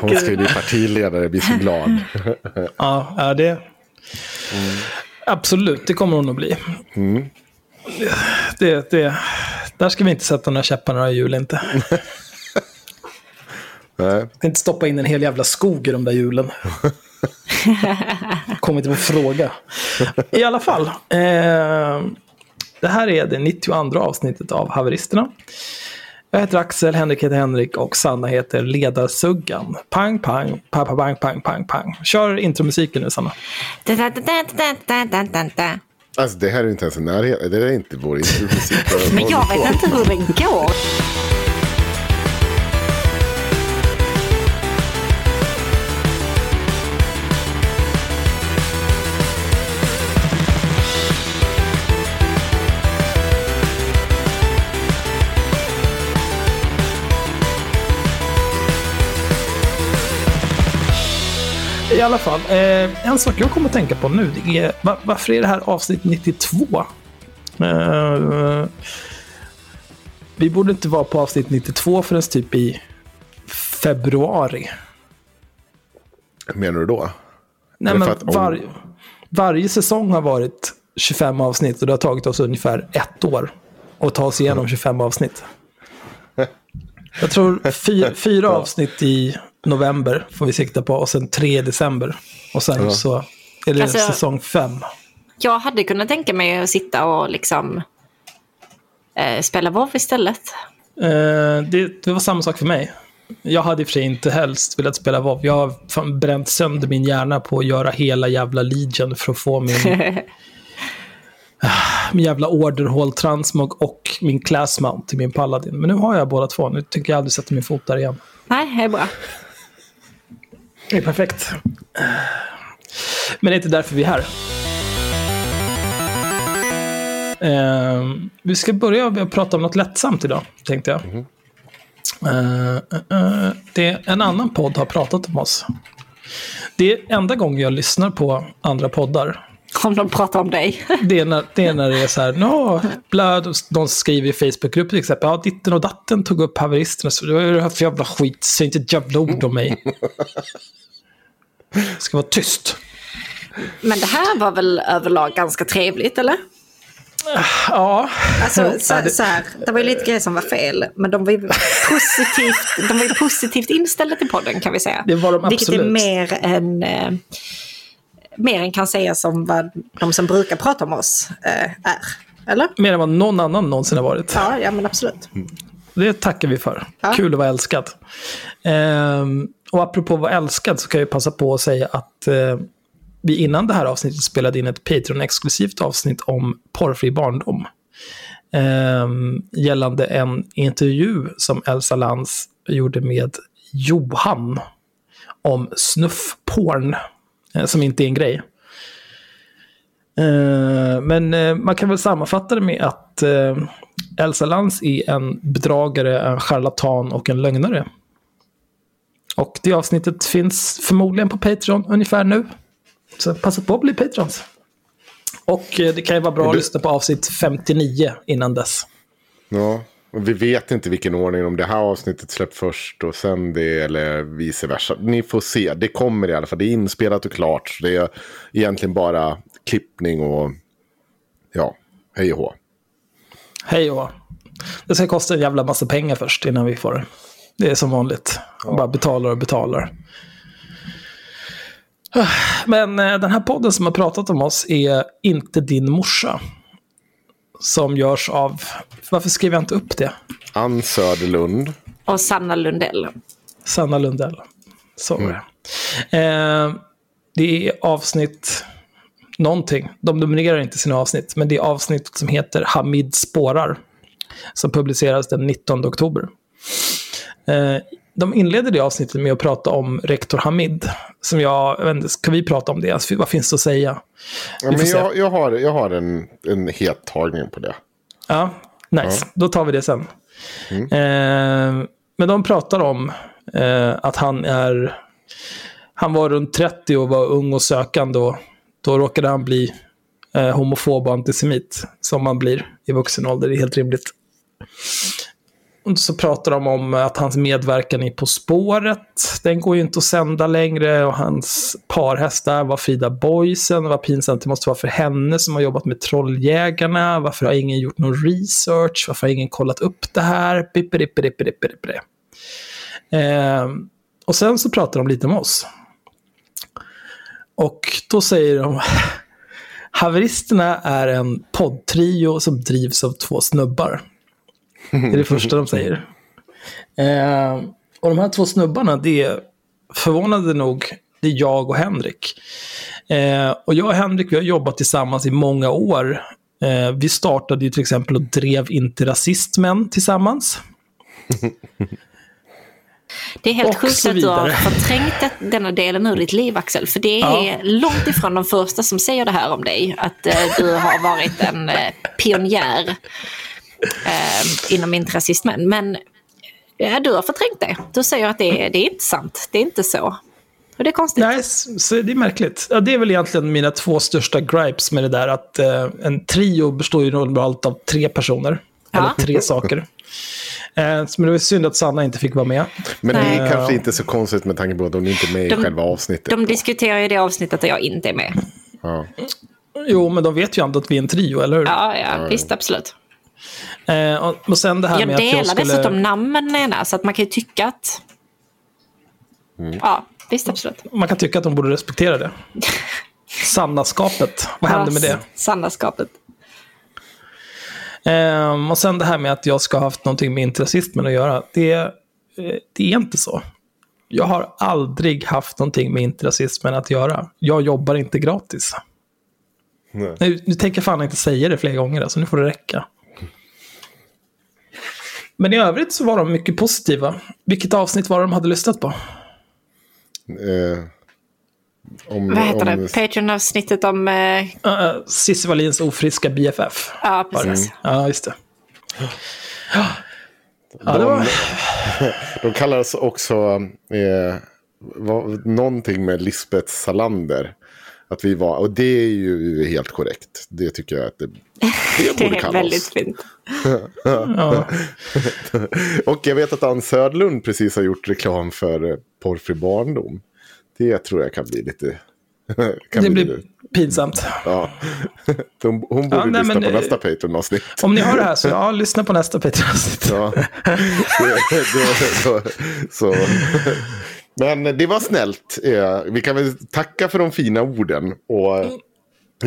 Hon ska ju bli partiledare, jag blir så glad. Ja, ja det... Absolut, det kommer hon att bli. Det, det, där ska vi inte sätta några käppar några hjul inte. Nej. Inte stoppa in en hel jävla skog i de där hjulen. Kommer inte på fråga. I alla fall. Eh, det här är det 92 avsnittet av Haveristerna. Jag heter Axel, Henrik heter Henrik och Sanna heter Ledarsuggan. Pang, pang, pang, pang, pang, pang, pang, pang. Kör intromusiken nu, Sanna. Alltså det här är inte ens en närhet. Det är inte vår musik. Men jag vet inte hur den går. I alla fall, eh, en sak jag kommer att tänka på nu, det är va- varför är det här avsnitt 92? Eh, vi borde inte vara på avsnitt 92 förrän typ i februari. Menar du då? Nej, men att- var, varje säsong har varit 25 avsnitt och det har tagit oss ungefär ett år att ta oss igenom 25 avsnitt. Jag tror fy, fyra avsnitt i november får vi sikta på och sen tre i december. Och sen så är det Alltså- säsong fem. Jag hade kunnat tänka mig att sitta och liksom eh, spela WoW istället. Eh, det, det var samma sak för mig. Jag hade i och för sig inte helst velat spela WoW. Jag har fan bränt sönder min hjärna på att göra hela jävla Legion för att få min, min jävla orderhåll transmog och min class mount till min paladin. Men nu har jag båda två. Nu tänker jag aldrig sätta min fot där igen. Nej, det är bra. Det är perfekt. Men det är inte därför vi är här. Eh, vi ska börja med att prata om något lättsamt idag, tänkte jag. Eh, eh, eh, det, en annan podd har pratat om oss. Det är enda gången jag lyssnar på andra poddar. Om de pratar om dig. Det är när det är, när det är så här, no, bla, de skriver i Facebookgruppen till exempel, ja, ditten och datten tog upp haveristerna, så det här för jävla skit, säg inte ett jävla ord om mig. ska vara tyst. Men det här var väl överlag ganska trevligt, eller? Ja, Alltså, så, så här, det var ju lite grejer som var fel, men de var ju positivt, de var ju positivt inställda till podden kan vi säga. Det var de Vilket är absolut. mer än, eh, mer än kan sägas om vad de som brukar prata om oss eh, är. Eller? mer än vad någon annan någonsin har varit. Ja, ja men absolut. Det tackar vi för. Ja. Kul att vara älskad. Ehm, och apropå att vara älskad så kan jag passa på att säga att eh, vi innan det här avsnittet spelade in ett Patreon-exklusivt avsnitt om porrfri barndom. Ehm, gällande en intervju som Elsa Lantz gjorde med Johan om snuffporn, eh, som inte är en grej. Eh, men eh, man kan väl sammanfatta det med att eh, Elsa Lantz är en bedragare, en charlatan och en lögnare. Och det avsnittet finns förmodligen på Patreon ungefär nu. Så passa på att bli Patrons. Och eh, det kan ju vara bra Men att du- lyssna på avsnitt 59 innan dess. Ja, och vi vet inte vilken ordning, om det här avsnittet släpps först och sen det eller vice versa. Ni får se, det kommer i alla fall. Det är inspelat och klart. Så det är egentligen bara klippning och ja, hej och hå. Hej och. Det ska kosta en jävla massa pengar först innan vi får det. Det är som vanligt. Man bara betalar och betalar. Men eh, den här podden som har pratat om oss är Inte din morsa. Som görs av... Varför skriver jag inte upp det? Ann Söderlund. Och Sanna Lundell. Sanna Lundell. Så det. Eh, det är avsnitt någonting. De nominerar inte sina avsnitt, men det är avsnittet som heter Hamid spårar. Som publiceras den 19 oktober. Eh, de inleder det avsnittet med att prata om rektor Hamid. Som jag, jag inte, vi prata om det? Alltså, vad finns det att säga? Ja, men jag, jag har, jag har en, en het tagning på det. Ja, nice. Då tar vi det sen. Eh, men de pratar om eh, att han är... Han var runt 30 och var ung och sökande och då råkade han bli eh, homofob och antisemit. Som man blir i vuxen ålder, det är helt rimligt. Och så pratar de om att hans medverkan i På spåret, den går ju inte att sända längre. Och hans parhäst där var Frida Boysen. Vad pinsamt det måste vara för henne som har jobbat med Trolljägarna. Varför har ingen gjort någon research? Varför har ingen kollat upp det här? Bipperipperipperipperipperi. Eh, och sen så pratar de lite om oss. Och då säger de Haveristerna är en poddtrio som drivs av två snubbar. Det är det första de säger. Eh, och de här två snubbarna, det är förvånande nog, det är jag och Henrik. Eh, och jag och Henrik, vi har jobbat tillsammans i många år. Eh, vi startade ju till exempel och drev Inte Rasistmän tillsammans. Det är helt Och sjukt att du har förträngt denna delen ur ditt liv, Axel. För det är Ja. långt ifrån de första som säger det här om dig. Att eh, du har varit en eh, pionjär eh, inom intrasismen. Men eh, du har förträngt det. Du säger att det, är- det är inte sant. Det är inte så. Och det är konstigt. Nej, så det är märkligt. Ja, det är väl egentligen mina två största gripes med det där. Att eh, en trio består ju normalt av tre personer. Ja. Eller tre saker. Eh, men det var synd att Sanna inte fick vara med. Men det är Nej. kanske inte så konstigt med tanke på att hon inte är med i De- själva avsnittet. De diskuterar ju det avsnittet där jag inte är med. Ja. Jo, men de vet ju ändå att vi är en trio, eller hur? Ja, ja, visst absolut. Eh, och, och sen det här Jag med att delar jag skulle... dessutom namnen ena, så att man kan ju tycka att... Mm. Ja, visst absolut. Man kan tycka att de borde respektera det. Sannaskapet. Vad hände med det? Sannaskapet. Ehm, och sen det här med att jag ska ha haft någonting med intrasismen att göra. Det, eh, det är inte så. Jag har aldrig haft någonting med intrasismen att göra. Jag jobbar inte gratis. Nej. Nu, nu tänker jag fan inte säga det fler gånger, alltså nu får det räcka. Men i övrigt så var de mycket positiva. Vilket avsnitt var det de hade lyssnat på? Eh, om, Vad heter om, det? Patreon-avsnittet om... Uh, Cissi Wallins ofriska BFF. ja, precis. Ja, just det. Ja, det var... De kallas också eh, vad, någonting med Lisbeth Salander. Att vi var, och det är ju helt korrekt. Det tycker jag att det, det Det borde är kallas. väldigt fint. Och jag vet att Ann Södlund precis har gjort reklam för eh, Porrfri barndom. Det tror jag kan bli lite... kan Det bli blir pinsamt. ja. De, hon borde Ja, nej, lyssna men, på eh, nästa Patreon-avsnitt. Om ni har det här så ja, lyssna på nästa Patreon-avsnitt. Ja. Så, så. Men det var snällt. Eh, Vi kan väl tacka för de fina orden. Och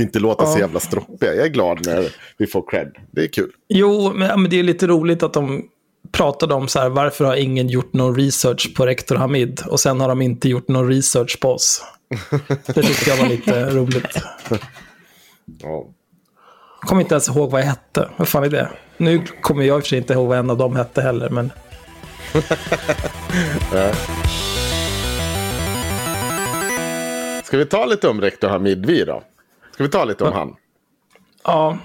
inte låta så jävla stroppiga. Jag är glad när vi får cred. Det är kul. Jo, ja, men det är lite roligt att de pratade om så här, varför har ingen gjort någon research på rektor Hamid? Och sen har de inte gjort någon research på oss. Det tyckte jag var lite roligt. Ja. Kommer inte ens ihåg vad jag hette. Vad fan är det? Nu kommer jag i och för sig inte ihåg vad en av dem hette heller, men... Ska vi ta lite om rektor Hamid vi då? Ska vi ta lite om han? Ja,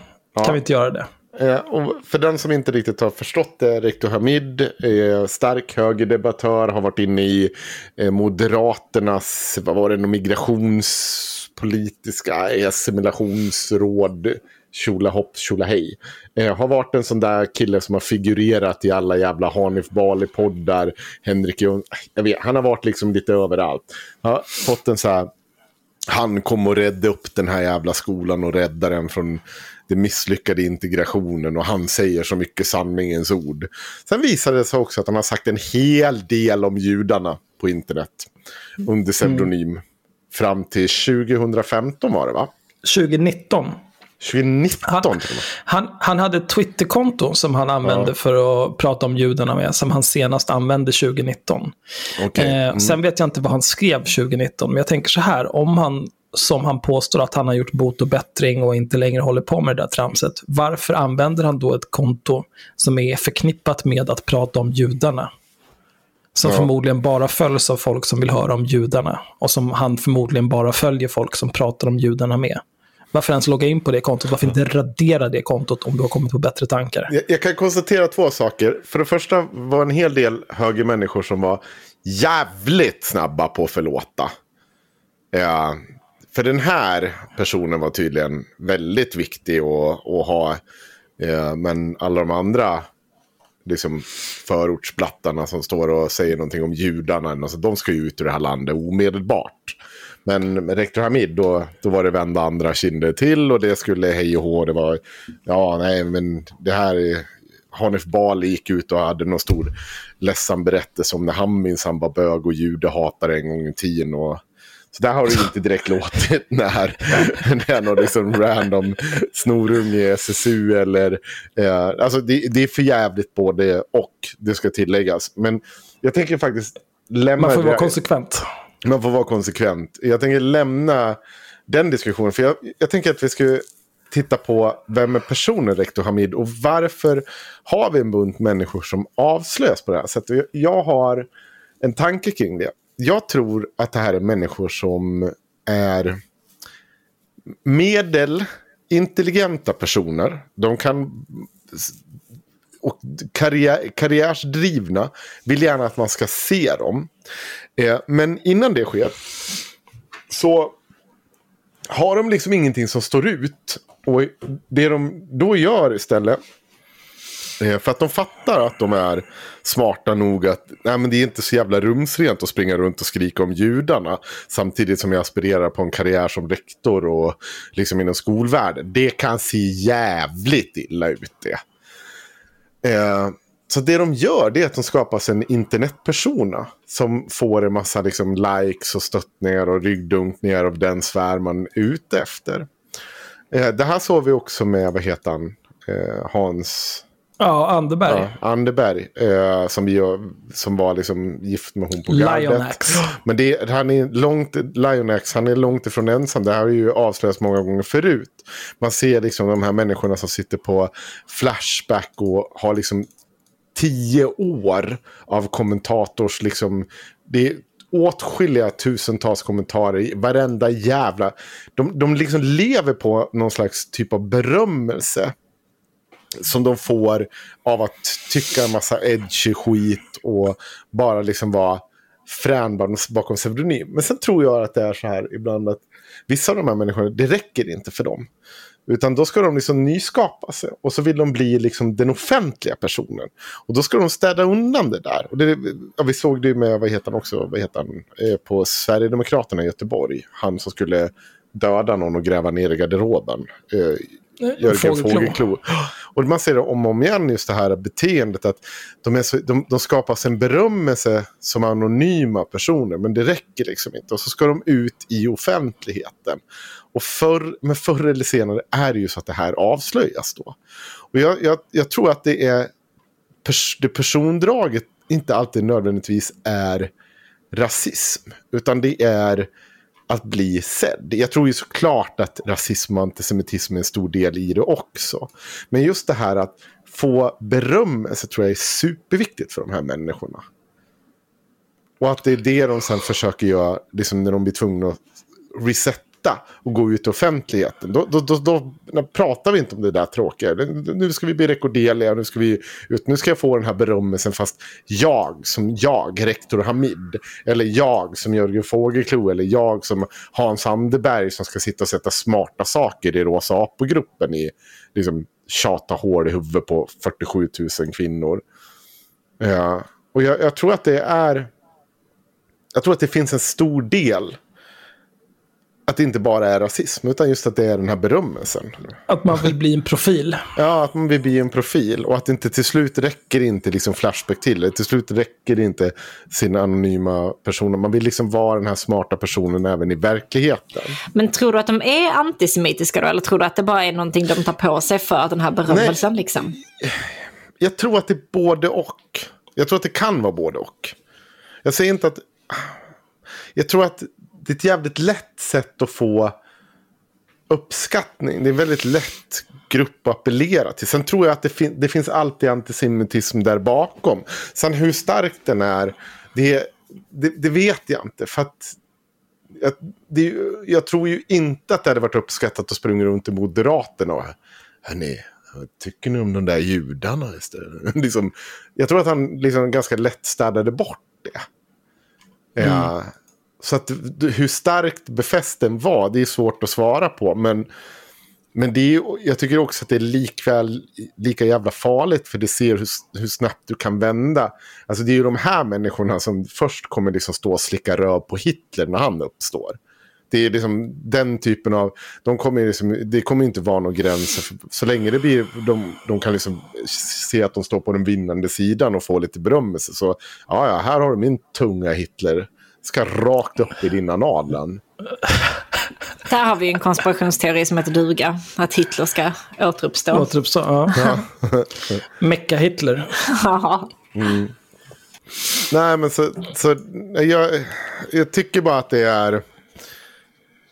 kan vi inte göra det? Eh, och för den som inte riktigt har förstått det, Rektor Hamid, eh, stark högerdebattör, har varit inne i eh, Moderaternas, vad var det, migrationspolitiska eh, assimilationsråd, tjolahopp, tjolahej. Eh, har varit en sån där kille som har figurerat i alla jävla Hanif Bali-poddar, Henrik Jung, jag vet, han har varit liksom lite överallt. Har fått en så här, han kom och räddade upp den här jävla skolan och räddade den från den misslyckade integrationen och han säger så mycket sanningens ord. Sen visade det sig också att han har sagt en hel del om judarna på internet under pseudonym. Mm. Fram till 2015 var det va? 2019. 2019 han, han, han hade ett Twitterkonto som han använde ja. för att prata om judarna med, som han senast använde 2019. Okay. Eh, mm. sen vet jag inte vad han skrev 2019, men jag tänker så här, om han som han påstår att han har gjort bot och bättring och inte längre håller på med det där tramset. Varför använder han då ett konto som är förknippat med att prata om judarna? Som ja. förmodligen bara följs av folk som vill höra om judarna. Och som han förmodligen bara följer folk som pratar om judarna med. Varför ens logga in på det kontot? Varför inte radera det kontot om du har kommit på bättre tankar? Jag, jag kan konstatera två saker. För det första var en hel del högermänniskor som var jävligt snabba på att förlåta. Ja, för den här personen var tydligen väldigt viktig att, att ha. Eh, men alla de andra liksom, förortsblattarna som står och säger någonting om judarna. Alltså, de ska ju ut ur det här landet omedelbart. Men med rektor Hamid, då, då var det vända andra kinder till och det skulle hej och hå. Det var, ja nej men det här Hanif Bali gick ut och hade någon stor ledsam berättelse om när han minsann var bög och judehatare en gång i tiden. Och så där har det inte direkt låtit när det är någon liksom random snorunge i SSU eller... Eh, alltså det, det är för jävligt både och, det ska tilläggas. Men jag tänker faktiskt lämna... Man får vara konsekvent. Man får vara konsekvent. Jag tänker lämna den diskussionen. För jag, jag tänker att vi ska titta på vem är personen rektor Hamid och varför har vi en bunt människor som avslöjas på det här sättet. Jag har en tanke kring det jag tror att det här är människor som är medelintelligenta personer. De kan och karriär, karriärsdrivna vill gärna att man ska se dem. Eh, men innan det sker så har de liksom ingenting som står ut. Och det de då gör istället Eh, för att de fattar att de är smarta nog att nej, men det är inte så jävla rumsrent att springa runt och skrika om judarna. Samtidigt som jag aspirerar på en karriär som rektor och liksom inom skolvärlden. Det kan se jävligt illa ut det. Eh, så det de gör det är att de skapar sig en internetpersona. Som får en massa liksom, likes och stöttningar och ryggdunkningar av den sfär man är ute efter. Eh, det här såg vi också med, vad heter han, eh, Hans... Ja, Anderberg. Ja, Anderberg. Eh, som, vi, som var liksom gift med hon på gardet. Men det, han är långt, Lionax, han är långt ifrån ensam. Det här har ju avslöjats många gånger förut. Man ser liksom de här människorna som sitter på Flashback och har liksom tio år av kommentators liksom. Det är åtskilliga tusentals kommentarer i varenda jävla... De, de liksom lever på någon slags typ av berömmelse som de får av att tycka en massa edgy skit och bara liksom vara frän bakom pseudonym. Men sen tror jag att det är så här ibland att vissa av de här människorna, det räcker inte för dem. Utan då ska de liksom nyskapa sig. Och så vill de bli liksom den offentliga personen. Och då ska de städa undan det där. Och det, ja, vi såg det med, vad heter han också, vad heter han, eh, på Sverigedemokraterna i Göteborg. Han som skulle döda någon och gräva ner i garderoben. Eh, Jörgen Fågelklo. Och man ser det om och om igen just det här beteendet att de, är så, de, de skapas en berömmelse som anonyma personer men det räcker liksom inte. Och så ska de ut i offentligheten. Och förr, men förr eller senare är det ju så att det här avslöjas då. Och jag, jag, jag tror att det är pers, det persondraget inte alltid nödvändigtvis är rasism. Utan det är att bli sedd. Jag tror ju såklart att rasism och antisemitism är en stor del i det också. Men just det här att få berömmelse tror jag är superviktigt för de här människorna. Och att det är det de sen försöker göra liksom när de blir tvungna att resetta sluta och gå ut i offentligheten. Då, då, då, då, då pratar vi inte om det där tråkiga. Nu ska vi bli rekorderliga, nu ska, vi ut, nu ska jag få den här berömmelsen fast jag som jag, rektor Hamid, eller jag som Jörgen Fogelklou. eller jag som Hans Anderberg som ska sitta och sätta smarta saker i Rosa Apogruppen i liksom, tjata hål i huvudet på 47 000 kvinnor. Ja. Och jag, jag tror att det är... Jag tror att det finns en stor del att det inte bara är rasism, utan just att det är den här berömmelsen. Att man vill bli en profil. Ja, att man vill bli en profil. Och att det inte till slut räcker inte liksom Flashback till. Till slut räcker det inte sina anonyma personer. Man vill liksom vara den här smarta personen även i verkligheten. Men tror du att de är antisemitiska då? Eller tror du att det bara är någonting de tar på sig för den här berömmelsen? Nej. Liksom? Jag tror att det är både och. Jag tror att det kan vara både och. Jag säger inte att... Jag tror att det är ett jävligt lätt sätt att få uppskattning. Det är en väldigt lätt grupp att appellera till. Sen tror jag att det, fin det finns alltid antisemitism där bakom. Sen hur stark den är, det, det, det vet jag inte. För att jag, det, jag tror ju inte att det hade varit uppskattat att springa runt i Moderaterna och hörni, vad tycker ni om de där judarna? liksom, jag tror att han liksom ganska lätt städade bort det. Mm. Ja, så att hur starkt befäst den var, det är svårt att svara på. Men, men det är, jag tycker också att det är likväl lika jävla farligt. För det ser hur, hur snabbt du kan vända. Alltså det är ju de här människorna som först kommer liksom stå och slicka röv på Hitler när han uppstår. Det är liksom den typen av... De kommer liksom, det kommer inte vara några gränser. För, så länge det blir, de, de kan liksom se att de står på den vinnande sidan och få lite berömmelse. Så ja, ja, här har du min tunga Hitler ska rakt upp i dina analen. Där har vi en konspirationsteori som heter duga. Att Hitler ska återuppstå. Återuppstå, ja. ja. Mecka-Hitler. Ja. Mm. Nej, men så, så jag, jag tycker bara att det är...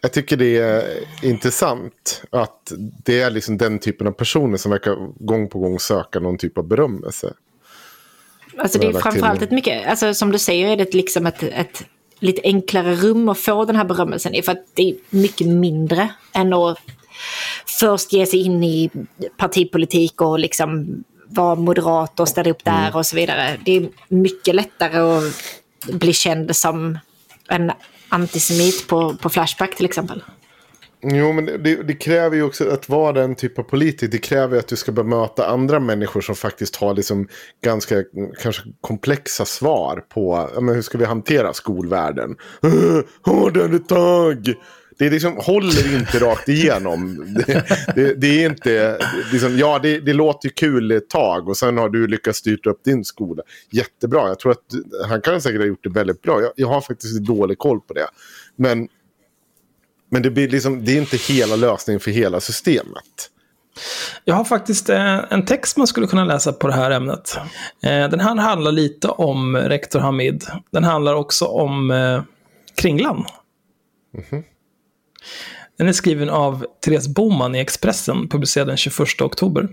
Jag tycker det är intressant att det är liksom den typen av personer som verkar gång på gång söka någon typ av berömmelse. Alltså det är framförallt ett mycket, alltså som du säger är det liksom ett, ett lite enklare rum att få den här berömmelsen i. För att det är mycket mindre än att först ge sig in i partipolitik och liksom vara moderat och ställa upp där mm. och så vidare. Det är mycket lättare att bli känd som en antisemit på, på Flashback till exempel. Jo, men det, det, kräver ju också att vara den typ av politiker. Det kräver att du ska bemöta andra människor som faktiskt har liksom ganska kanske komplexa svar på men hur ska vi hantera skolvärlden. Hårdare tag! Det liksom, håller inte rakt igenom. Det, det, det är inte, liksom, ja det, det, låter ju kul ett tag och sen har du lyckats styra upp din skola. Jättebra, jag tror att han kan säkert ha gjort det väldigt bra. Jag, jag har faktiskt dålig koll på det. Men men det, blir liksom, det är inte hela lösningen för hela systemet. Jag har faktiskt eh, en text man skulle kunna läsa på det här ämnet. Eh, den här handlar lite om rektor Hamid. Den handlar också om eh, Kringlan. Mm -hmm. Den är skriven av Therese Boman i Expressen, publicerad den 21 oktober.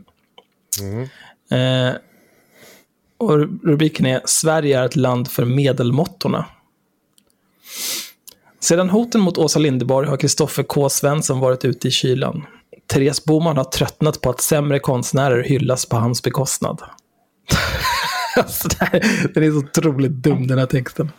Mm. Eh, och rubriken är Sverige är ett land för medelmåttorna. Sedan hoten mot Åsa Linderborg har Kristoffer K. Svensson varit ute i kylan. Therese Boman har tröttnat på att sämre konstnärer hyllas på hans bekostnad. alltså, den är så otroligt dum den här texten.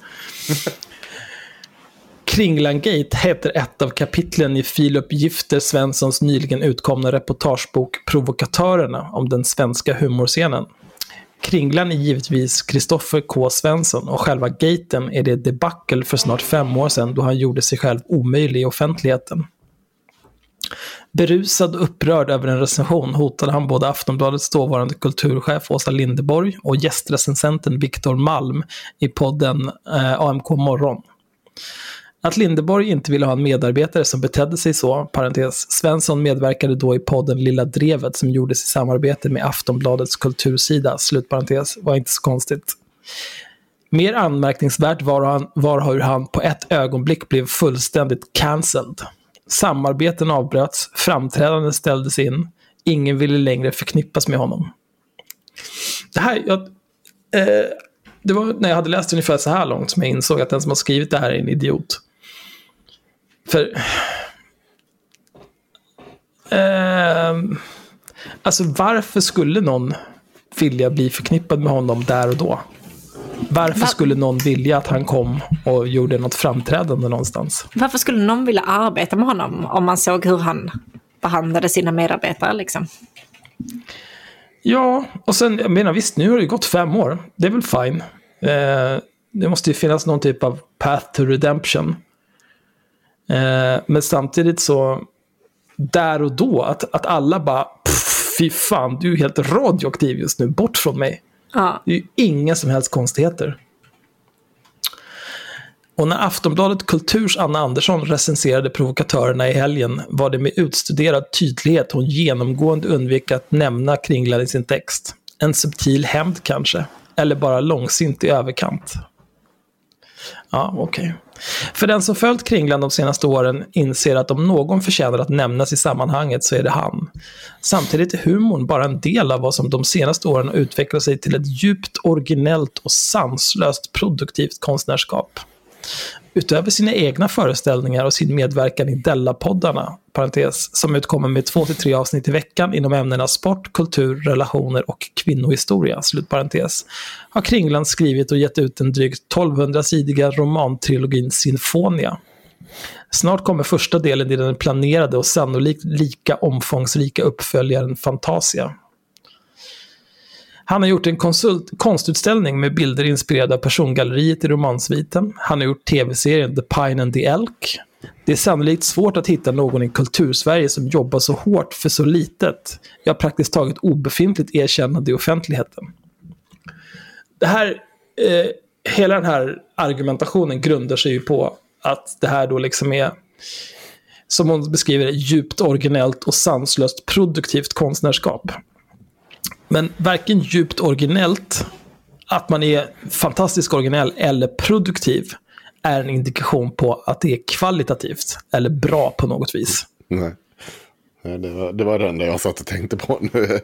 Kringlangate heter ett av kapitlen i Filip Gifter Svenssons nyligen utkomna reportagebok Provokatörerna om den svenska humorscenen. Kringlan är givetvis Kristoffer K. Svensson och själva gaten är det debacle för snart fem år sedan då han gjorde sig själv omöjlig i offentligheten. Berusad och upprörd över en recension hotade han både Aftonbladets dåvarande kulturchef Åsa Lindeborg och gästrecensenten Viktor Malm i podden eh, AMK Morgon. Att Lindeborg inte ville ha en medarbetare som betedde sig så, parentes, Svensson medverkade då i podden Lilla Drevet som gjordes i samarbete med Aftonbladets kultursida, slutparentes, var inte så konstigt. Mer anmärkningsvärt var, han, var hur han på ett ögonblick blev fullständigt cancelled. Samarbeten avbröts, framträdanden ställdes in, ingen ville längre förknippas med honom. Det här, jag, eh, det var när jag hade läst ungefär så här långt som jag insåg att den som har skrivit det här är en idiot. För Ehm, alltså varför skulle någon vilja bli förknippad med honom där och då? Varför Va- skulle någon vilja att han kom och gjorde något framträdande någonstans? Varför skulle någon vilja arbeta med honom om man såg hur han behandlade sina medarbetare liksom? Ja, och sen, jag menar visst, nu har det ju gått fem år. Det är väl fine. Eh, det måste ju finnas någon typ av path to redemption. Eh, men samtidigt så, där och då, att, att alla bara, "Pff, fy fan, du är helt radioaktiv just nu, bort från mig. Ja. Det är ju inga som helst konstigheter. Och när Aftonbladet Kulturs Anna Andersson recenserade provokatörerna i helgen var det med utstuderad tydlighet hon genomgående undvek att nämna Kringlan i sin text. En subtil hämnd kanske, eller bara långsint i överkant. Ja, okej. För den som följt Kringlan de senaste åren inser att om någon förtjänar att nämnas i sammanhanget så är det han. Samtidigt är humorn bara en del av vad som de senaste åren har utvecklat sig till ett djupt originellt och sanslöst produktivt konstnärskap. Utöver sina egna föreställningar och sin medverkan i Della-poddarna, parentes, som utkommer med två till tre avsnitt i veckan inom ämnena sport, kultur, relationer och kvinnohistoria, slutparentes, har Kringland skrivit och gett ut den drygt 1200-sidiga romantrilogin Sinfonia. Snart kommer första delen i den planerade och sannolikt lika omfångsrika uppföljaren Fantasia. Han har gjort en konsult, konstutställning med bilder inspirerade av persongalleriet i romansviten. Han har gjort tv-serien The Pine and the Elk. Det är sannolikt svårt att hitta någon i kultursverige som jobbar så hårt för så litet, ja praktiskt taget obefintligt erkännande i offentligheten. Det här, eh, hela den här argumentationen grundar sig ju på att det här då liksom är, som hon beskriver det, djupt originellt och sanslöst produktivt konstnärskap. Men varken djupt originellt, att man är fantastiskt originell eller produktiv är en indikation på att det är kvalitativt eller bra på något vis. Nej. Det, var, det var det enda jag satt och tänkte på nu.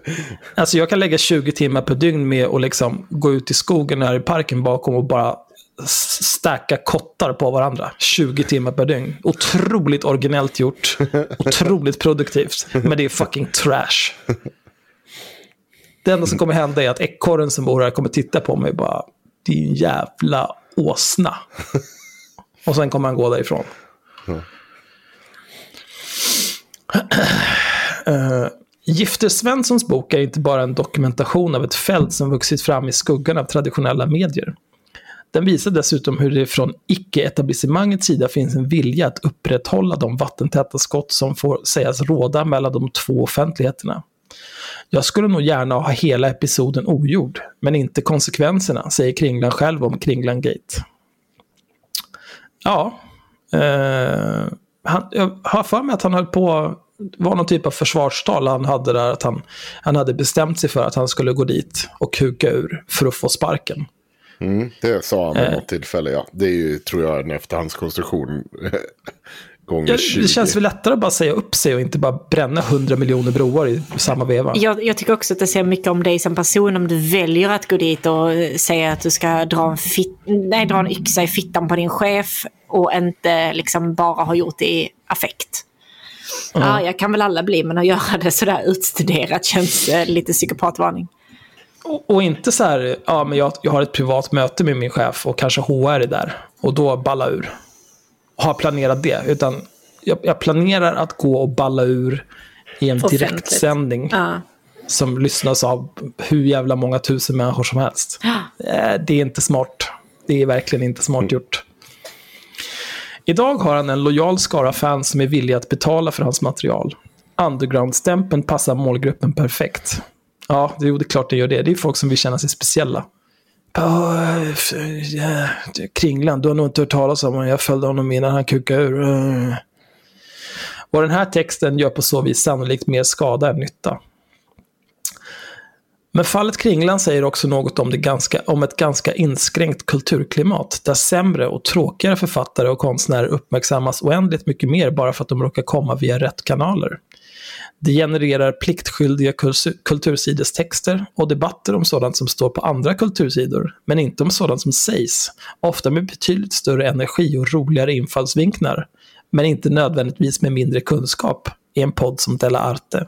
Alltså jag kan lägga 20 timmar per dygn med att liksom gå ut i skogen här i parken bakom och bara stacka kottar på varandra. 20 timmar per dygn. Otroligt originellt gjort. Otroligt produktivt. Men det är fucking trash. Det enda som kommer hända är att ekorren som bor här kommer titta på mig och bara din jävla åsna. Och sen kommer han gå därifrån. Eh, Gifter Svenssons bok är inte bara en dokumentation av ett fält som vuxit fram i skuggan av traditionella medier. Den visar dessutom hur det från icke-etablissemangets sida finns en vilja att upprätthålla de vattentäta skott som får sägas råda mellan de två offentligheterna. Jag skulle nog gärna ha hela episoden ogjord, men inte konsekvenserna, säger Kringlan själv om Kringlan Gate. Ja, eh, han, jag har för mig att han höll på, det var någon typ av försvarstal han hade där, att han, han hade bestämt sig för att han skulle gå dit och kuka ur för att få sparken. Mm, det sa han Eh. vid något tillfälle, ja. Det är ju, tror jag, en efterhandskonstruktion. Gånger Ja, 20. det känns väl lättare att bara säga upp sig och inte bara bränna 100 miljoner broar i samma veva. Jag, jag tycker också att det säger mycket om dig som person om du väljer att gå dit och säga att du ska dra en, fit, nej, dra en yxa i fittan på din chef och inte liksom bara ha gjort det i affekt. Ja, jag kan väl alla bli, men att göra det sådär utstuderat känns eh, lite psykopatvarning. Och, och inte så här, ja men jag, jag har ett privat möte med min chef och kanske HR är där. Och då balla ur. Har planerat det. Utan jag, jag planerar att gå och balla ur i en Offentligt. direktsändning. Ja. Som lyssnas av hur jävla många tusen människor som helst. Eh, Det är inte smart. Det är verkligen inte smart gjort. Idag har han en lojal skara fans som är villiga att betala för hans material. Underground-stämpeln passar målgruppen perfekt. Ja, det är klart det gör det. Det är folk som vill känna sig speciella. Oh, yeah. Kringlan, du har nog inte hört talas om honom. Jag följde honom innan han kukade ur. Och den här texten gör på så vis sannolikt mer skada än nytta. Men fallet Kringlan säger också något om, det ganska, om ett ganska inskränkt kulturklimat, där sämre och tråkigare författare och konstnärer uppmärksammas oändligt mycket mer bara för att de råkar komma via rätt kanaler. Det genererar pliktskyldiga kultursidestexter och debatter om sådant som står på andra kultursidor, men inte om sådant som sägs, ofta med betydligt större energi och roligare infallsvinklar, men inte nödvändigtvis med mindre kunskap, i en podd som Della Arte.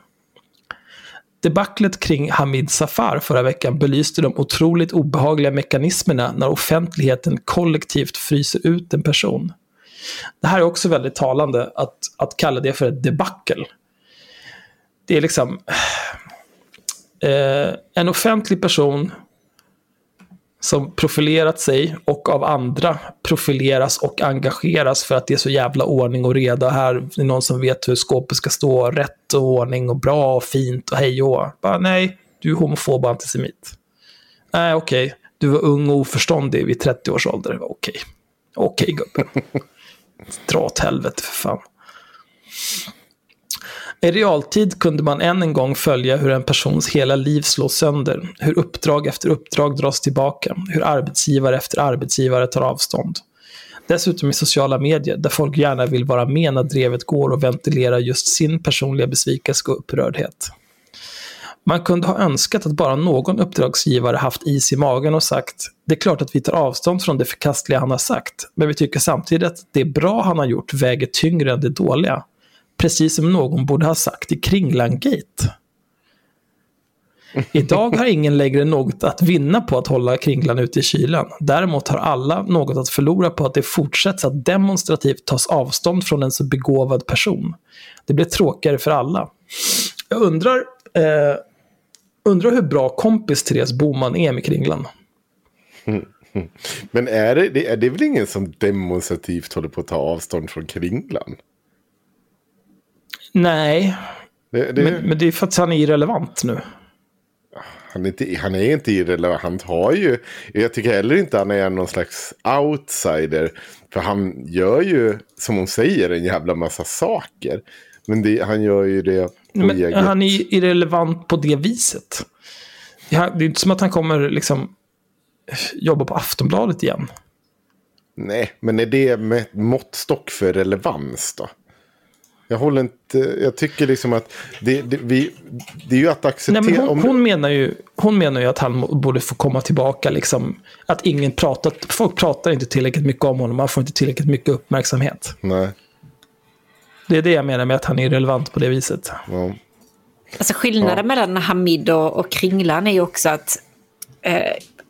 Debaclet kring Hamid Safar förra veckan belyste de otroligt obehagliga mekanismerna när offentligheten kollektivt fryser ut en person. Det här är också väldigt talande, att, att kalla det för ett debacle. Det är liksom... Eh, en offentlig person som profilerat sig och av andra profileras och engageras för att det är så jävla ordning och reda. Här är någon som vet hur skåpet ska stå, rätt och ordning och bra och fint och hej och Bara, Nej, du är homofob och antisemit. Nej, okej. Okay. Du var ung och oförståndig vid 30 års ålder. Okej. Okay. Okej, okay, gubben. Dra åt helvete för fan. I realtid kunde man än en gång följa hur en persons hela liv slås sönder, hur uppdrag efter uppdrag dras tillbaka, hur arbetsgivare efter arbetsgivare tar avstånd. Dessutom i sociala medier, där folk gärna vill vara med när drevet går och ventilera just sin personliga besvikelse och upprördhet. Man kunde ha önskat att bara någon uppdragsgivare haft is i magen och sagt det är klart att vi tar avstånd från det förkastliga han har sagt, men vi tycker samtidigt att det bra han har gjort väger tyngre än det dåliga. Precis som någon borde ha sagt i Kringlan-gate. Idag har ingen längre något att vinna på att hålla Kringlan ute i kylan. Däremot har alla något att förlora på att det fortsätts att demonstrativt tas avstånd från en så begåvad person. Det blir tråkigare för alla. Jag undrar, eh, undrar hur bra kompis Therese Boman är med Kringlan. Men är det, är det väl ingen som demonstrativt håller på att ta avstånd från Kringlan? Nej, det, det... Men, men, det är för att han är irrelevant nu. Han är, inte, han är inte irrelevant. Han har ju, jag tycker heller inte han är någon slags outsider. För han gör ju, som hon säger, en jävla massa saker. Men det, han gör ju det men eget. Han är irrelevant på det viset. Det är inte som att han kommer liksom jobba på Aftonbladet igen. Nej, men är det med måttstock för relevans då? Jag håller inte, jag tycker liksom att det, det, vi, det är ju att acceptera. Nej, men hon, hon, menar ju, hon menar ju att han borde få komma tillbaka, liksom, att ingen pratar, folk pratar inte tillräckligt mycket om honom, han får inte tillräckligt mycket uppmärksamhet. Nej. Det är det jag menar med att han är relevant på det viset. Ja. Alltså skillnaden ja. mellan Hamid och, och Kringlan är ju också att eh,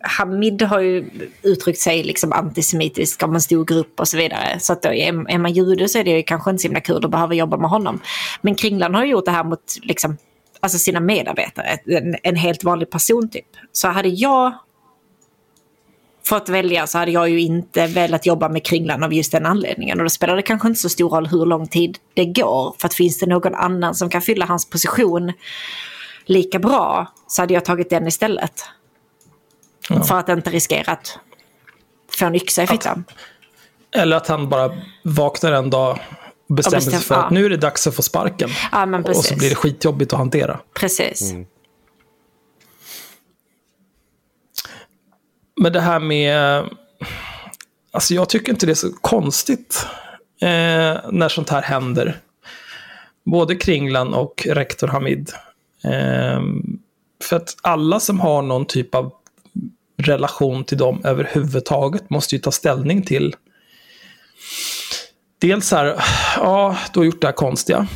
Hamid har ju uttryckt sig liksom antisemitiskt om en stor grupp och så vidare. Så att då, är, är man jude så är det ju kanske inte så himla kul att behöva jobba med honom. Men Kringlan har ju gjort det här mot liksom, alltså sina medarbetare, en, en helt vanlig person typ. Så hade jag fått välja så hade jag ju inte velat jobba med Kringlan av just den anledningen. Och då spelar det kanske inte så stor roll hur lång tid det går. För att finns det någon annan som kan fylla hans position lika bra så hade jag tagit den istället. Ja. För att inte riskera att få en yxa i fittan. Eller att han bara vaknar en dag och bestämmer och bestäm, sig för ja. att nu är det dags att få sparken. Ja, och så blir det skitjobbigt att hantera. Precis. Mm. Men det här med... Alltså jag tycker inte det är så konstigt eh, när sånt här händer. Både Kringlan och rektor Hamid. Eh, för att alla som har någon typ av relation till dem överhuvudtaget måste ju ta ställning till dels så här, ja, du har gjort det här konstiga.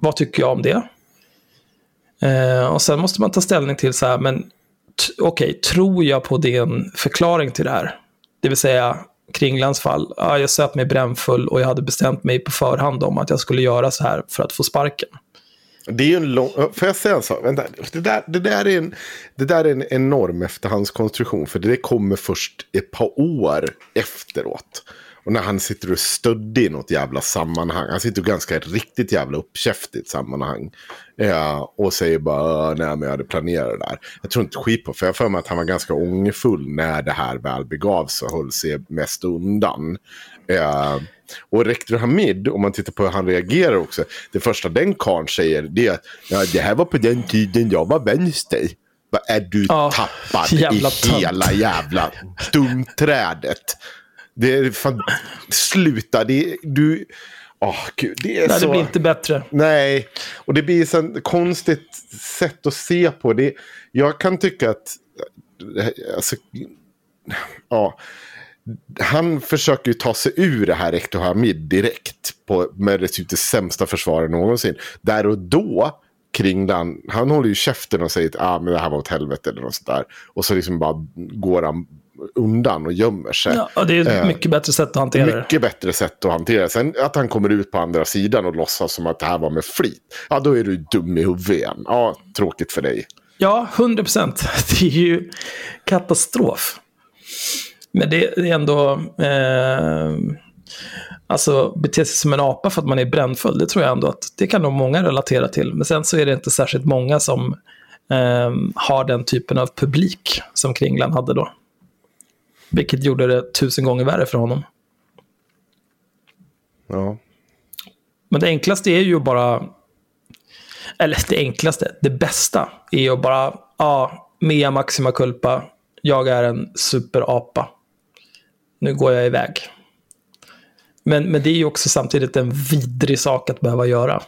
Vad tycker jag om det? Eh, och sen måste man ta ställning till så här, men okej, okay, tror jag på din förklaring till det här? Det vill säga, Kringlans fall, ja, jag söp mig brännfull och jag hade bestämt mig på förhand om att jag skulle göra så här för att få sparken. Det är ju en lång... Får jag säga en sak? Vänta. Det där, det, där är en, det där är en enorm efterhandskonstruktion. För det kommer först ett par år efteråt. Och när han sitter och stöddig i något jävla sammanhang. Han sitter och ganska riktigt jävla uppkäftigt sammanhang. Eh, och säger bara nej men jag hade planerat det där. Jag tror inte skit på för jag har för mig att han var ganska ångerfull när det här väl begav sig och höll sig mest undan. Ja, och rektor Hamid, om man tittar på hur han reagerar också. Det första den karln säger det är att ja, det här var på den tiden jag var vänster. Vad är du ja, tappad i tönt. hela jävla dumträdet? Det är fan, sluta, det är, du... Oh, Gud, det är Nej, så... det blir inte bättre. Nej, och det blir ett konstigt sätt att se på det. Jag kan tycka att... Alltså, ja, han försöker ju ta sig ur det här Rektor Hamid direkt. På, med det det sämsta försvaret någonsin. Där och då Kringlan, han håller ju käften och säger att ah, men det här var åt helvete eller något sånt där. Och så liksom bara går han undan och gömmer sig. Ja, och det är ett Eh, mycket bättre sätt att hantera det. mycket bättre sätt att hantera det. Sen att han kommer ut på andra sidan och låtsas som att det här var med flit. Ja, då är du dum i huvudet igen. Ja, tråkigt för dig. Ja, 100 procent. Det är ju katastrof. Men det är ändå... Eh, alltså, bete sig som en apa för att man är brännfull. Det tror jag ändå att det kan nog många relatera till. Men sen så är det inte särskilt många som eh, har den typen av publik som Kringlan hade då. Vilket gjorde det tusen gånger värre för honom. Ja. Men det enklaste är ju bara... Eller det enklaste, det bästa är ju bara... Ja, mea maxima culpa. Jag är en superapa. Nu går jag iväg. Men, men det är ju också samtidigt en vidrig sak att behöva göra.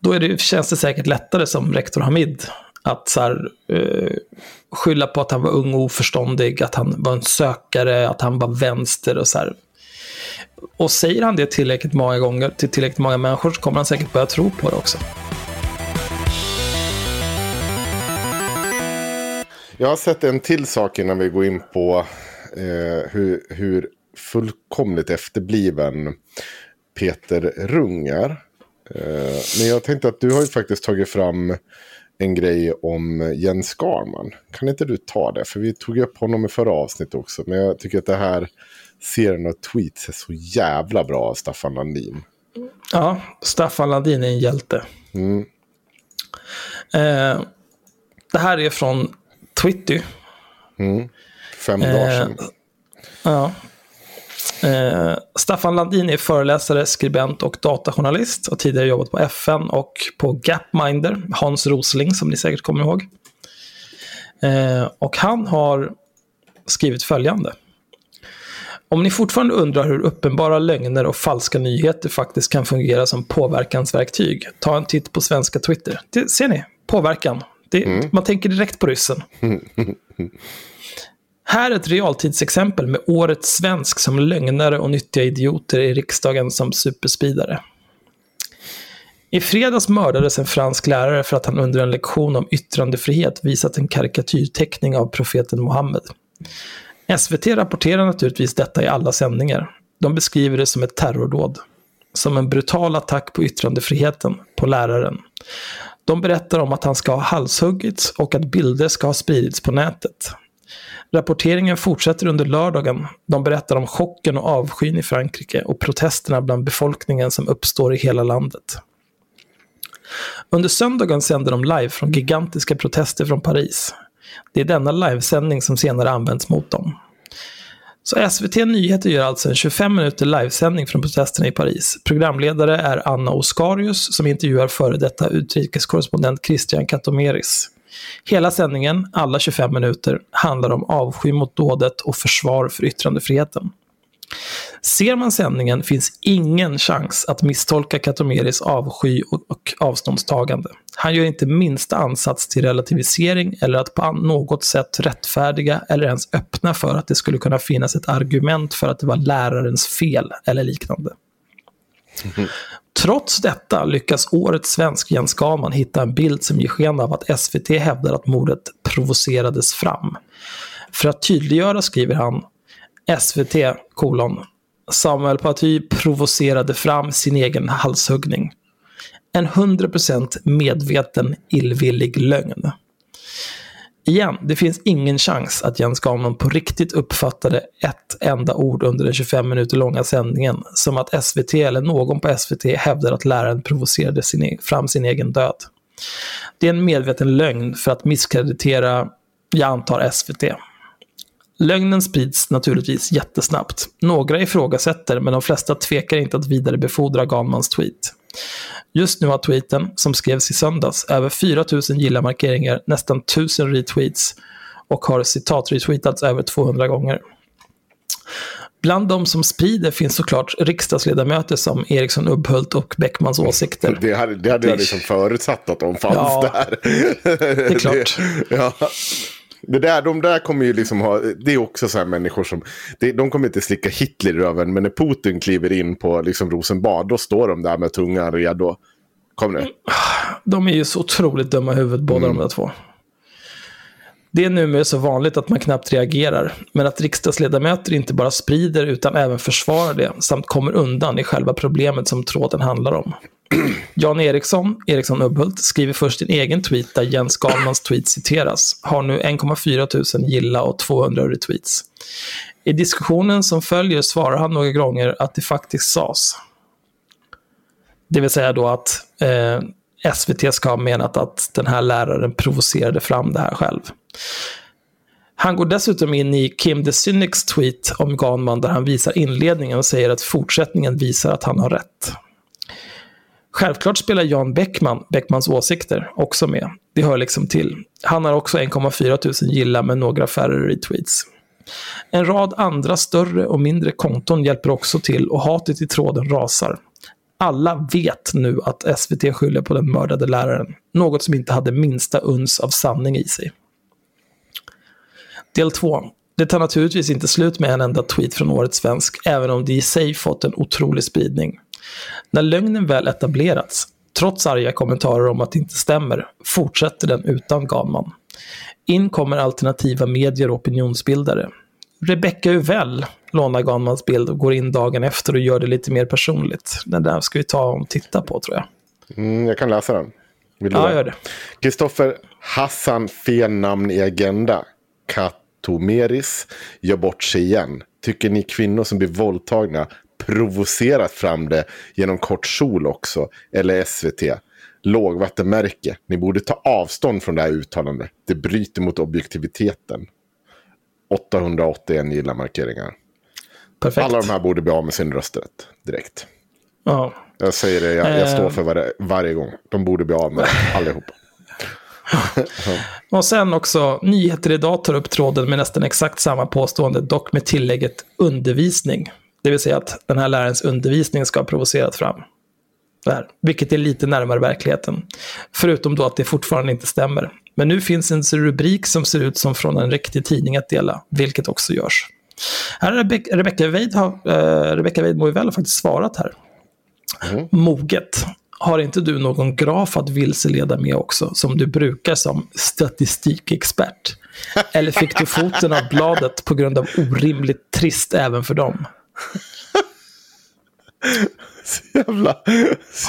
Då är det, känns det säkert lättare som rektor Hamid att så här, eh, skylla på att han var ung och oförståndig, att han var en sökare, att han var vänster och så här. Och säger han det tillräckligt många gånger till tillräckligt många människor så kommer han säkert börja tro på det också. Jag har sett en till sak innan vi går in på eh, hur, hur fullkomligt efterbliven Peter Rung är. Eh, men jag tänkte att du har ju faktiskt tagit fram en grej om Jens Skarman. Kan inte du ta det? För vi tog upp honom i förra avsnittet också. Men jag tycker att det här serien av tweets är så jävla bra av Staffan Landin. Ja, Staffan Landin är en hjälte. Mm. Eh, det här är från Twitter. Fem dagar Eh, sedan. Ja. Eh, Staffan Landin är föreläsare, skribent och datajournalist. Har tidigare jobbat på FN och på Gapminder. Hans Rosling, som ni säkert kommer ihåg. Eh, och han har skrivit följande. Om ni fortfarande undrar hur uppenbara lögner och falska nyheter faktiskt kan fungera som påverkansverktyg, ta en titt på svenska Twitter. Det, ser ni? Påverkan. Det, Man tänker direkt på ryssen. Här ett realtidsexempel med årets svensk som lögnare och nyttiga idioter i riksdagen som superspridare. I fredags mördades en fransk lärare för att han under en lektion om yttrandefrihet visat en karikatyrteckning av profeten Muhammed. SVT rapporterar naturligtvis detta i alla sändningar. De beskriver det som ett terrordåd. Som en brutal attack på yttrandefriheten, på läraren. De berättar om att han ska ha halshuggits och att bilder ska ha spridits på nätet. Rapporteringen fortsätter under lördagen. De berättar om chocken och avskyn i Frankrike och protesterna bland befolkningen som uppstår i hela landet. Under söndagen sänder de live från gigantiska protester från Paris. Det är denna livesändning som senare används mot dem. Så SVT Nyheter gör alltså en 25 minuter livesändning från protesterna i Paris. Programledare är Anna Oskarius som intervjuar före detta utrikeskorrespondent Christian Katomeris. Hela sändningen, alla 25 minuter, handlar om avsky mot dådet och försvar för yttrandefriheten. Ser man sändningen finns ingen chans att misstolka Katomeris avsky och, avståndstagande. Han gör inte minsta ansats till relativisering eller att på något sätt rättfärdiga eller ens öppna för att det skulle kunna finnas ett argument för att det var lärarens fel eller liknande. Trots detta lyckas årets svensk Jens Gaman hitta en bild som ger sken av att SVT hävdar att mordet provocerades fram. För att tydliggöra skriver han SVT, kolon, Samuel Paty provocerade fram sin egen halshuggning. En 100% medveten illvillig lögn. Igen, det finns ingen chans att Jens Skalman på riktigt uppfattade ett enda ord under den 25 minuter långa sändningen som att SVT eller någon på SVT hävdar att läraren provocerade sin, e- fram sin egen död. Det är en medveten lögn för att misskreditera, jag antar, SVT. Lögnen sprids naturligtvis jättesnabbt. Några ifrågasätter, men de flesta tvekar inte att vidarebefordra Ganmans tweet. Just nu har tweeten, som skrevs i söndags, över 4 000 gilla-markeringar, nästan 1000 retweets och har citat-retweetats över 200 gånger. Bland de som sprider finns såklart riksdagsledamöter som Eriksson Ubbhult och Bäckmans åsikter. Det hade, det hade jag liksom förutsatt att de fanns Ja, där. Det är klart. Det, ja. Det där, de där kommer ju liksom ha, det är också så här människor som, det, de kommer inte slicka Hitler i röven, men när Putin kliver in på liksom Rosenbad, då står de där med tungan redo. Kom nu. De är ju så otroligt dumma i huvudet, båda de där två. Det är numera så vanligt att man knappt reagerar, men att riksdagsledamöter inte bara sprider utan även försvarar det, samt kommer undan i själva problemet som tråden handlar om. Jan Eriksson, Eriksson Ubbhult, skriver först en egen tweet där Jens Galmans tweet citeras. Har nu 1,4 tusen gilla och 200 retweets. I diskussionen som följer svarar han några gånger att det faktiskt sades. Det vill säga då att eh, SVT ska ha menat att den här läraren provocerade fram det här själv. Han går dessutom in i Kim de Cynics tweet om Ganman där han visar inledningen och säger att fortsättningen visar att han har rätt. Självklart spelar Jan Beckman, Beckmans åsikter, också med. Det hör liksom till. Han har också 1,4 tusen gilla med några färre retweets. En rad andra större och mindre konton hjälper också till och hatet i tråden rasar. Alla vet nu att SVT skyller på den mördade läraren. Något som inte hade minsta uns av sanning i sig. Del 2. Det tar naturligtvis inte slut med en enda tweet från Årets Svensk, även om det i sig fått en otrolig spridning. När lögnen väl etablerats, trots arga kommentarer om att det inte stämmer, fortsätter den utan Ganman. In kommer alternativa medier och opinionsbildare. Rebecca Uvell lånar Ganmans bild och går in dagen efter och gör det lite mer personligt. Den där ska vi ta och titta på tror jag. Mm, jag kan läsa den. Vill du Ja, det? gör det. Kristoffer Hassan, fel namn i Agenda. Katomeris gör bort sig igen. Tycker ni kvinnor som blir våldtagna provocerat fram det genom kort kjol också? Eller SVT? Lågvattenmärke. Ni borde ta avstånd från det här uttalandet. Det bryter mot objektiviteten. 881 gilla markeringar. Perfekt. Alla de här borde bli av med sin rösträtt direkt. Ja. Jag säger det, jag, jag står för varje, varje gång. De borde bli av med det, allihopa. Och sen också, Nyheter idag tar upp tråden med nästan exakt samma påstående, dock med tillägget undervisning. Det vill säga att den här lärarens undervisning ska ha provocerat fram det här. Vilket är lite närmare verkligheten. Förutom då att det fortfarande inte stämmer. Men nu finns en rubrik som ser ut som från en riktig tidning att dela, vilket också görs. Här har Rebe- Rebecca Weid, har, uh, Rebecca Weid faktiskt svarat här. Moget. Har inte du någon graf att vilseleda med också, som du brukar som statistikexpert? Eller fick du foten av bladet på grund av orimligt trist även för dem? Så jävla...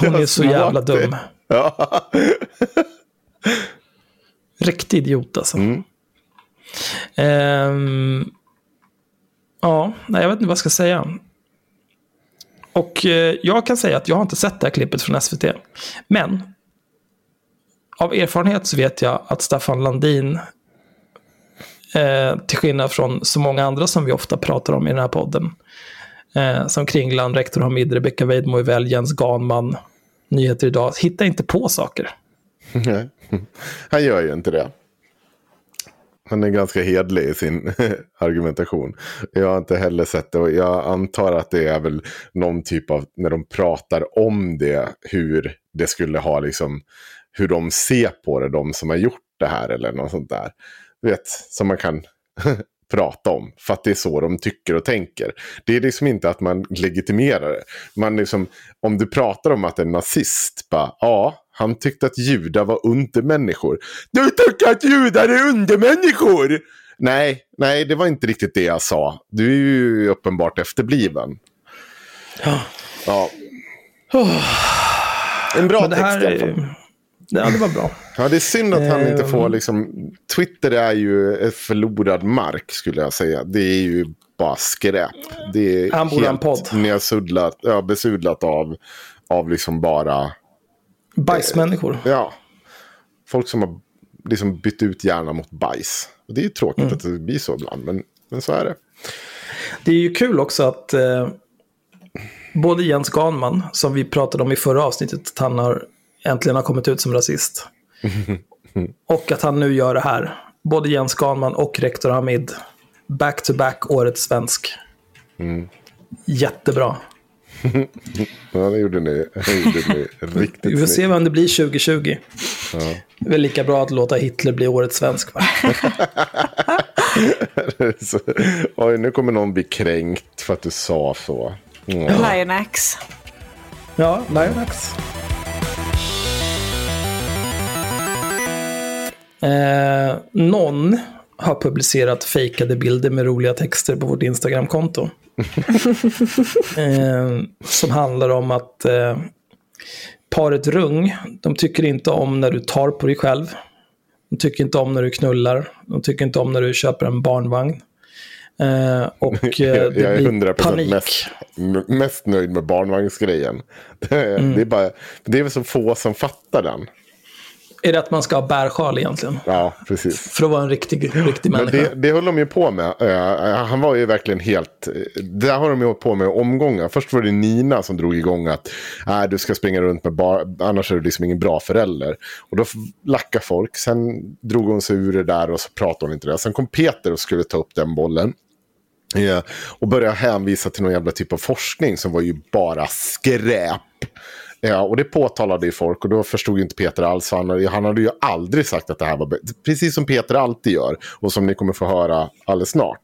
Hon är så jävla dum. Ja. Riktig idiot alltså. Ehm, ja, nej, jag vet inte vad jag ska säga. Och eh, jag kan säga att jag har inte sett det här klippet från SVT. Men av erfarenhet så vet jag att Staffan Landin, eh, till skillnad från så många andra som vi ofta pratar om i den här podden, eh, som Kringland, Rektor Hamid, Rebecka Weidmo väl, Jens Ganman, Nyheter Idag, Hitta inte på saker. Nej. Han gör ju inte det. Han är ganska hedlig i sin argumentation. Jag har inte heller sett det och jag antar att det är väl någon typ av, när de pratar om det, hur det skulle ha liksom, hur de ser på det, de som har gjort det här eller något sånt där. Du vet, som man kan prata om. För att det är så de tycker och tänker. Det är liksom inte att man legitimerar det. Man liksom, om du pratar om att en nazist, bara, ja, han tyckte att judar var undermänniskor. Du tycker att judar är undermänniskor! Nej, nej, det var inte riktigt det jag sa. Du är ju uppenbart efterbliven. Ja. Ja. En bra text i alla fall. Ja, det var bra. Ja, det är synd att han inte får liksom... Twitter är ju förlorad mark skulle jag säga. Det är ju bara skräp. Det är Han borde podd. nedsudlat, ja, besudlat av, av liksom bara... Bajsmänniskor. Ja, folk som har liksom bytt ut hjärna mot bajs. Och det är ju tråkigt Mm. att det blir så ibland, men, men så är det. Det är ju kul också att eh, både Jens Ganman, som vi pratade om i förra avsnittet, att han har äntligen har kommit ut som rasist. och att han nu gör det här. Både Jens Ganman och rektor Hamid. Back to back årets svensk. Jättebra. Ja, det gjorde ni, det gjorde ni riktigt Vi får se snyggt. vem det blir 2020. Det är väl lika bra att låta Hitler bli årets svensk. Va? så, oj, nu kommer någon bli kränkt för att du sa så. Mm. Lionax. Ja, Lionax. Eh, någon har publicerat fejkade bilder med roliga texter på vårt Instagramkonto. eh, som handlar om att eh, paret Rung, de tycker inte om när du tar på dig själv. De tycker inte om när du knullar. De tycker inte om när du köper en barnvagn. Eh, och eh, det jag är blir 100% panik. mest, mest nöjd med barnvagnsgrejen. Det är, det, är bara, det är väl så få som fattar den. Är det att man ska ha bärsjal egentligen? Ja, precis. För att vara en riktig, riktig Men människa. det, det höll de ju på med. Eh, han var ju verkligen helt... eh, Där har de ju hållit på med omgångar. Först var det Nina som drog igång att äh, du ska springa runt med bar... annars är du liksom ingen bra förälder. Och då lackade folk. Sen drog hon sig ur det där och så pratade hon inte det. Sen kom Peter och skulle ta upp den bollen. Ja, och började hänvisa till någon jävla typ av forskning som var ju bara skräp. Ja, och det påtalade ju folk och då förstod ju inte Peter alls. Han, hade- han hade ju aldrig sagt att det här var Precis som Peter alltid gör och som ni kommer få höra alldeles snart.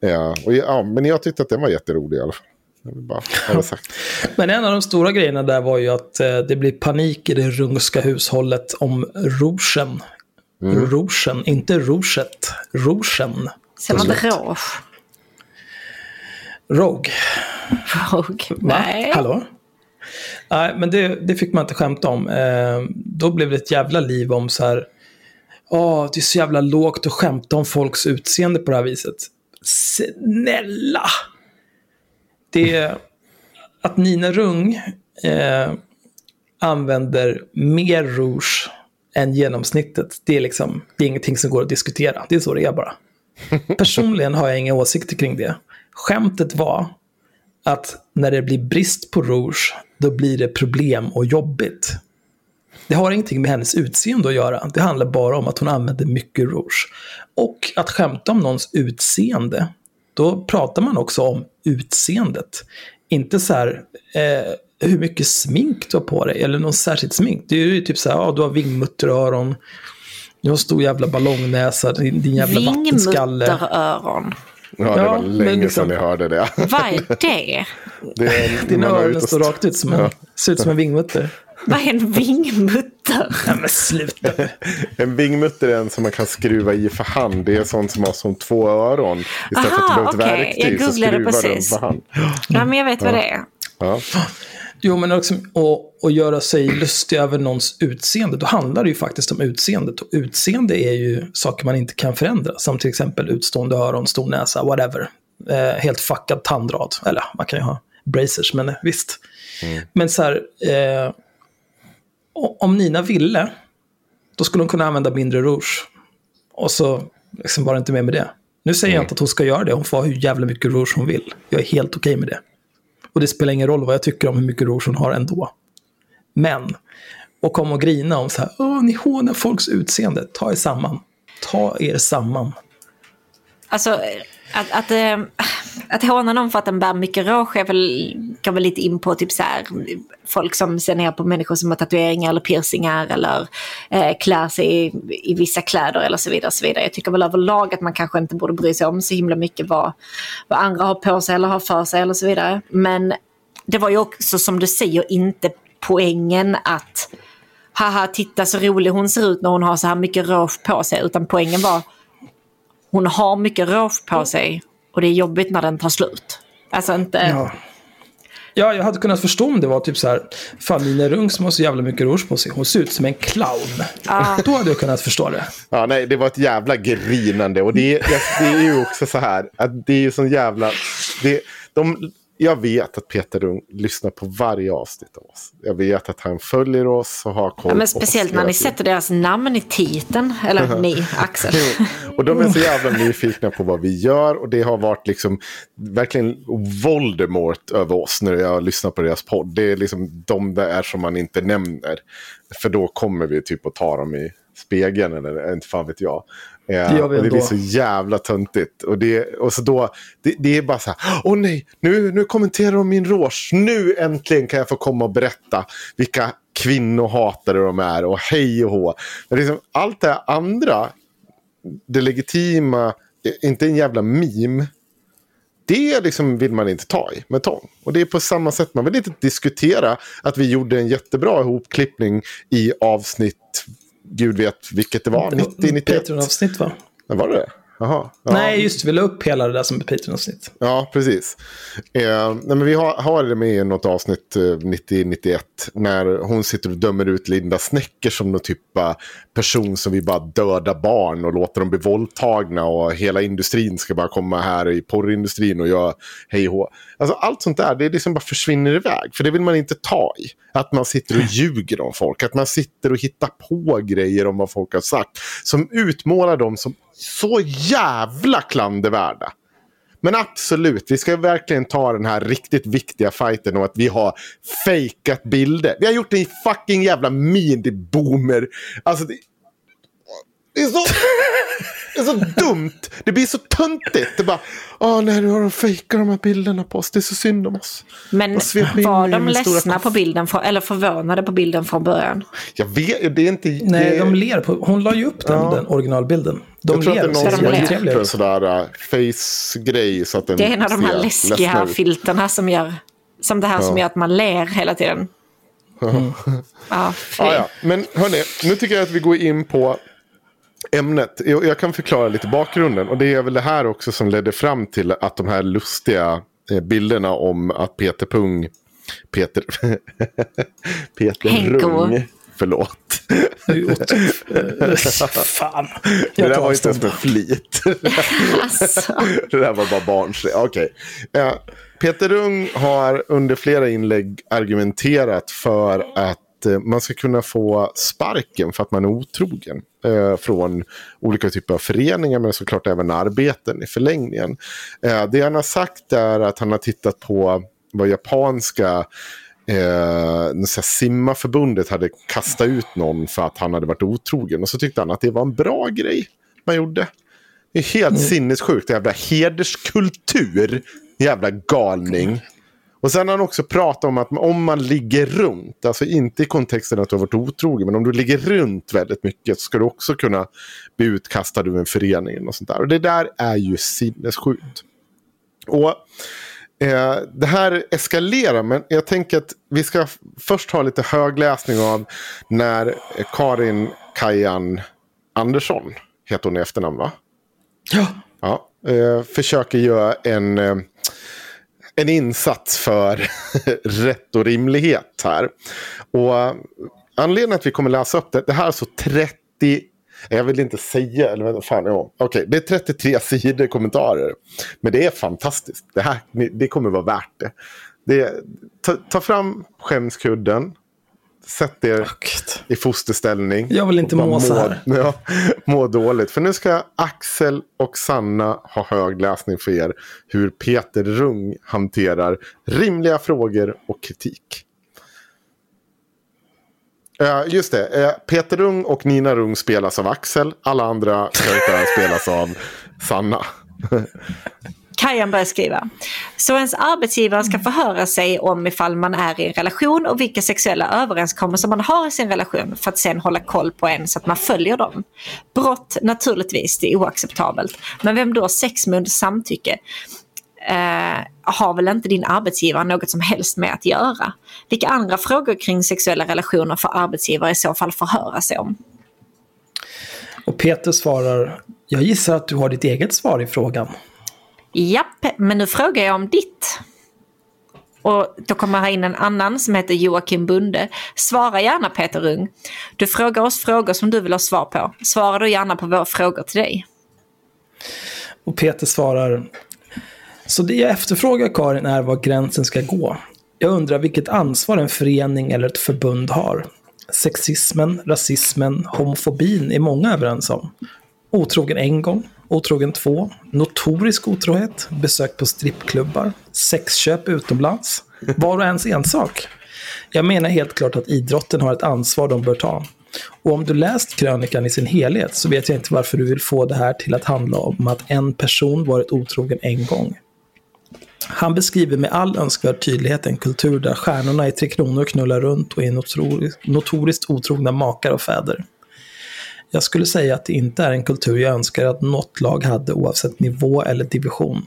Ja, och, ja, men jag tyckte att den var jätterolig i alla fall. Bara. Men en av de stora grejerna där var ju att eh, det blir panik i det rungska hushållet om rougen. Mm. Rougen, inte rouget. Rougen. Säger man rouge? Rogue. Rogue? Va? Nej. Hallå? Nej, men det, det fick man inte skämta om. Eh, då blev det ett jävla liv om så här. Åh, det är så jävla lågt att skämta om folks utseende på det här viset. Snälla! Det är att Nina Rung eh, använder mer rouge än genomsnittet. Det är liksom, det är ingenting som går att diskutera. Det är så det är bara. Personligen har jag inga åsikter kring det. Skämtet var att när det blir brist på rouge, då blir det problem och jobbigt. Det har ingenting med hennes utseende att göra. Det handlar bara om att hon använder mycket rouge. Och att skämta om någons utseende, då pratar man också om utseendet. Inte så här, eh, hur mycket smink du har på dig, eller någon särskilt smink. Det är ju typ så här, ja, du har vingmutteröron, du har stor jävla ballongnäsa, din, din jävla vattenskalle. Vingmutteröron. Ja, det Ja, var länge liksom- sedan jag hörde det. Vad är det? det är, Dina öron står st- rakt ut som en, ser ut som en vingmutter. Vad är en vingmutter? Nej men sluta. En vingmutter är en som man kan skruva i för hand. Det är sånt som har som två öron. Istället för att Aha, du behöver ett okej. Jag verktyg så googlade skruvar du den precis. för hand. Ja, men jag vet vad det är. Ja. Jo, men också att, att göra sig lustig över någons utseende, då handlar det ju faktiskt om utseendet. Och utseende är ju saker man inte kan förändra, som till exempel utstående öron, stor näsa, whatever. Eh, helt fuckad tandrad, eller man kan ju ha bracers, men visst. Men så här, eh, om Nina ville, då skulle hon kunna använda mindre rouge. Och så liksom var det inte mer med det. Nu säger jag inte att hon ska göra det, hon får ha hur jävla mycket rouge hon vill. Jag är helt okej med det. Och det spelar ingen roll vad jag tycker om hur mycket rouge hon har ändå. Men, och kom och grina om så här, Åh, ni hånar folks utseende, ta er samman. Ta er samman. Alltså, eh, att, att, äh att håna någon för att den bär mycket rouge är väl, kan väl lite in på typ så här, folk som ser ner på människor som har tatueringar eller piercingar eller eh, klär sig i, i vissa kläder eller så vidare. Så vidare. Jag tycker väl överlag att man kanske inte borde bry sig om så himla mycket vad, vad andra har på sig eller har för sig eller så vidare. Men det var ju också som du säger inte poängen att haha titta så rolig hon ser ut när hon har så här mycket rouge på sig. Utan poängen var hon har mycket rouge på sig och det är jobbigt när den tar slut. Alltså inte... Ja. Ja, jag hade kunnat förstå om det var typ så här, fan Nina Rung som har så jävla mycket rouge på sig, hon ser ut som en clown. Då hade jag kunnat förstå det. Ja, nej, det var ett jävla grinande. Och det, är- det är ju också så här att det är ju sån jävla... Det, de, jag vet att Peter Rung lyssnar på varje avsnitt av oss. Jag vet att han följer oss och har koll Ja, men speciellt när ni sätter deras namn i titeln. Eller ni, Axel. Och de är så jävla nyfikna på vad vi gör. Och det har varit liksom verkligen Voldemort över oss när jag lyssnar på deras podd. Det är liksom de där som man inte nämner. För då kommer vi typ att ta dem i spegeln eller inte fan vet jag. Eh, Det gör vi och det blir så jävla töntigt. Och, det, och så då, det, det är bara så här, åh nej, nu, nu kommenterar de min rouge. Nu äntligen kan jag få komma och berätta vilka kvinnohatare de är och hej och hå. Men liksom, allt det andra det legitima inte en jävla meme. Det liksom vill man inte ta i med tång. Och det är på samma sätt, man vill inte diskutera att vi gjorde en jättebra ihopklippning i avsnitt, gud vet vilket det var, 90-91. Patreon-avsnitt va? Ja, Var det det? Jaha. Ja. Nej, just. Vi la upp hela det där som Patreon-avsnitt. Ja, precis. Eh, nej, men vi har, har det med i något avsnitt eh, 90-91 när hon sitter och dömer ut Linda Snäcker som någon typ av person som vill bara döda barn och låter dem bli våldtagna och hela industrin ska bara komma här i porrindustrin och göra hej och. Alltså allt sånt där, det liksom bara försvinner iväg. För det vill man inte ta i. Att man sitter och ljuger om folk, att man sitter och hittar på grejer om vad folk har sagt. Som utmålar dem som så jävla klandervärda. Men absolut, vi ska verkligen ta den här riktigt viktiga fighten om att vi har fejkat bilder. Vi har gjort en fucking jävla mini-boomer. Alltså, det, det, är så, det är så dumt. Det blir så töntigt. Det bara, åh nej, nu har de fejkat de här bilderna på oss. Det är så synd om oss. Men var de ledsna på bilden, från, eller förvånade på bilden från början? Jag vet, det är inte... Nej, det, de ler på... Hon la ju upp den, Ja. den originalbilden. De jag tror att det är någon som har gjort en ut. sådär uh, face-grej. Så att den Det är en av de här läskiga filterna som gör, som det här som gör att man ler hela tiden. Ja, fy. Ja, ja. Men hörni, nu tycker jag att vi går in på ämnet. Jag, jag kan förklara lite bakgrunden. Och det är väl det här också som ledde fram till att de här lustiga eh, bilderna om att Peter Pung... Peter... Peter Henko. Rung. Förlåt. Fan. Det Jag där tar var inte ens med flit. Alltså. det där var bara barnsligt. Okej. Eh, Peter Rung har under flera inlägg argumenterat för att eh, man ska kunna få sparken för att man är otrogen. Eh, från olika typer av föreningar men såklart även arbeten i förlängningen. Eh, det han har sagt är att han har tittat på vad japanska eh, simmarförbundet hade kastat ut någon för att han hade varit otrogen. Och så tyckte han att det var en bra grej man gjorde. Det är helt sinnessjukt, jävla hederskultur. Jävla galning. Och sen har han också pratat om att om man ligger runt, alltså inte i kontexten att du har varit otrogen, men om du ligger runt väldigt mycket så ska du också kunna bli utkastad ur en förening. Och sånt där. Och det där är ju sinnessjukt. Och eh, det här eskalerar, men jag tänker att vi ska först ha lite högläsning av när Karin Kajan Andersson, heter hon i efternamn va? Ja. Ja, eh, försöker göra en, eh, en insats för rätt och rimlighet här. Och anledningen att vi kommer läsa upp det, det här är alltså 30, jag vill inte säga, eller vad fan, ja. Okej, det är 33 sidor kommentarer. Men det är fantastiskt, det här det kommer vara värt det. det ta, ta fram skämskudden, sätt er i fosterställning. Jag vill inte må så här. Ja, må dåligt. För nu ska Axel och Sanna ha högläsning för er. Hur Peter Rung hanterar rimliga frågor och kritik. Eh, just det, eh, Peter Rung och Nina Rung spelas av Axel. Alla andra karaktärer spelas av Sanna. Kajan börjar skriva. Så ens arbetsgivare ska förhöra sig om ifall man är i en relation och vilka sexuella överenskommelser man har i sin relation för att sen hålla koll på en så att man följer dem. Brott naturligtvis, det är oacceptabelt. Men vem då sex med under samtycke? Eh, har väl inte din arbetsgivare något som helst med att göra? Vilka andra frågor kring sexuella relationer får arbetsgivare i så fall förhöra sig om? Och Peter svarar, jag gissar att du har ditt eget svar i frågan. Japp, men nu frågar jag om ditt. Och då kommer här in en annan som heter Joakim Bunde. Svara gärna Peter Rung. Du frågar oss frågor som du vill ha svar på. Svara då gärna på våra frågor till dig. Och Peter svarar, så det jag efterfrågar Karin är var gränsen ska gå. Jag undrar vilket ansvar en förening eller ett förbund har. Sexismen, rasismen, homofobin är många överens om. Otrogen en gång, otrogen två, notorisk otrohet, besök på strippklubbar, sexköp utomlands. Var och ens ensak. Jag menar helt klart att idrotten har ett ansvar de bör ta. Och om du läst krönikan i sin helhet så vet jag inte varför du vill få det här till att handla om att en person varit otrogen en gång. Han beskriver med all önskvärd tydlighet en kultur där stjärnorna i Tre Kronor knullar runt och är notoriskt, notoriskt otrogna makar och fäder. Jag skulle säga att det inte är en kultur jag önskar att något lag hade oavsett nivå eller division.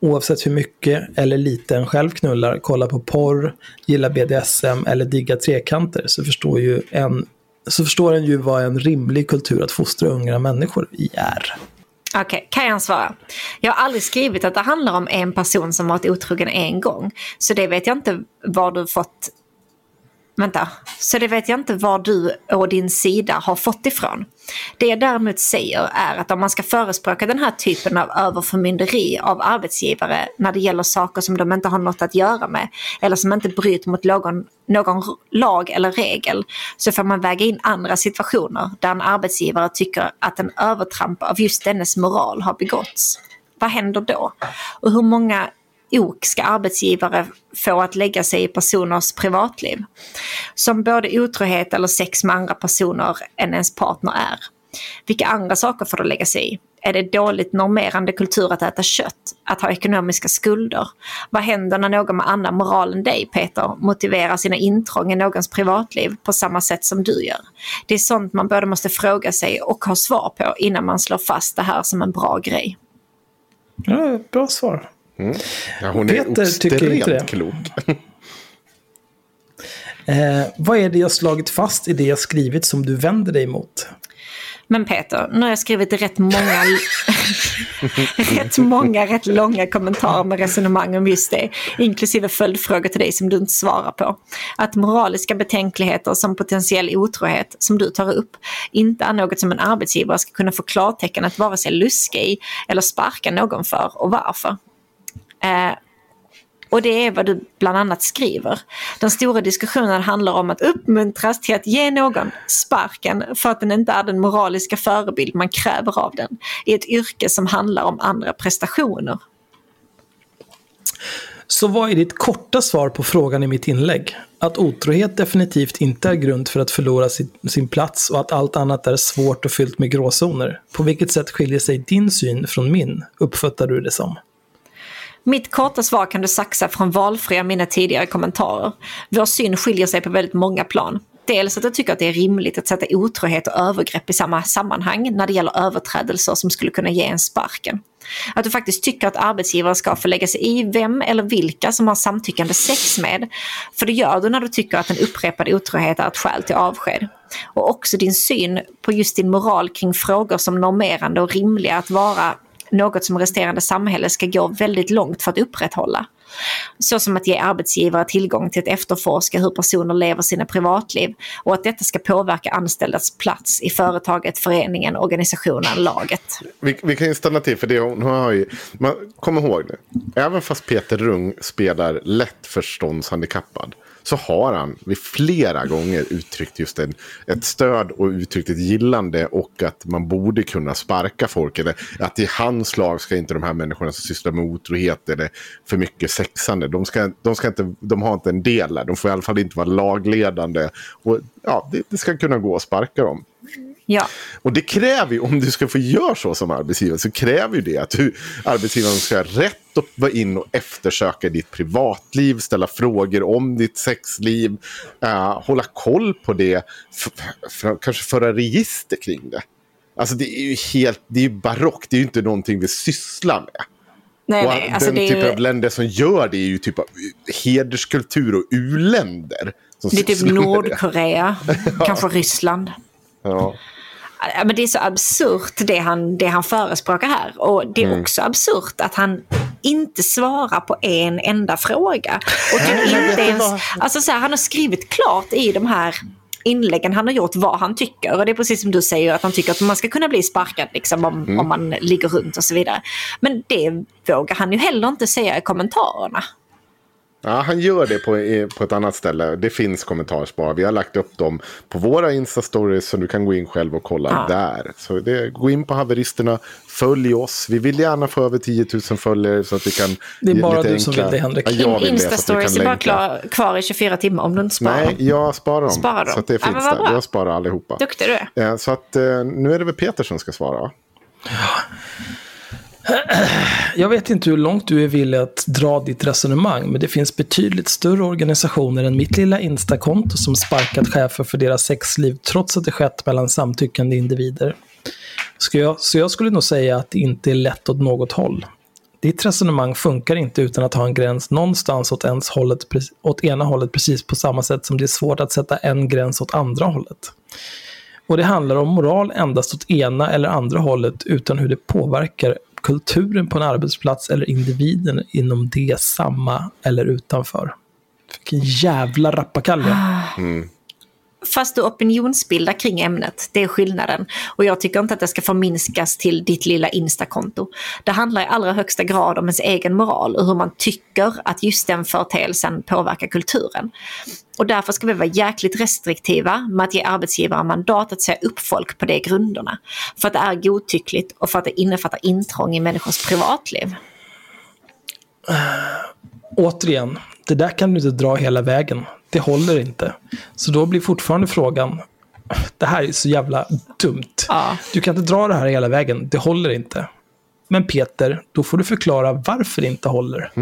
Oavsett hur mycket eller lite en själv knullar, kollar på porr, gillar BDSM eller diggar trekanter så förstår, ju en, så förstår en ju vad en rimlig kultur att fostra unga människor i är. Okej, okay, kan jag svara? Jag har aldrig skrivit att det handlar om en person som varit otrogen en gång. Så det vet jag inte var du fått Vänta, så det vet jag inte var du och din sida har fått ifrån. Det jag däremot säger är att om man ska förespråka den här typen av överförmynderi av arbetsgivare när det gäller saker som de inte har något att göra med eller som inte bryter mot någon, någon lag eller regel så får man väga in andra situationer där en arbetsgivare tycker att en övertramp av just dennes moral har begåtts. Vad händer då? Och hur många ok ska arbetsgivare få att lägga sig i personers privatliv. Som både otrohet eller sex med andra personer än ens partner är. Vilka andra saker får du lägga sig i? Är det dåligt normerande kultur att äta kött? Att ha ekonomiska skulder? Vad händer när någon med annan moral än dig, Peter, motiverar sina intrång i någons privatliv på samma sätt som du gör? Det är sånt man både måste fråga sig och ha svar på innan man slår fast det här som en bra grej. Ja, bra svar. Mm. Ja, hon Peter är tycker inte det. klok. eh, vad är det jag slagit fast i det jag skrivit som du vänder dig mot? Men Peter, nu har jag skrivit rätt många, rätt många, rätt långa kommentarer med resonemang om just det. Inklusive följdfrågor till dig som du inte svarar på. Att moraliska betänkligheter som potentiell otrohet, som du tar upp, inte är något som en arbetsgivare ska kunna få klartecken att vare sig luska i eller sparka någon för och varför. Eh, och det är vad du bland annat skriver. Den stora diskussionen handlar om att uppmuntras till att ge någon sparken för att den inte är den moraliska förebild man kräver av den i ett yrke som handlar om andra prestationer. Så vad är ditt korta svar på frågan i mitt inlägg? Att otrohet definitivt inte är grund för att förlora sin, sin plats och att allt annat är svårt och fyllt med gråzoner. På vilket sätt skiljer sig din syn från min? Uppfattar du det som? Mitt korta svar kan du saxa från valfria av mina tidigare kommentarer. Vår syn skiljer sig på väldigt många plan. Dels att jag tycker att det är rimligt att sätta otrohet och övergrepp i samma sammanhang när det gäller överträdelser som skulle kunna ge en sparken. Att du faktiskt tycker att arbetsgivare ska få lägga sig i vem eller vilka som har samtyckande sex med. För det gör du när du tycker att en upprepad otrohet är ett skäl till avsked. Och också din syn på just din moral kring frågor som normerande och rimliga att vara något som resterande samhälle ska gå väldigt långt för att upprätthålla. Så som att ge arbetsgivare tillgång till att efterforska hur personer lever sina privatliv och att detta ska påverka anställdas plats i företaget, föreningen, organisationen, laget. Vi, vi kan ju stanna till för det hon har ju, man, kom ihåg nu, även fast Peter Rung spelar lätt förståndshandikappad så har han vid flera gånger uttryckt just en, ett stöd och uttryckt ett gillande och att man borde kunna sparka folk. Eller att i hans lag ska inte de här människorna som sysslar med otrohet eller för mycket sexande, de, ska, de, ska inte, de har inte en del där. De får i alla fall inte vara lagledande. Och, ja, det, det ska kunna gå att sparka dem. Ja. Och det kräver ju, om du ska få göra så som arbetsgivare, så kräver ju det att du, arbetsgivaren ska ha rätt att vara in och eftersöka ditt privatliv, ställa frågor om ditt sexliv, uh, hålla koll på det, kanske föra register kring det. Alltså det är ju helt, det är ju barockt, det är ju inte någonting vi sysslar med. Nej, nej, alltså den typen ju... av länder som gör det är ju typ av hederskultur och uländer. Det är typ Nordkorea, kanske Ryssland. Ja. Men det är så absurt det han, det han förespråkar här. Och det är mm. också absurt att han inte svarar på en enda fråga. Och kan inte ens, alltså så här, han har skrivit klart i de här inläggen han har gjort vad han tycker. Och det är precis som du säger att han tycker att man ska kunna bli sparkad liksom, om, mm. om man ligger runt och så vidare. Men det vågar han ju heller inte säga i kommentarerna. Ja, han gör det på, på ett annat ställe. Det finns kommentarsspar. Vi har lagt upp dem på våra Insta-stories så du kan gå in själv och kolla ja. där. Så det, gå in på haveristerna, följ oss. Vi vill gärna få över 10 000 följare så att vi kan... Det är bara du enkla... som vill det, Henrik. Ja, Insta-stories är bara klar, kvar i 24 timmar om du inte sparar Nej, jag sparar dem. Sparar dem. Så att det finns ja, där. Jag sparar allihopa. Duktig du är. Så att eh, nu är det väl Peter som ska svara. Ja jag vet inte hur långt du är villig att dra ditt resonemang, men det finns betydligt större organisationer än mitt lilla Instakonto som sparkat chefer för deras sexliv trots att det skett mellan samtyckande individer. Så jag, så jag skulle nog säga att det inte är lätt åt något håll. Ditt resonemang funkar inte utan att ha en gräns någonstans åt, ens hållet, åt ena hållet precis på samma sätt som det är svårt att sätta en gräns åt andra hållet. Och det handlar om moral endast åt ena eller andra hållet utan hur det påverkar kulturen på en arbetsplats eller individen inom det samma eller utanför. Vilken jävla rappakalja. Mm. Fast du opinionsbildar kring ämnet, det är skillnaden. Och jag tycker inte att det ska förminskas till ditt lilla Instakonto. Det handlar i allra högsta grad om ens egen moral och hur man tycker att just den företeelsen påverkar kulturen. Och därför ska vi vara jäkligt restriktiva med att ge arbetsgivare mandat att säga upp folk på de grunderna. För att det är godtyckligt och för att det innefattar intrång i människors privatliv. Återigen, det där kan du inte dra hela vägen. Det håller inte. Så då blir fortfarande frågan, det här är så jävla dumt. Ja. Du kan inte dra det här hela vägen, det håller inte. Men Peter, då får du förklara varför det inte håller.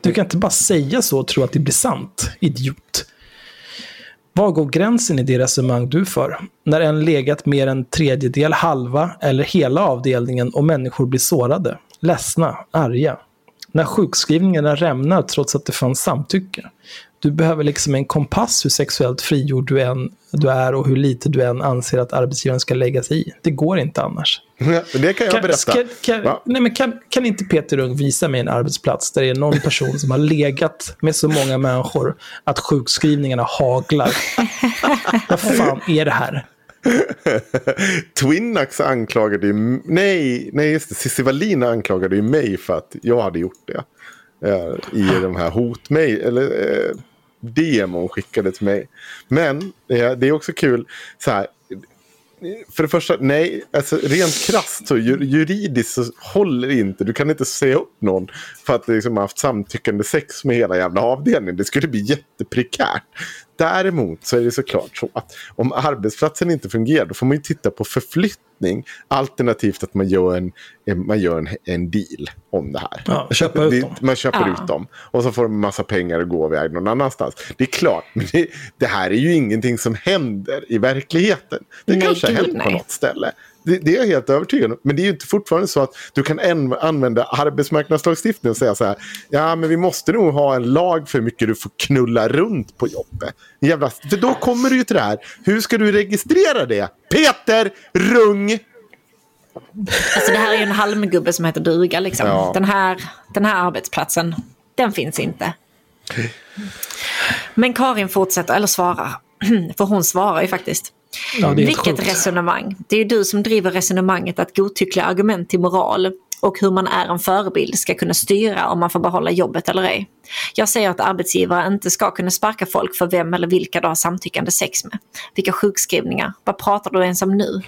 Du kan inte bara säga så och tro att det blir sant, idiot. Var går gränsen i det resonemang du för? När en legat mer än tredjedel, halva eller hela avdelningen och människor blir sårade, ledsna, arga. När sjukskrivningarna rämnar trots att det fanns samtycke. Du behöver liksom en kompass hur sexuellt frigjord du, än, du är och hur lite du än anser att arbetsgivaren ska lägga sig i. Det går inte annars. Det kan jag berätta. Kan, kan, nej, men kan, kan inte Peter Ung visa mig en arbetsplats där det är någon person som har legat med så många människor att sjukskrivningarna haglar? Vad fan är det här? Twinax anklagade ju... Nej, nej just det. Cissi Wallin anklagade ju mig för att jag hade gjort det. Eh, I de här eller eh, demo hon skickade till mig. Men eh, det är också kul, så här. För det första, nej, alltså rent krasst så juridiskt så håller det inte. Du kan inte säga upp någon för att liksom haft samtyckande sex med hela jävla avdelningen. Det skulle bli jätteprekärt. Däremot så är det såklart så att om arbetsplatsen inte fungerar då får man ju titta på förflyttning. Alternativt att man gör en, en- man gör en, en deal om det här. Ja, köpa ut dem. Man köper Ja. ut dem. Och så får de en massa pengar och gå iväg någon annanstans. Det är klart, men det, det här är ju ingenting som händer i verkligheten. Det Nej, kanske har hänt på något ställe. Det, det är jag helt övertygad om. Men det är ju inte fortfarande så att du kan en, använda arbetsmarknadslagstiftningen och säga så här. Ja, men vi måste nog ha en lag för hur mycket du får knulla runt på jobbet. Jävla, för då kommer du ju till det här. Hur ska du registrera det? Peter Rung! Alltså det här är ju en halmgubbe som heter duga liksom. Ja. Den, här, den här arbetsplatsen, den finns inte. Men Karin fortsätter, eller svarar. För hon svarar ju faktiskt. Ja, Vilket sjukt. resonemang. Det är ju du som driver resonemanget att godtyckliga argument till moral och hur man är en förebild ska kunna styra om man får behålla jobbet eller ej. Jag säger att arbetsgivare inte ska kunna sparka folk för vem eller vilka du har samtyckande sex med. Vilka sjukskrivningar? Vad pratar du ens om nu?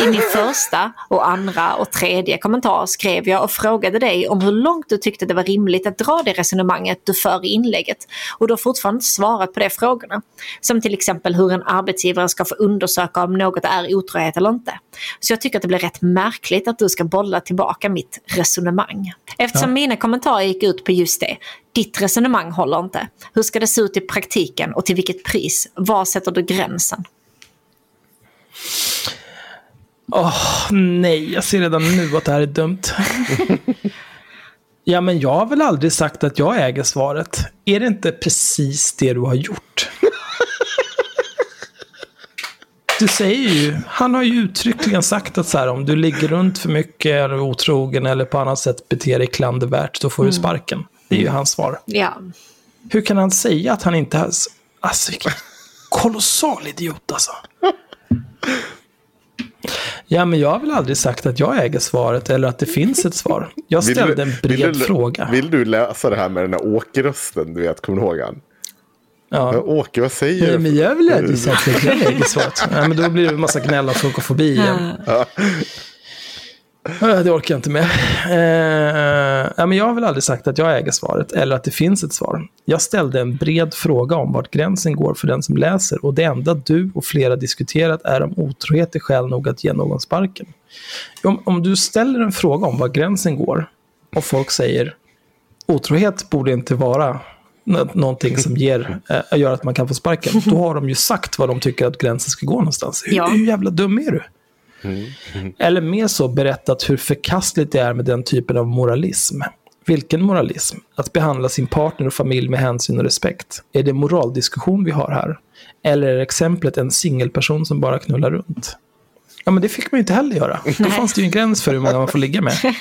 I min första och andra och tredje kommentar skrev jag och frågade dig om hur långt du tyckte det var rimligt att dra det resonemanget du för i inlägget. Och du har fortfarande inte svarat på de frågorna. Som till exempel hur en arbetsgivare ska få undersöka om något är otrohet eller inte. Så jag tycker att det blir rätt märkligt att du ska bolla tillbaka mitt resonemang. Eftersom mina kommentarer gick ut på just det. Ditt resonemang håller inte. Hur ska det se ut i praktiken och till vilket pris? Var sätter du gränsen? Åh, nej, jag ser redan nu att det här är dumt. ja, men jag har väl aldrig sagt att jag äger svaret. Är det inte precis det du har gjort? Du säger ju, han har ju uttryckligen sagt att så här, om du ligger runt för mycket, är otrogen eller på annat sätt beter dig klandervärt, då får du sparken. Det är ju hans svar. Ja, Hur kan han säga att han inte har... Alltså, vilken kolossal idiot alltså. Ja, men jag har väl aldrig sagt att jag äger svaret eller att det finns ett svar. Jag Vill ställde du- en vill bred du- fråga. Vill du läsa det här med den här Åke-rösten? Du vet, kommer du ihåg han? Ja. Ja. Åke, vad säger Nej, du? men jag vill aldrig sagt att jag äger svaret. Ja, men då blir det en massa gnäll och funkofobi igen. Ja, Det orkar jag inte med. Eh, men jag har väl aldrig sagt att jag äger svaret eller att det finns ett svar. Jag ställde en bred fråga om vart gränsen går för den som läser och det enda du och flera diskuterat är om otrohet är skäl nog att ge någon sparken. Om, om du ställer en fråga om var gränsen går, och folk säger otrohet borde inte vara nå- någonting som ger, äh, gör att man kan få sparken. Då har de ju sagt vad de tycker att gränsen ska gå någonstans. Hur, Ja. hur jävla dum är du? Eller mer så berättat hur förkastligt det är med den typen av moralism. Vilken moralism? Att behandla sin partner och familj med hänsyn och respekt. Är det moraldiskussion vi har här? Eller är exemplet en singelperson som bara knullar runt? Ja, men det fick man ju inte heller göra. Då fanns det ju en gräns för hur många man får ligga med.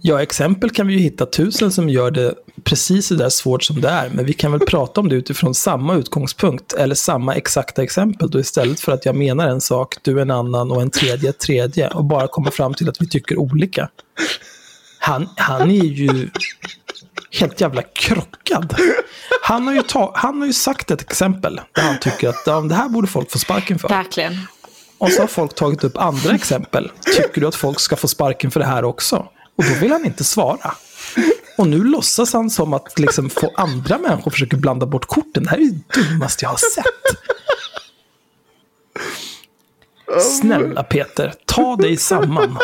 Ja, exempel kan vi ju hitta tusen som gör det precis så där svårt som det är. Men vi kan väl prata om det utifrån samma utgångspunkt eller samma exakta exempel då istället för att jag menar en sak, du en annan och en tredje tredje och bara kommer fram till att vi tycker olika. Han, han är ju helt jävla krockad. Han har, ju ta, han har ju sagt ett exempel där han tycker att det här borde folk få sparken för. Verkligen. Och så har folk tagit upp andra exempel. Tycker du att folk ska få sparken för det här också? Och då vill han inte svara. Och nu låtsas han som att liksom få andra människor försöker blanda bort korten. Det här är det dummaste jag har sett. Snälla Peter, ta dig samman.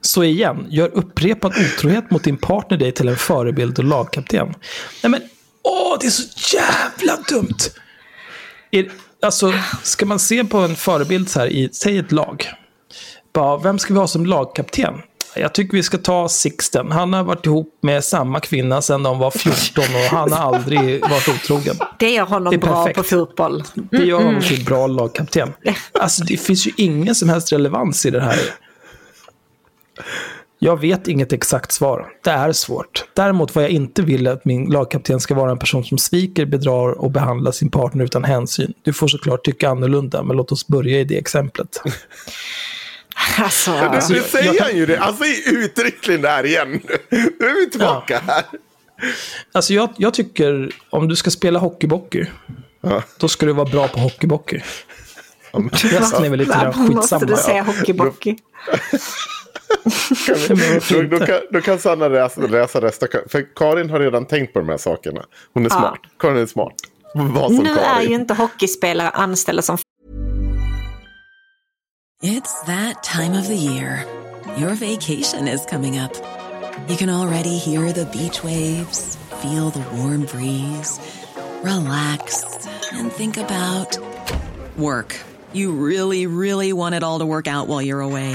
Så igen, gör upprepad otrohet mot din partner dig till en förebild och lagkapten. Nej men, åh, det är så jävla dumt! Är, alltså, ska man se på en förebild så här i, säg ett lag. Bara, vem ska vi ha som lagkapten? Jag tycker vi ska ta Sixten. Han har varit ihop med samma kvinna sedan de var 14 och han har aldrig varit otrogen. Det gör honom Det är bra på fotboll. Det gör honom till bra lagkapten. Alltså det finns ju ingen som helst relevans i det här. Jag vet inget exakt svar. Det är svårt. Däremot vad jag inte vill är att min lagkapten ska vara en person som sviker, bedrar och behandlar sin partner utan hänsyn. Du får såklart tycka annorlunda, men låt oss börja i det exemplet. Alltså, Alltså, nu säger jag- han ju det. Alltså uttryckligen där igen. Nu är vi tillbaka här. Alltså jag, jag tycker, om du ska spela hockeybockey, Ja. då ska du vara bra på hockeybockey. Resten är väl lite varför måste skitsamma. du säga hockeybockey? Då, då, kan, då kan Sanna läsa, läsa resten. För Karin har redan tänkt på de här sakerna. Hon är Ja. smart. Karin är smart. Var som Nu är Karin. ju inte hockeyspelare anställda som It's that time of the year. Your vacation is coming up. You can already hear the beach waves, feel the warm breeze, relax, and think about work. You really, really want it all to work out while you're away.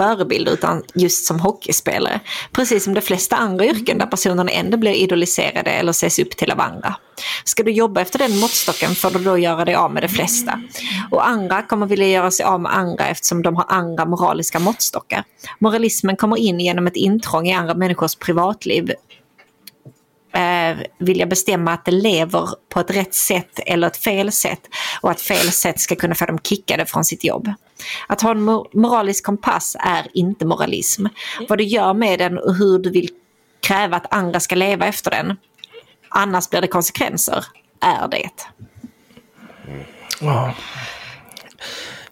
förebild utan just som hockeyspelare. Precis som de flesta andra yrken där personerna ändå blir idoliserade eller ses upp till av andra. Ska du jobba efter den måttstocken får du då göra dig av med de flesta. Och andra kommer vilja göra sig av med andra eftersom de har andra moraliska måttstockar. Moralismen kommer in genom ett intrång i andra människors privatliv eh, vilja bestämma att det lever på ett rätt sätt eller ett fel sätt och att fel sätt ska kunna få dem kickade från sitt jobb. Att ha en mor- moralisk kompass är inte moralism. Vad du gör med den och hur du vill kräva att andra ska leva efter den, annars blir det konsekvenser, är det. Ja.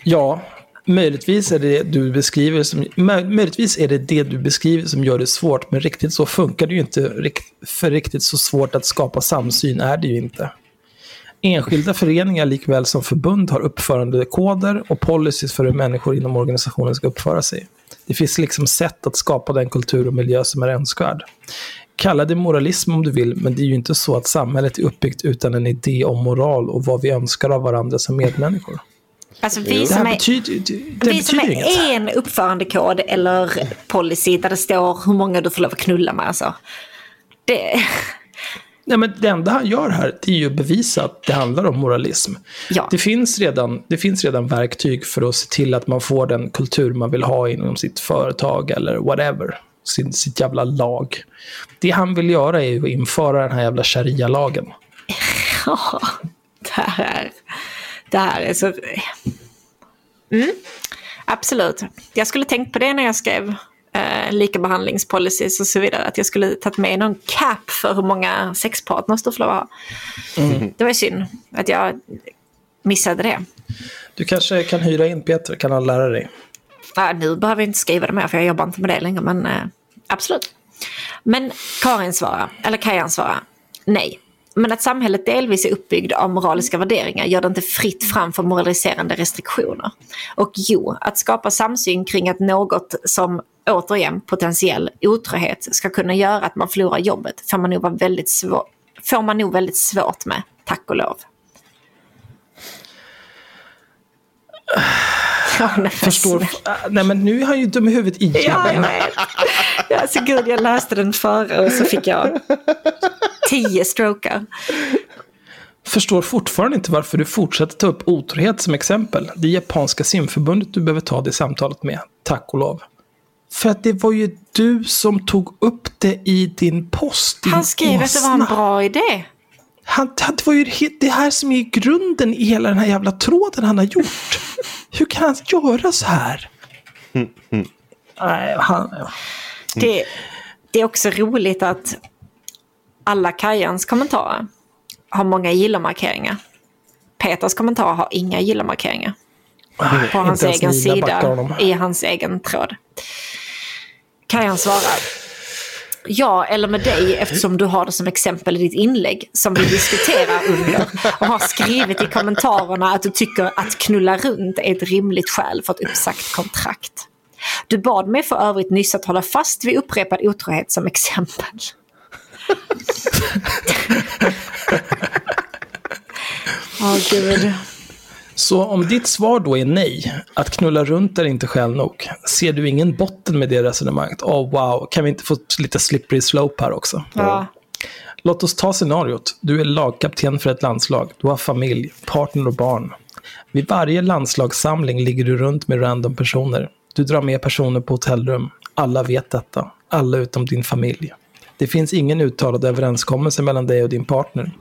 ja, möjligtvis är det du beskriver som, möjligtvis är det det du beskriver som gör det svårt, men riktigt så funkar det ju inte. För riktigt så svårt att skapa samsyn är det ju inte. Enskilda föreningar likväl som förbund har uppförandekoder och policies för hur människor inom organisationen ska uppföra sig. Det finns liksom sätt att skapa den kultur och miljö som är önskvärd. Kalla det moralism om du vill, men det är ju inte så att samhället är uppbyggt utan en idé om moral och vad vi önskar av varandra som medmänniskor. Alltså Det vi som är, betyder, det, vi som inget. är en uppförandekod eller policy där det står hur många du får lov att knulla med. Alltså. Det, Nej, men det enda han gör här det är ju att bevisa att det handlar om moralism. Ja. Det, finns redan, det finns redan verktyg för att se till att man får den kultur man vill ha inom sitt företag eller whatever. Sin, sitt jävla lag. Det han vill göra är ju att införa den här jävla sharia-lagen. Ja, det här, det här är så... Mm, absolut. Jag skulle tänkt på det när jag skrev eh, likabehandlingspolicies och så vidare. Att jag skulle tagit med någon cap för hur många sexpartners du får lov att ha. Det var ju synd att jag missade det. Du kanske kan hyra in Peter, kan han lära dig? Ja, nu behöver jag inte skriva det mer för jag jobbar inte med det längre. Men eh, absolut. Men Karin svarar, eller Kajan svarar, nej. Men att samhället delvis är uppbyggd av moraliska värderingar gör det inte fritt fram för moraliserande restriktioner. Och jo, att skapa samsyn kring att något som återigen potentiell otrohet ska kunna göra att man förlorar jobbet får man nog, vara väldigt svår, får man nog väldigt svårt med, tack och lov. Förstår... Äh, Nej, men nu är han ju dum i huvudet igen. Ja, jag vet. Ja, Alltså gud, jag läste den före och så fick jag tio strokar. Förstår fortfarande inte varför du fortsätter ta upp otrohet som exempel. Det japanska simförbundet du behöver ta det samtalet med, tack och lov. För att det var ju du som tog upp det i din post, din Han skrev att det var en bra idé. Han, det var ju det här som är grunden i hela den här jävla tråden han har gjort. Hur kan han göra så här? Nej, han... Det, det är också roligt att alla Kajans kommentarer har många gillarmarkeringar. Peters kommentarer har inga gillarmarkeringar. På hans egen sida, honom. i hans egen tråd. Kajan svarar. Ja, eller med dig eftersom du har det som exempel i ditt inlägg som vi diskuterar under och har skrivit i kommentarerna att du tycker att knulla runt är ett rimligt skäl för ett uppsagt kontrakt. Du bad mig för övrigt nyss att hålla fast vid upprepad otrohet som exempel. Åh gud. Så om ditt svar då är nej, att knulla runt är inte skäl nog, ser du ingen botten med det resonemanget? Åh oh, wow, kan vi inte få lite slippery slope här också? Ja. Låt oss ta scenariot. Du är lagkapten för ett landslag. Du har familj, partner och barn. Vid varje landslagssamling ligger du runt med random personer. Du drar med personer på hotellrum. Alla vet detta. Alla utom din familj. Det finns ingen uttalad överenskommelse mellan dig och din partner.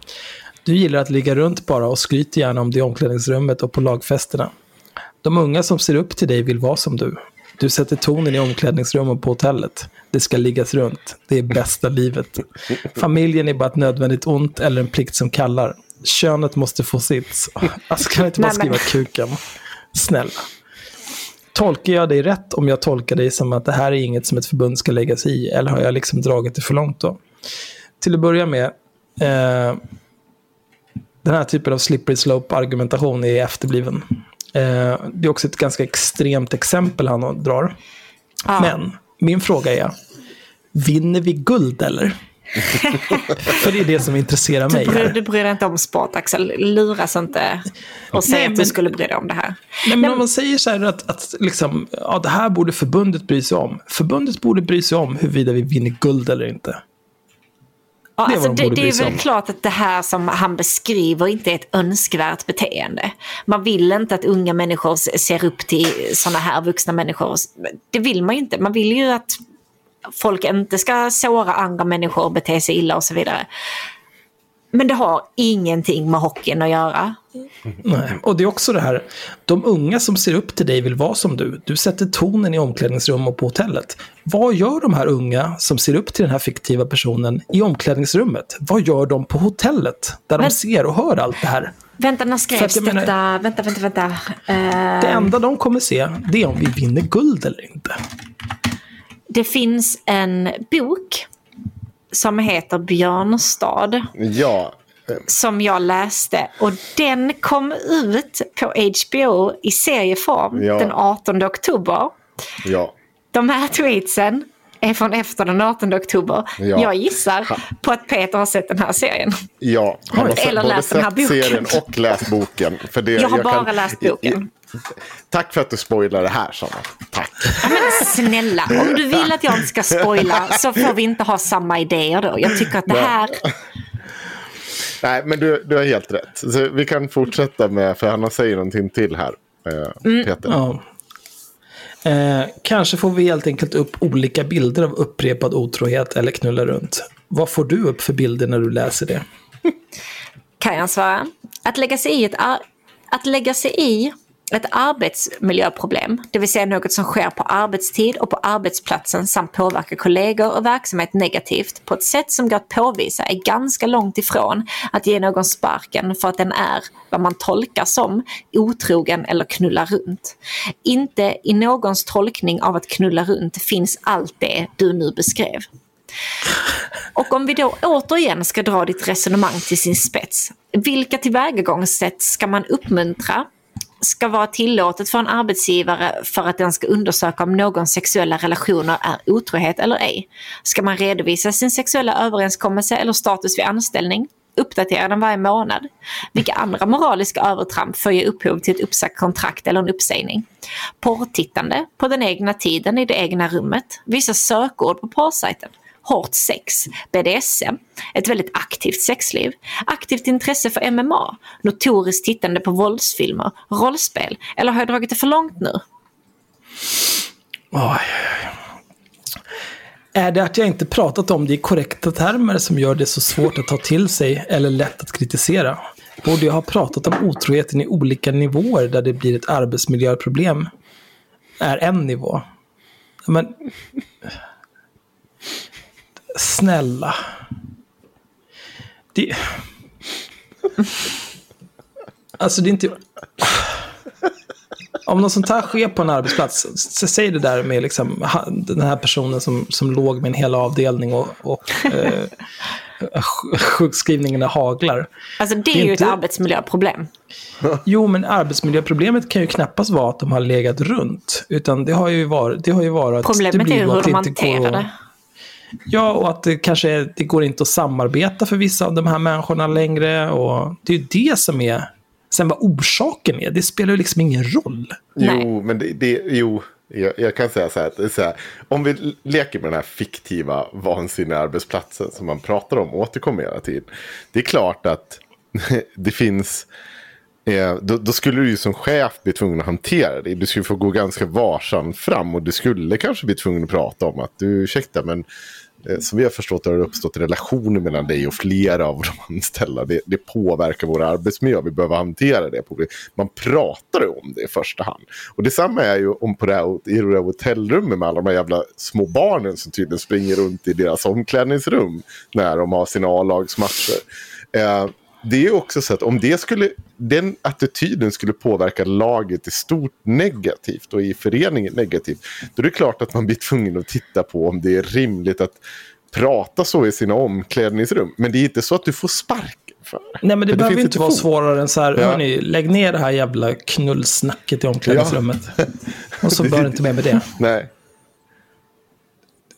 Du gillar att ligga runt bara och skryter gärna om det i omklädningsrummet och på lagfesterna. De unga som ser upp till dig vill vara som du. Du sätter tonen i omklädningsrum och på hotellet. Det ska liggas runt. Det är bästa livet. Familjen är bara ett nödvändigt ont eller en plikt som kallar. Könet måste få sitt. Alltså kan jag inte bara skriva kuken? Snälla. Tolkar jag dig rätt om jag tolkar dig som att det här är inget som ett förbund ska lägga sig i? Eller har jag liksom dragit det för långt då? Till att börja med, eh, den här typen av slippery slope-argumentation är efterbliven. Eh, det är också ett ganska extremt exempel han drar. Ja. Men min fråga är, vinner vi guld eller? För det är det som intresserar Du mig. bryr, Här. du bryr dig inte om sport, Axel. Luras inte och säg att du skulle bry dig om det här. Nej, men om man säger så här att, att liksom, ja, det här borde förbundet bry sig om. Förbundet borde bry sig om huruvida vi vinner guld eller inte. Ja, Det är alltså, det, det är väl klart att det här som han beskriver inte är ett önskvärt beteende. Man vill inte att unga människor ser upp till sådana här vuxna människor. Det vill man ju inte. Man vill ju att folk inte ska såra andra människor bete sig illa och så vidare. Men det har ingenting med hockeyn att göra. Nej. Och det är också det här, de unga som ser upp till dig vill vara som du. Du sätter tonen i omklädningsrum och på hotellet. Vad gör de här unga som ser upp till den här fiktiva personen i omklädningsrummet? Vad gör de på hotellet? Där de Men- ser och hör allt det här. Vänta, när skrevs jag menar- detta? Vänta, vänta, vänta. Eh, Det enda de kommer se, det är om vi vinner guld eller inte. det finns en bok som heter Björnstad. Ja, som jag läste och den kom ut på HBO i serieform Ja. den 18 oktober. ja. De här tweetsen är från efter den 18 oktober. Ja. Jag gissar på att Peter har sett den här serien. Ja, han har Eller både läst den här sett boken. serien och läst boken. För det, Jag har bara kan- läst boken. Tack för att du spoilar det här, Sanna. Tack. Ja, men snälla, om du vill att jag inte ska spoila så får vi inte ha samma idéer då. Jag tycker att det här... Nej, men du, du har helt rätt. Så vi kan fortsätta med, för Hanna säger någonting till här. Eh, Peter. Ja. Eh, kanske får vi helt enkelt upp olika bilder av upprepad otrohet eller knulla runt. Vad får du upp för bilder när du läser det? Kan jag svara? Att lägga sig i ett, att lägga sig i ett arbetsmiljöproblem, det vill säga något som sker på arbetstid och på arbetsplatsen samt påverkar kollegor och verksamhet negativt på ett sätt som går att påvisa är ganska långt ifrån att ge någon sparken för att den är vad man tolkar som otrogen eller knulla runt. Inte i någons tolkning av att knulla runt finns allt det du nu beskrev. Och om vi då återigen ska dra ditt resonemang till sin spets. Vilka tillvägagångssätt ska man uppmuntra? Ska vara tillåtet för en arbetsgivare för att den ska undersöka om någons sexuella relationer är otrohet eller ej? Ska man redovisa sin sexuella överenskommelse eller status vid anställning? Uppdatera den varje månad? Vilka andra moraliska övertramp får ge upphov till ett uppsagt kontrakt eller en uppsägning? Porrtittande på den egna tiden i det egna rummet? Vissa sökord på porrsajten? Hårt sex, BDSM, ett väldigt aktivt sexliv, aktivt intresse för MMA, notoriskt tittande på våldsfilmer, rollspel, eller har jag dragit det för långt nu? Oj. Är det att jag inte pratat om det i korrekta termer som gör det så svårt att ta till sig eller lätt att kritisera? Borde jag ha pratat om otroheten i olika nivåer där det blir ett arbetsmiljöproblem? Är en nivå. Men... Snälla. Det... Alltså det är inte... Om något sånt här sker på en arbetsplats, så säg det där med liksom, den här personen som, som låg med en hel avdelning och, och eh, sj- sjukskrivningarna haglar. Alltså det, Det är är ju inte- ett arbetsmiljöproblem. Jo, men arbetsmiljöproblemet kan ju knappast vara att de har legat runt. Utan det har ju varit, det har ju varit Problemet är ju hur att de det inte går hanterar det. Ja, och att det kanske är, det går inte att samarbeta för vissa av de här människorna längre. Och det är ju det som är... Sen vad orsaken är, det spelar ju liksom ingen roll. Nej. Jo, men det, det, jo, jag, jag kan säga så här, att det är så här. Om vi leker med den här fiktiva vansinniga arbetsplatsen som man pratar om återkommer hela tiden. Det är klart att det finns... Eh, då, då skulle du ju som chef bli tvungen att hantera det. Du skulle få gå ganska varsamt fram och du skulle kanske bli tvungen att prata om att du ursäkta men Eh, som vi har förstått det har det uppstått relationer mellan dig och flera av de anställda. Det, det påverkar vår arbetsmiljö. Vi behöver hantera det. Man pratar ju om det i första hand. Och detsamma är ju om på det här, i det här hotellrummet med alla de här jävla små barnen som tydligen springer runt i deras omklädningsrum när de har sina A-lagsmatcher. Eh, det är också så att om det skulle, den attityden skulle påverka laget i stort negativt och i föreningen negativt. Då är det klart att man blir tvungen att titta på om det är rimligt att prata så i sina omklädningsrum. Men det är inte så att du får sparken för Nej, men det För behöver inte vara svårare än så här, Ja. hörni, lägg ner det här jävla knullsnacket i omklädningsrummet. Och så bör det inte med med det. Nej.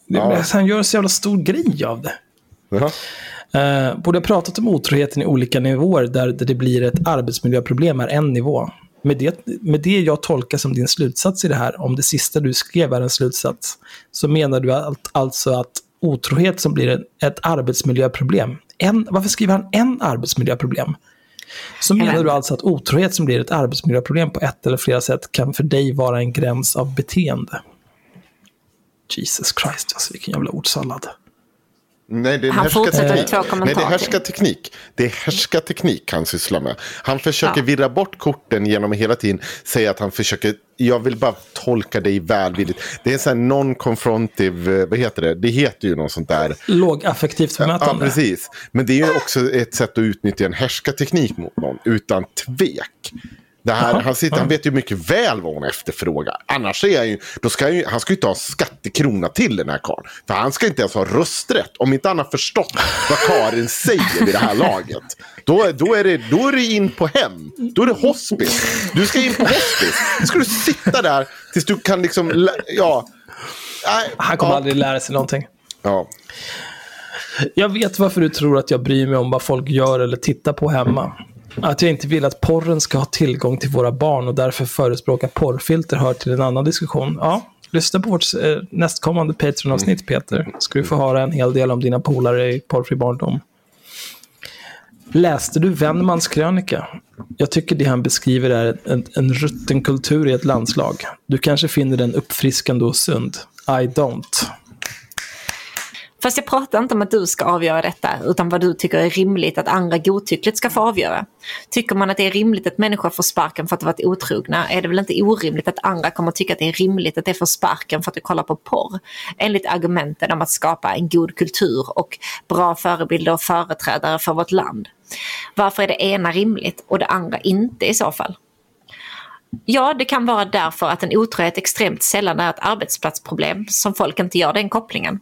det Ja. Han gör så jävla stor grej av det. Jaha. Eh, borde ha pratat om otroheten i olika nivåer där, det blir ett arbetsmiljöproblem är en nivå. Med det, med det jag tolkar som din slutsats i det här, om det sista du skrev är en slutsats, så menar du att, alltså att otrohet som blir ett, arbetsmiljöproblem, en, varför skriver han en arbetsmiljöproblem? Så menar du alltså att otrohet som blir ett arbetsmiljöproblem på ett eller flera sätt kan för dig vara en gräns av beteende? Jesus Christ, alltså vilken jävla ordsallad. Nej, det är Han fortsätter två kommentarer Nej, det är härskarteknik. Det är härskarteknik han sysslar med. Han försöker Ja. virra bort korten genom att hela tiden säga att han försöker, jag vill bara tolka dig välvilligt. Det är en sån här non-confrontive, eh, vad heter det? Det heter ju något sånt där. Lågaffektivt Ja, bemötande. precis. Men det är ju också ett sätt att utnyttja en härskarteknik mot någon, utan tvek. Det här, han, sitter, han ja. vet ju mycket väl vad hon efterfrågar. Annars är han ju, då ska han ju, han ska ju inte ha en skattekrona till den här karln. För han ska inte ens ha rösträtt. Om inte han har förstått vad Karin säger vid det här laget. Då, då, är det, då är det in på hem. Då är det hospice. Du ska in på hospice. Då ska du sitta där tills du kan liksom, ja. Han kommer aldrig lära sig någonting. Ja. Jag vet varför du tror att jag bryr mig om vad folk gör eller tittar på hemma. Att jag inte vill att porren ska ha tillgång till våra barn och därför förespråkar porrfilter hör till en annan diskussion. Ja, lyssna på vårt eh, nästkommande Patreon-avsnitt Peter. Ska du få höra en hel del om dina polare i porrfri barndom. Läste du Wennmans krönika? Jag tycker det han beskriver är en, en rutten kultur i ett landslag. Du kanske finner den uppfriskande och sund. I don't. Fast jag pratar inte om att du ska avgöra detta, utan vad du tycker är rimligt att andra godtyckligt ska få avgöra. Tycker man att det är rimligt att människor får sparken för att de varit otrogna, är det väl inte orimligt att andra kommer tycka att det är rimligt att de får sparken för att de kollar på porr? Enligt argumenten om att skapa en god kultur och bra förebilder och företrädare för vårt land. Varför är det ena rimligt och det andra inte i så fall? Ja, det kan vara därför att en otrohet extremt sällan är ett arbetsplatsproblem som folk inte gör den kopplingen.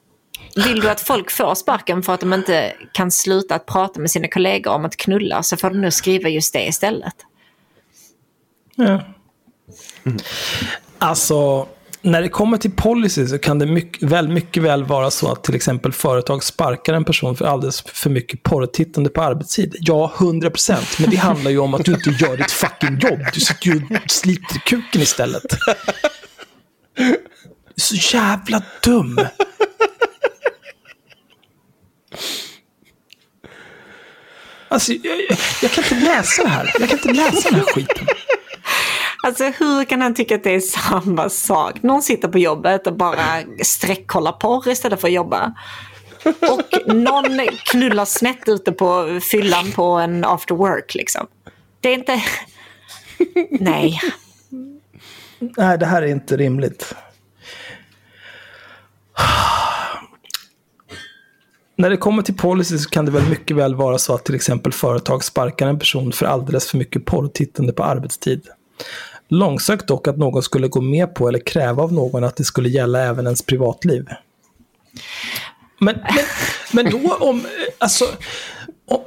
Vill du att folk får sparken för att de inte kan sluta att prata med sina kollegor om att knulla så får du nog skriva just det istället. Ja. Alltså, när det kommer till policy så kan det mycket, väl, mycket väl vara så att till exempel företag sparkar en person för alldeles för mycket porrtittande på arbetstid. Ja, 100 procent. Men det handlar ju om att du inte gör ditt fucking jobb. Du sitter ju och sliter i kuken istället. Du är så jävla dum. Alltså, jag, jag, jag kan inte läsa det här. Jag kan inte läsa den här skiten. Alltså hur kan han tycka att det är samma sak? Någon sitter på jobbet och bara sträckkollar porr istället för att jobba. Och någon knullar snett ute på fyllan på en after work liksom. Det är inte... Nej. Nej, det här är inte rimligt. När det kommer till policy så kan det väl mycket väl vara så att till exempel företag sparkar en person för alldeles för mycket porrtittande på arbetstid. Långsökt dock att någon skulle gå med på eller kräva av någon att det skulle gälla även ens privatliv. Men, men, men då om, eh, alltså,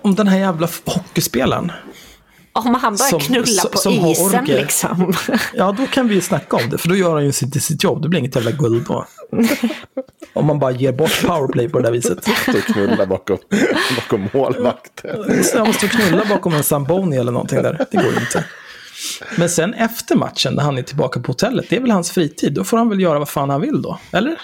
om den här jävla hockeyspelaren. Om han börjar Som- knulla på som isen orger. liksom. Ja, då kan vi ju snacka om det, för då gör han ju sitt, sitt jobb. Det blir inget jävla guld då. Om man bara ger bort powerplay på det där viset. Och knulla bakom, bakom målvakten. Så jag måste knulla bakom en Zamboni eller någonting där. Det går ju inte. Men sen efter matchen, när han är tillbaka på hotellet, det är väl hans fritid. Då får han väl göra vad fan han vill då, eller?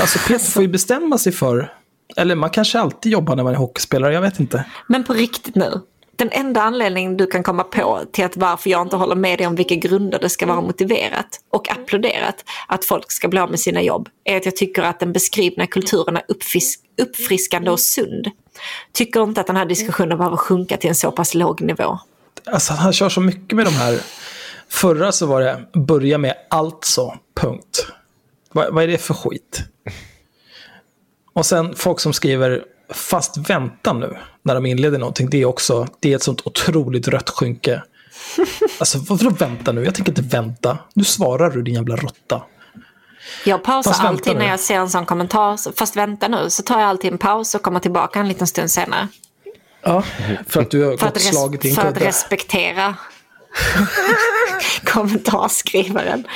Alltså Peter får ju bestämma sig för, eller man kanske alltid jobbar när man är hockeyspelare, jag vet inte. Men på riktigt nu. Den enda anledningen du kan komma på till att varför jag inte håller med dig om vilka grunder det ska vara motiverat och applåderat att folk ska bli av med sina jobb är att jag tycker att den beskrivna kulturen är uppfisk, uppfriskande och sund. Tycker inte att den här diskussionen behöver sjunka till en så pass låg nivå. Alltså han kör så mycket med de här. Förra så var det börja med alltså, punkt. Vad, vad är det för skit? Och sen folk som skriver fast vänta nu när de inleder någonting. Det är också det är ett sånt otroligt rött skynke. Alltså vadå vänta nu? Jag tänker inte vänta. Nu svarar du din jävla råtta. Jag pausar Fast alltid när jag ser en sån kommentar. Fast vänta nu, så tar jag alltid en paus och kommer tillbaka en liten stund senare. Ja, för att du har gått slagit i en för att respektera kommentarskrivaren.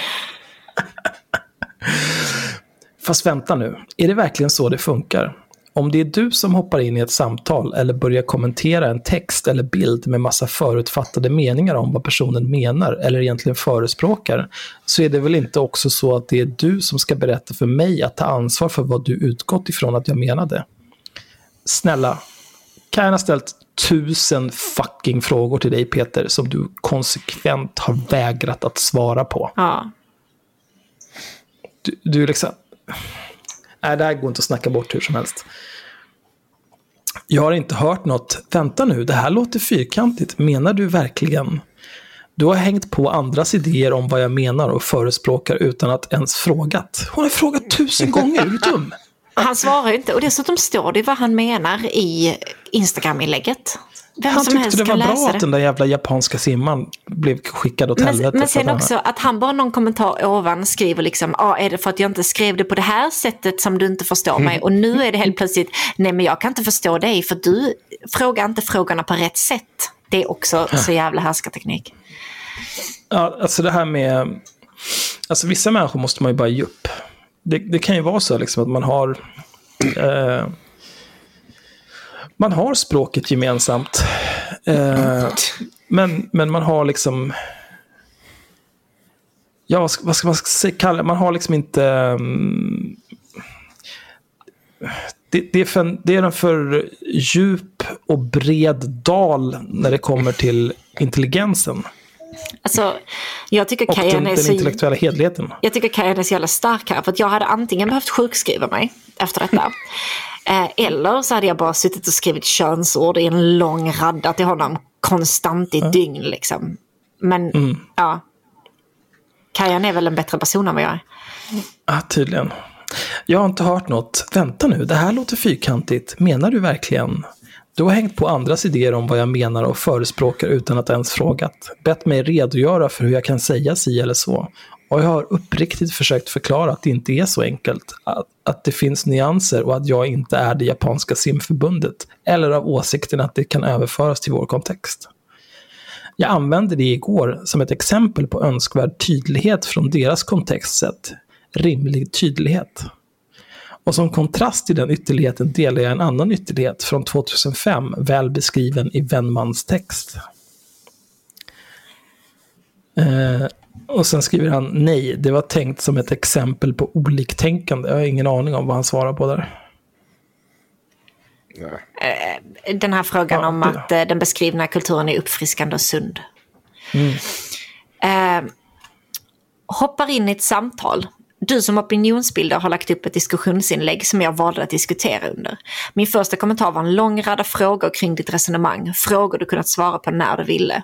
Fast vänta nu, är det verkligen så det funkar? Om det är du som hoppar in i ett samtal eller börjar kommentera en text eller bild med massa förutfattade meningar om vad personen menar eller egentligen förespråkar, så är det väl inte också så att det är du som ska berätta för mig att ta ansvar för vad du utgått ifrån att jag menade? Snälla, kan jag ha ställt tusen fucking frågor till dig Peter som du konsekvent har vägrat att svara på? Ja. du, du liksom... Nej, det här går inte att snacka bort hur som helst. Jag har inte hört något. Vänta nu, det här låter fyrkantigt. Menar du verkligen? Du har hängt på andras idéer om vad jag menar och förespråkar utan att ens frågat. Hon har frågat tusen gånger, är du dum? Han svarar inte och dessutom står det vad han menar i Instagram-inlägget. Vem Han tyckte det var bra läsa att det. den där jävla japanska simman blev skickad åt Men, helvete. men sen också att han bara någon kommentar ovan skriver liksom, ah, är det för att jag inte skrev det på det här sättet som du inte förstår mig? Och nu är det helt plötsligt, nej men jag kan inte förstå dig för du frågar inte frågorna på rätt sätt. Det är också så jävla härskarteknik. Ja, alltså det här med... Alltså vissa människor måste man ju bara ge upp. det, det kan ju vara så liksom att man har... Eh, man har språket gemensamt. Eh, men, men man har liksom... Ja, vad ska, vad ska man kalla det? Man har liksom inte... Um, det, det, är för, det är en för djup och bred dal när det kommer till intelligensen. Alltså, jag tycker Och Kajan den, är den så... intellektuella hedligheten. Jag tycker Kajan är så jävla stark här. För att jag hade antingen behövt sjukskriva mig efter detta. Eh, eller så hade jag bara suttit och skrivit könsord i en lång radda till honom. Konstant i ett dygn liksom. Men ja. Kajan är väl en bättre person än vad jag är. Ja, tydligen. Jag har inte hört något. Vänta nu, det här låter fyrkantigt. Menar du verkligen? Du har hängt på andras idéer om vad jag menar och förespråkar utan att ens frågat. Bett mig redogöra för hur jag kan säga si eller så. Och jag har uppriktigt försökt förklara att det inte är så enkelt. Att, att det finns nyanser och att jag inte är det japanska simförbundet. Eller av åsikten att det kan överföras till vår kontext. Jag använde det igår som ett exempel på önskvärd tydlighet från deras kontext sett. Rimlig tydlighet. Och som kontrast till den ytterligheten delar jag en annan ytterlighet från 2005, väl beskriven i Wennmans text. Eh, och sen skriver han nej, det var tänkt som ett exempel på oliktänkande. Jag har ingen aning om vad han svarar på där. Nej. Den här frågan Ja, om att eh, den beskrivna kulturen är uppfriskande och sund. Mm. Eh, hoppar in i ett samtal. Du som opinionsbildare har lagt upp ett diskussionsinlägg som jag valde att diskutera under. Min första kommentar var en lång radda frågor kring ditt resonemang. Frågor du kunnat svara på när du ville.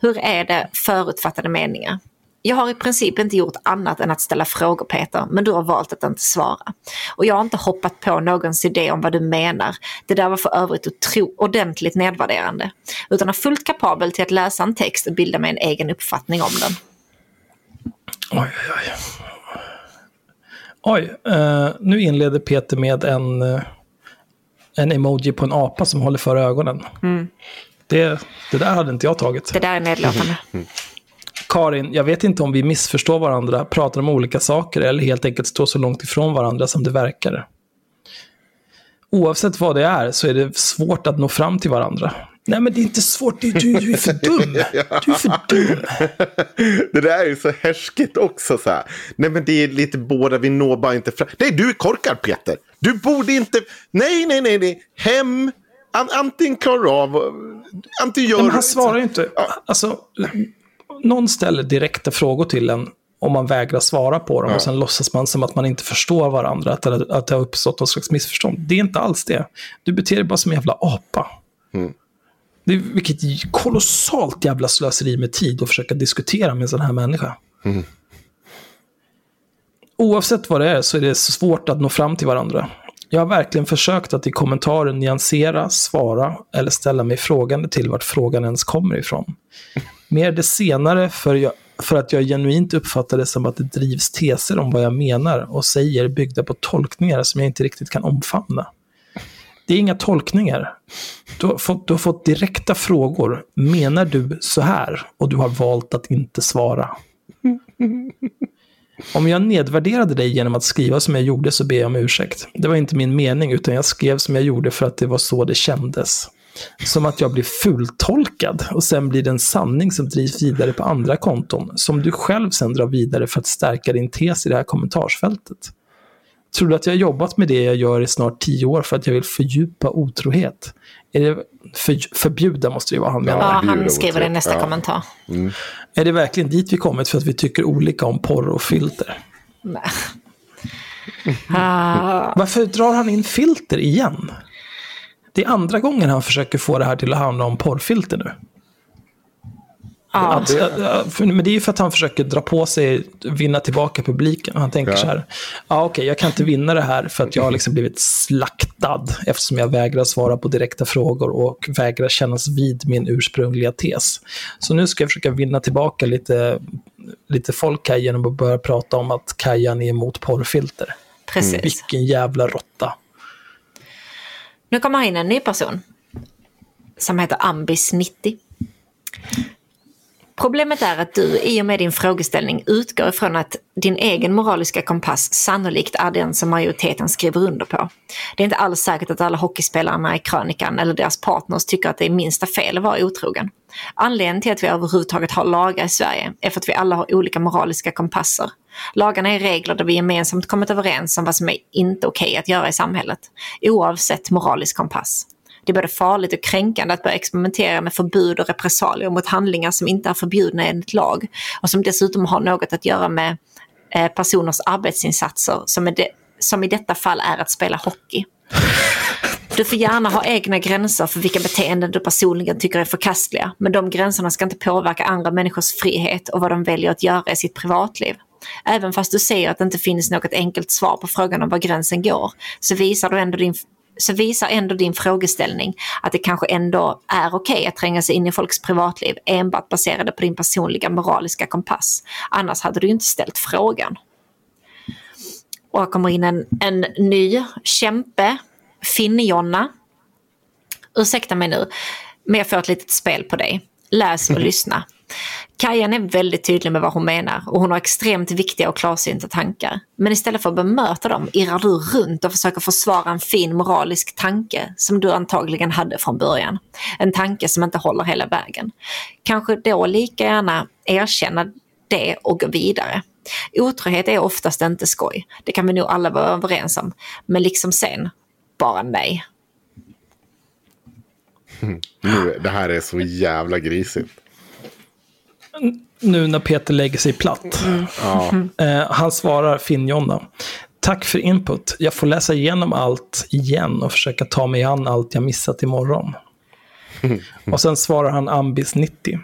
Hur är det förutfattade meningar? Jag har i princip inte gjort annat än att ställa frågor Peter, men du har valt att inte svara. Och jag har inte hoppat på någons idé om vad du menar. Det där var för övrigt otro- ordentligt nedvärderande. Utan är fullt kapabel till att läsa en text och bilda mig en egen uppfattning om den. Oj, oj, oj. Oj, eh, nu inleder Peter med en, eh, en emoji på en apa som håller för ögonen. Det, det där hade inte jag tagit. Det där är nedlåtande. Karin, jag vet inte om vi missförstår varandra, pratar om olika saker eller helt enkelt står så långt ifrån varandra som det verkar. Oavsett vad det är så är det svårt att nå fram till varandra. Nej, men det är inte svårt. Du, du, du är för dum. Du är för dum. Det där är ju så härskigt också. Så här. Nej men det är lite båda, vi når bara inte fram. Nej du är korkad Peter. Du borde inte... Nej, nej, nej, nej. Hem. An antingen klarar av... Antingen gör Men han svarar ju inte. Alltså, någon ställer direkta frågor till en om man vägrar svara på dem och sen låtsas man som att man inte förstår varandra, att det, att det har uppstått något slags missförstånd. Det är inte alls det. Du beter dig bara som en jävla apa. Det är vilket kolossalt jävla slöseri med tid att försöka diskutera med en sån här människa. Oavsett vad det är så är det svårt att nå fram till varandra. Jag har verkligen försökt att i kommentaren nyansera, svara eller ställa mig frågande till vart frågan ens kommer ifrån. Mer det senare för, jag, för att jag genuint uppfattar det som att det drivs teser om vad jag menar och säger byggda på tolkningar som jag inte riktigt kan omfamna. Det är inga tolkningar. Du har, fått, du har fått direkta frågor. Menar du så här? Och du har valt att inte svara. Om jag nedvärderade dig genom att skriva som jag gjorde så ber jag om ursäkt. Det var inte min mening, utan jag skrev som jag gjorde för att det var så det kändes. Som att jag blir fultolkad och sen blir det en sanning som drivs vidare på andra konton, som du själv sen drar vidare för att stärka din tes i det här kommentarsfältet. Tror du att jag har jobbat med det jag gör i snart tio år för att jag vill fördjupa otrohet? Är det för, förbjuda måste det ju vara han menar. Ja, han skriver det i nästa Ja. kommentar. Är det verkligen dit vi kommit för att vi tycker olika om porr och filter? Nej. Ah, Varför drar han in filter igen? Det är andra gången han försöker få det här till att handla om porrfilter nu. för- men det är ju för att han försöker dra på sig, vinna tillbaka publiken. Han tänker Ja. så här, ja okej, jag kan inte vinna det här för att jag har liksom blivit slaktad eftersom jag vägrar svara på direkta frågor och vägrar kännas vid min ursprungliga tes. Så nu ska jag försöka vinna tillbaka lite, lite folk här genom att börja prata om att Kajan är emot porrfilter. precis. Vilken jävla råtta. Nu kommer in en ny person. Som heter Ambis 90. Problemet är att du i och med din frågeställning utgår ifrån att din egen moraliska kompass sannolikt är den som majoriteten skriver under på. Det är inte alls säkert att alla hockeyspelarna i krönikan eller deras partners tycker att det är minsta fel att vara otrogen. Anledningen till att vi överhuvudtaget har lagar i Sverige är för att vi alla har olika moraliska kompasser. Lagarna är regler där vi gemensamt kommit överens om vad som är inte okej att göra i samhället, oavsett moralisk kompass. Det är både farligt och kränkande att börja experimentera med förbud och repressalier mot handlingar som inte är förbjudna enligt lag och som dessutom har något att göra med eh, personers arbetsinsatser som, är det, som i detta fall är att spela hockey. Du får gärna ha egna gränser för vilka beteenden du personligen tycker är förkastliga, men de gränserna ska inte påverka andra människors frihet och vad de väljer att göra i sitt privatliv. Även fast du säger att det inte finns något enkelt svar på frågan om var gränsen går, så visar du ändå din så visar ändå din frågeställning att det kanske ändå är okej okay att tränga sig in i folks privatliv enbart baserade på din personliga moraliska kompass. Annars hade du inte ställt frågan. Och här kommer in en, en ny kämpe, Finn-Jonna. Ursäkta mig nu, men jag får ett litet spel på dig. Läs och lyssna. Kajan är väldigt tydlig med vad hon menar och hon har extremt viktiga och klarsynta tankar. Men istället för att bemöta dem irrar du runt och försöker försvara en fin moralisk tanke som du antagligen hade från början. En tanke som inte håller hela vägen. Kanske då lika gärna erkänna det och gå vidare. Otrohet är oftast inte skoj. Det kan vi nog alla vara överens om. Men liksom sen, bara nej. Nu, det här är så jävla grisigt nu när Peter lägger sig platt. Mm. Ja. Eh, han svarar Finn-Jonna. Tack för input. Jag får läsa igenom allt igen och försöka ta mig an allt jag missat imorgon. och sen svarar han Ambis 90.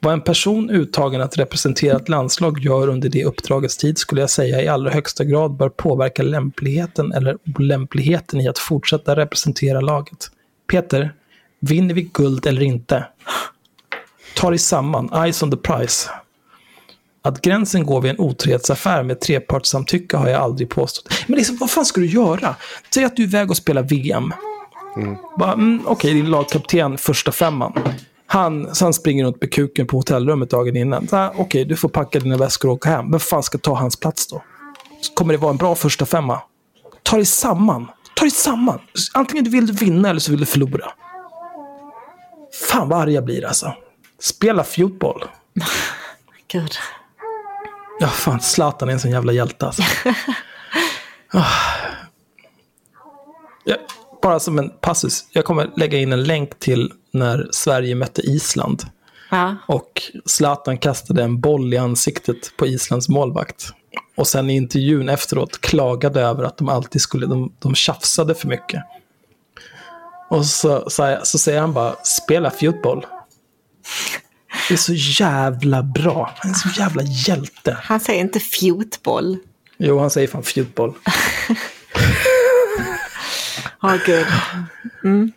Vad en person uttagen att representera ett landslag gör under det uppdragets tid skulle jag säga i allra högsta grad bör påverka lämpligheten eller olämpligheten i att fortsätta representera laget. Peter, vinner vi guld eller inte? Ta dig samman, eyes on the prize. Att gränsen går vid en otrohetsaffär med trepartssamtycke har jag aldrig påstått. Men liksom, vad fan ska du göra? Säg att du är iväg och spelar VM. Mm. mm, Okej, okay, din lagkapten, första femman. Han, han springer runt med kuken på hotellrummet dagen innan. Okej, okay, du får packa dina väskor och åka hem. Vem fan ska ta hans plats då? Kommer det vara en bra första femma? Ta dig samman. Ta dig samman. Antingen du vill vinna eller så vill du förlora. Fan vad arg jag blir alltså. Spela fotboll. Gud. Ja, fan. Zlatan är en sån jävla hjälte alltså. oh. ja, bara som en passus. Jag kommer lägga in en länk till när Sverige mötte Island. Ja. Och Zlatan kastade en boll i ansiktet på Islands målvakt. Och sen i intervjun efteråt klagade över att de alltid skulle, de, de tjafsade för mycket. Och så, så, så säger han bara, spela fotboll. Det är så jävla bra. Han är så jävla hjälte. Han säger inte fjotboll. Jo, han säger fan fjotboll. Åh oh, gud. Mm.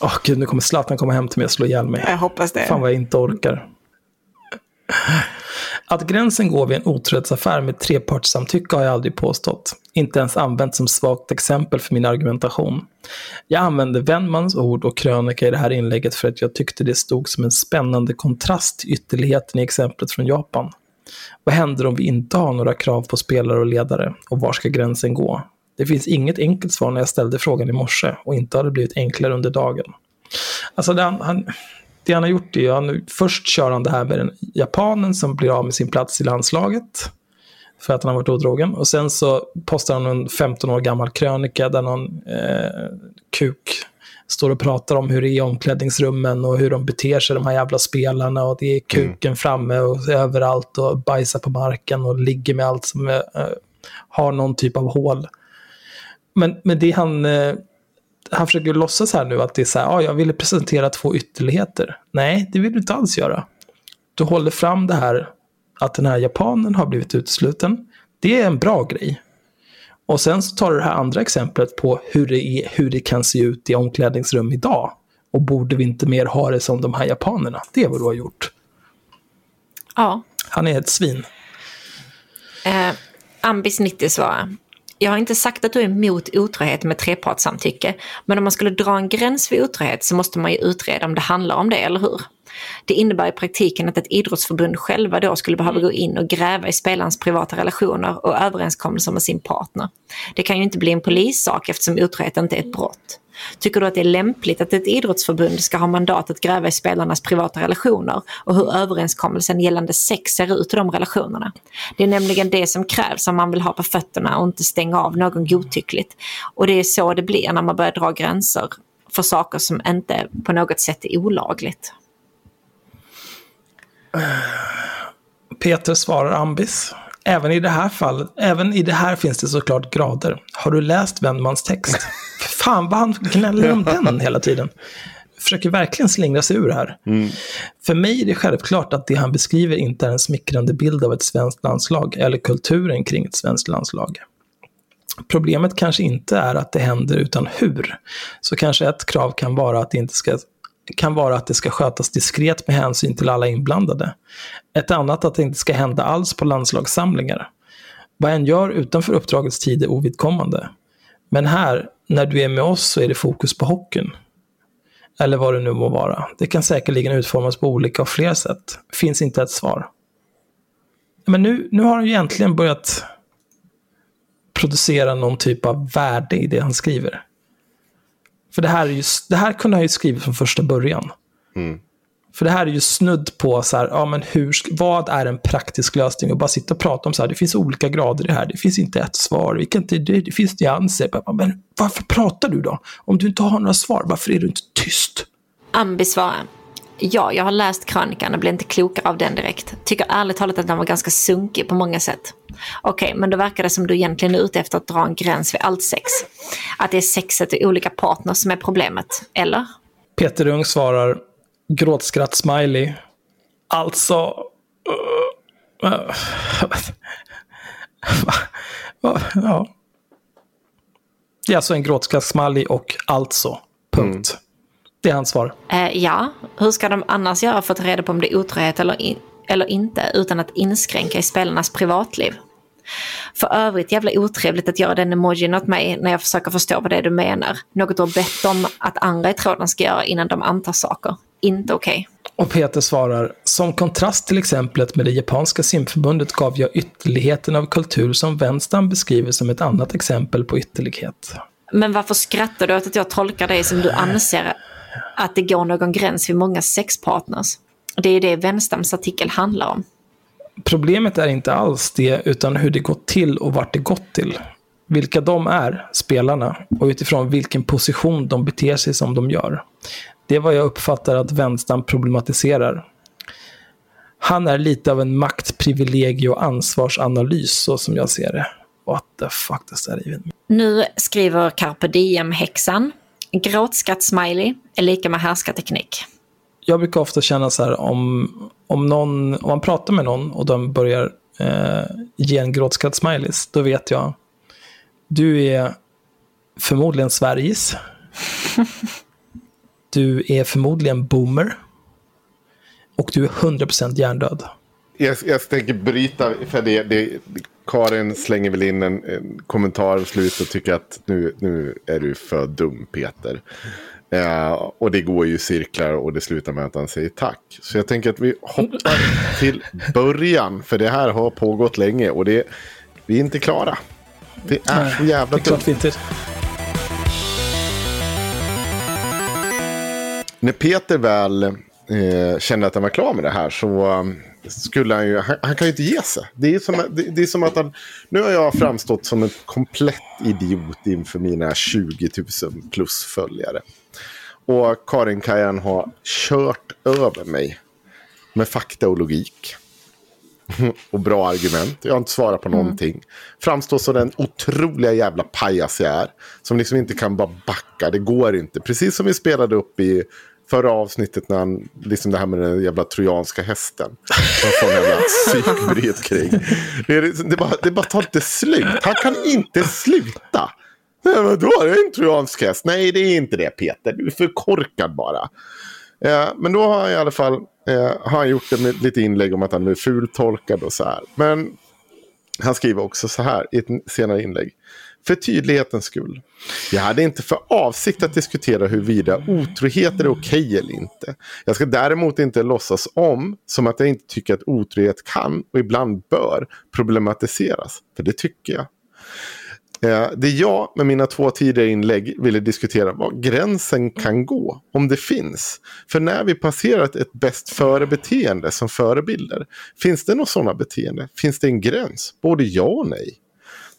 Oh, gud, nu kommer Zlatan komma hem till mig och slå ihjäl mig. Jag hoppas det. Fan vad jag inte orkar. Att gränsen går vid en otrohetsaffär med trepartssamtycke har jag aldrig påstått. Inte ens använt som svagt exempel för min argumentation. Jag använde Wennmans ord och krönika i det här inlägget för att jag tyckte det stod som en spännande kontrast till ytterligheten i exemplet från Japan. Vad händer om vi inte har några krav på spelare och ledare? Och var ska gränsen gå? Det finns inget enkelt svar när jag ställde frågan i morse och inte har det blivit enklare under dagen. Alltså, det, han, det han har gjort är att först kör han det här med den japanen som blir av med sin plats i landslaget. För att han har varit odrogen. Och sen så postar han en 15 år gammal krönika där någon eh, kuk står och pratar om hur det är i omklädningsrummen och hur de beter sig, de här jävla spelarna. Och det är kuken mm. framme och överallt och bajsar på marken och ligger med allt som eh, har någon typ av hål. Men, men det han, eh, han försöker låtsas här nu att det är så här, ja, jag ville presentera två ytterligheter. Nej, det vill du inte alls göra. Du håller fram det här att den här japanen har blivit utesluten. Det är en bra grej. Och sen så tar du det här andra exemplet på hur det, är, hur det kan se ut i omklädningsrum idag. Och borde vi inte mer ha det som de här japanerna? Det är vad du har gjort. Ja. Han är ett svin. Eh, Ambis 90 svarar. Jag har inte sagt att du är emot otrohet med trepartssamtycke, men om man skulle dra en gräns vid otrohet så måste man ju utreda om det handlar om det, eller hur? Det innebär i praktiken att ett idrottsförbund själva då skulle behöva gå in och gräva i spelarens privata relationer och överenskommelser med sin partner. Det kan ju inte bli en polissak eftersom otrohet inte är ett brott. Tycker du att det är lämpligt att ett idrottsförbund ska ha mandat att gräva i spelarnas privata relationer och hur överenskommelsen gällande sex ser ut i de relationerna? Det är nämligen det som krävs om man vill ha på fötterna och inte stänga av någon godtyckligt. Och det är så det blir när man börjar dra gränser för saker som inte på något sätt är olagligt. Peter svarar Ambis. Även i det här fallet, även i det här finns det såklart grader. Har du läst Wennmans text? Fan vad han gnäller om den hela tiden. Försöker verkligen slingra sig ur det här. Mm. För mig är det självklart att det han beskriver inte är en smickrande bild av ett svenskt landslag eller kulturen kring ett svenskt landslag. Problemet kanske inte är att det händer utan hur. Så kanske ett krav kan vara att det inte ska kan vara att det ska skötas diskret med hänsyn till alla inblandade. Ett annat att det inte ska hända alls på landslagssamlingar. Vad en gör utanför uppdragets tid är ovidkommande. Men här, när du är med oss så är det fokus på hockeyn. Eller vad det nu må vara. Det kan säkerligen utformas på olika och fler sätt. Finns inte ett svar. Men nu, nu har han ju egentligen börjat producera någon typ av värde i det han skriver. För det här, är ju, det här kunde han ju skrivit från första början. Mm. För det här är ju snudd på så här, ja men hur, vad är en praktisk lösning? Och bara sitta och prata om så här, det finns olika grader i det här, det finns inte ett svar, vi kan inte, det, det finns nyanser. Men varför pratar du då? Om du inte har några svar, varför är du inte tyst? Ambi svarar. Ja, jag har läst krönikan och blev inte klokare av den direkt. Tycker ärligt talat att den var ganska sunkig på många sätt. Okej, men då verkar det som du egentligen är ute efter att dra en gräns vid allt sex. Att det är sexet i olika partners som är problemet, eller? Peter Ung svarar, gråtskratt-smiley. Alltså... Uh, uh, ja. Det är alltså en gråtskratt-smiley och alltså. Punkt. Mm. Det är hans svar. Eh, ja, hur ska de annars göra för att ta reda på om det är otrohet eller, in, eller inte utan att inskränka i spelarnas privatliv? För övrigt jävla otrevligt att göra den emojin åt mig när jag försöker förstå vad det är du menar. Något du har bett om att andra i tråden ska göra innan de antar saker. Inte okej. Okay. Och Peter svarar, som kontrast till exemplet med det japanska simförbundet gav jag ytterligheten av kultur som vänstern beskriver som ett annat exempel på ytterlighet. Men varför skrattar du åt att jag tolkar dig som du anser att det går någon gräns vid många sexpartners. Det är det Wenstams artikel handlar om. Problemet är inte alls det, utan hur det gått till och vart det gått till. Vilka de är, spelarna, och utifrån vilken position de beter sig som de gör. Det är vad jag uppfattar att Wenstam problematiserar. Han är lite av en maktprivilegie och ansvarsanalys, så som jag ser det. What the fuck does that even Nu skriver Carpe Diem-häxan Gråtskratt-smiley är lika med härskarteknik. Jag brukar ofta känna så här om, om, någon, om man pratar med någon och de börjar eh, ge en gråtskratt-smileys, då vet jag. Du är förmodligen Sveriges. Du är förmodligen boomer. Och du är 100% hjärndöd. Jag, jag tänker bryta, för det, det, Karin slänger väl in en, en kommentar i slutet och tycker att nu, nu är du för dum Peter. Uh, och det går ju cirklar och det slutar med att han säger tack. Så jag tänker att vi hoppar till början. För det här har pågått länge och det, vi är inte klara. Det är så jävla inte. När Peter väl eh, kände att han var klar med det här så skulle han ju, han, han, kan ju inte ge sig. Det är, som, det, det, är som att han, nu har jag framstått som en komplett idiot inför mina 20 000 plus följare. Och Karin Kajan har kört över mig med fakta och logik. och bra argument. Jag har inte svarat på mm. någonting. Framstår som den otroliga jävla pajas jag är. Som liksom inte kan bara backa. Det går inte. Precis som vi spelade upp i förra avsnittet när han, liksom det här med den jävla trojanska hästen. En jävla psykbryt kring. Det, det, bara, det bara tar inte slut. Han kan inte sluta. Nej, men då är det en trojansk häst. Nej, det är inte det Peter. Du är för korkad bara. Eh, men då har han i alla fall eh, har han gjort det med lite inlägg om att han är fultolkad och så här. Men Han skriver också så här i ett senare inlägg. För tydlighetens skull. Jag hade inte för avsikt att diskutera huruvida otrohet är okej eller inte. Jag ska däremot inte låtsas om som att jag inte tycker att otrohet kan och ibland bör problematiseras. För det tycker jag. Eh, det jag med mina två tidigare inlägg ville diskutera var gränsen kan gå, om det finns. För när vi passerat ett bäst före-beteende som förebilder, finns det några sådana beteende? Finns det en gräns? Både ja och nej.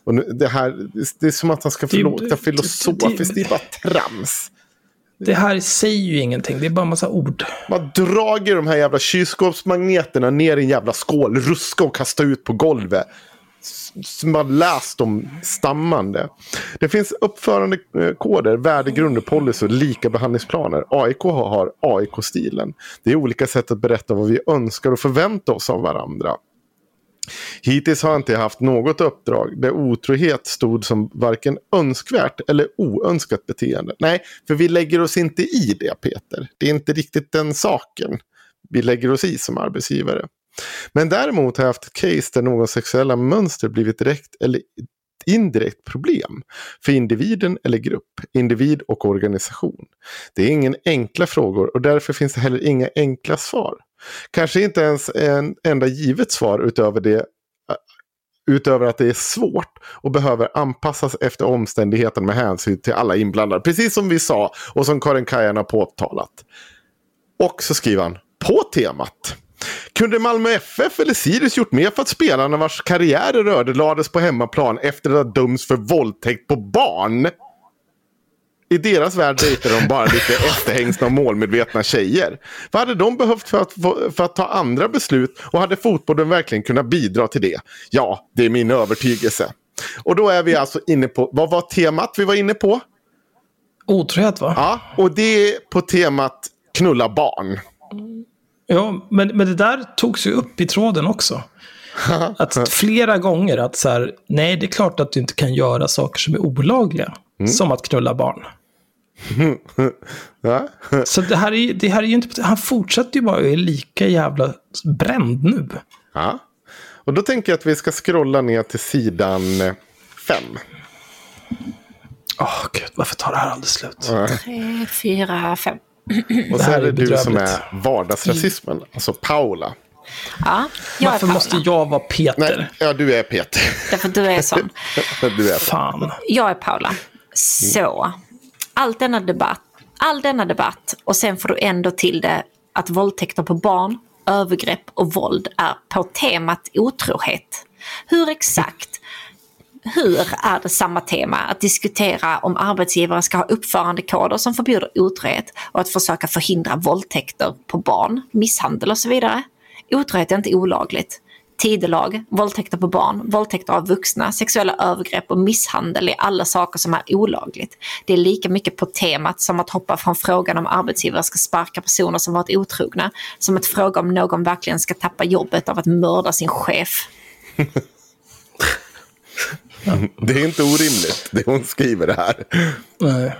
Och nu, det, här, det är som att han ska få Det- låta det- filosofiskt, det det- är bara trams. Det här säger ju ingenting, det är bara en massa ord. Man drar de här jävla kylskåpsmagneterna ner i en jävla skål, ruska och kasta ut på golvet. Som har läst dem stammande. Det finns uppförandekoder, värdegrunder, policy och lika behandlingsplaner. AIK har AIK-stilen. Det är olika sätt att berätta vad vi önskar och förväntar oss av varandra. Hittills har jag inte haft något uppdrag där otrohet stod som varken önskvärt eller oönskat beteende. Nej, för vi lägger oss inte i det Peter. Det är inte riktigt den saken vi lägger oss i som arbetsgivare. Men däremot har jag haft ett case där någon sexuella mönster blivit direkt eller indirekt problem för individen eller grupp, individ och organisation. Det är ingen enkla frågor och därför finns det heller inga enkla svar. Kanske inte ens en enda givet svar utöver det äh, utöver att det är svårt och behöver anpassas efter omständigheterna med hänsyn till alla inblandade. Precis som vi sa och som Karin Kajan har påtalat. Och så skriver han, på temat. Kunde Malmö FF eller Sirius gjort mer för att spelarna vars karriärer rörde lades på hemmaplan efter att ha dömts för våldtäkt på barn? I deras värld dejtar de bara lite efterhängsna och målmedvetna tjejer. Vad hade de behövt för att, för att ta andra beslut och hade fotbollen verkligen kunnat bidra till det? Ja, det är min övertygelse. Och då är vi alltså inne på, vad var temat vi var inne på? Otrohet va? Ja, och det är på temat knulla barn. Ja, men, men det där togs ju upp i tråden också. Att flera gånger att så här, nej det är klart att du inte kan göra saker som är olagliga. Som att knulla barn. Ja? Så det här är, det här är ju inte, han fortsätter ju bara och är lika jävla bränd nu. ja. Och då tänker jag att vi ska scrolla ner till sidan eh, fem. Åh gud, varför tar det här aldrig slut? Tre, fyra, fem. Och så här är det är du som är vardagsrasismen, alltså Paula. Ja, jag är Varför Paula. måste jag vara Peter? Nej, ja du är Peter. Därför du är sån. du är Fan. Jag är Paula. Så, allt denna debatt, all denna debatt och sen får du ändå till det att våldtäkter på barn, övergrepp och våld är på temat otrohet. Hur exakt hur är det samma tema att diskutera om arbetsgivare ska ha uppförandekoder som förbjuder otrohet och att försöka förhindra våldtäkter på barn, misshandel och så vidare? Otrohet är inte olagligt. Tidelag, våldtäkter på barn, våldtäkter av vuxna, sexuella övergrepp och misshandel är alla saker som är olagligt. Det är lika mycket på temat som att hoppa från frågan om arbetsgivare ska sparka personer som varit otrogna, som att fråga om någon verkligen ska tappa jobbet av att mörda sin chef. Det är inte orimligt, det hon skriver här. Nej.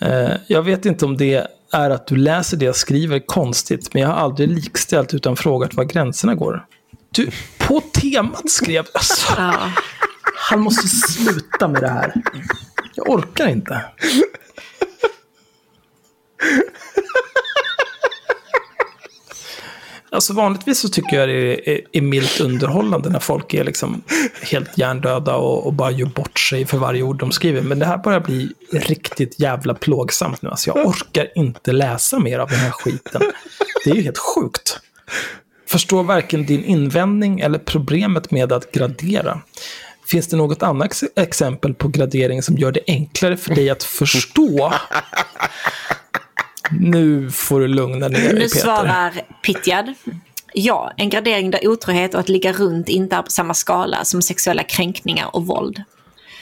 Eh, jag vet inte om det är att du läser det jag skriver konstigt, men jag har aldrig likställt utan frågat var gränserna går. Du, på temat skrev... Alltså, Ja. han måste sluta med det här. Jag orkar inte. Alltså vanligtvis så tycker jag det är, är milt underhållande när folk är liksom helt hjärndöda och, och bara gör bort sig för varje ord de skriver. Men det här börjar bli riktigt jävla plågsamt nu. Alltså jag orkar inte läsa mer av den här skiten. Det är ju helt sjukt. Förstår varken din invändning eller problemet med att gradera. Finns det något annat ex- exempel på gradering som gör det enklare för dig att förstå? Nu får du lugna ner dig, Nu Peter. svarar Pitjad. Ja, en gradering där otrohet och att ligga runt inte är på samma skala som sexuella kränkningar och våld.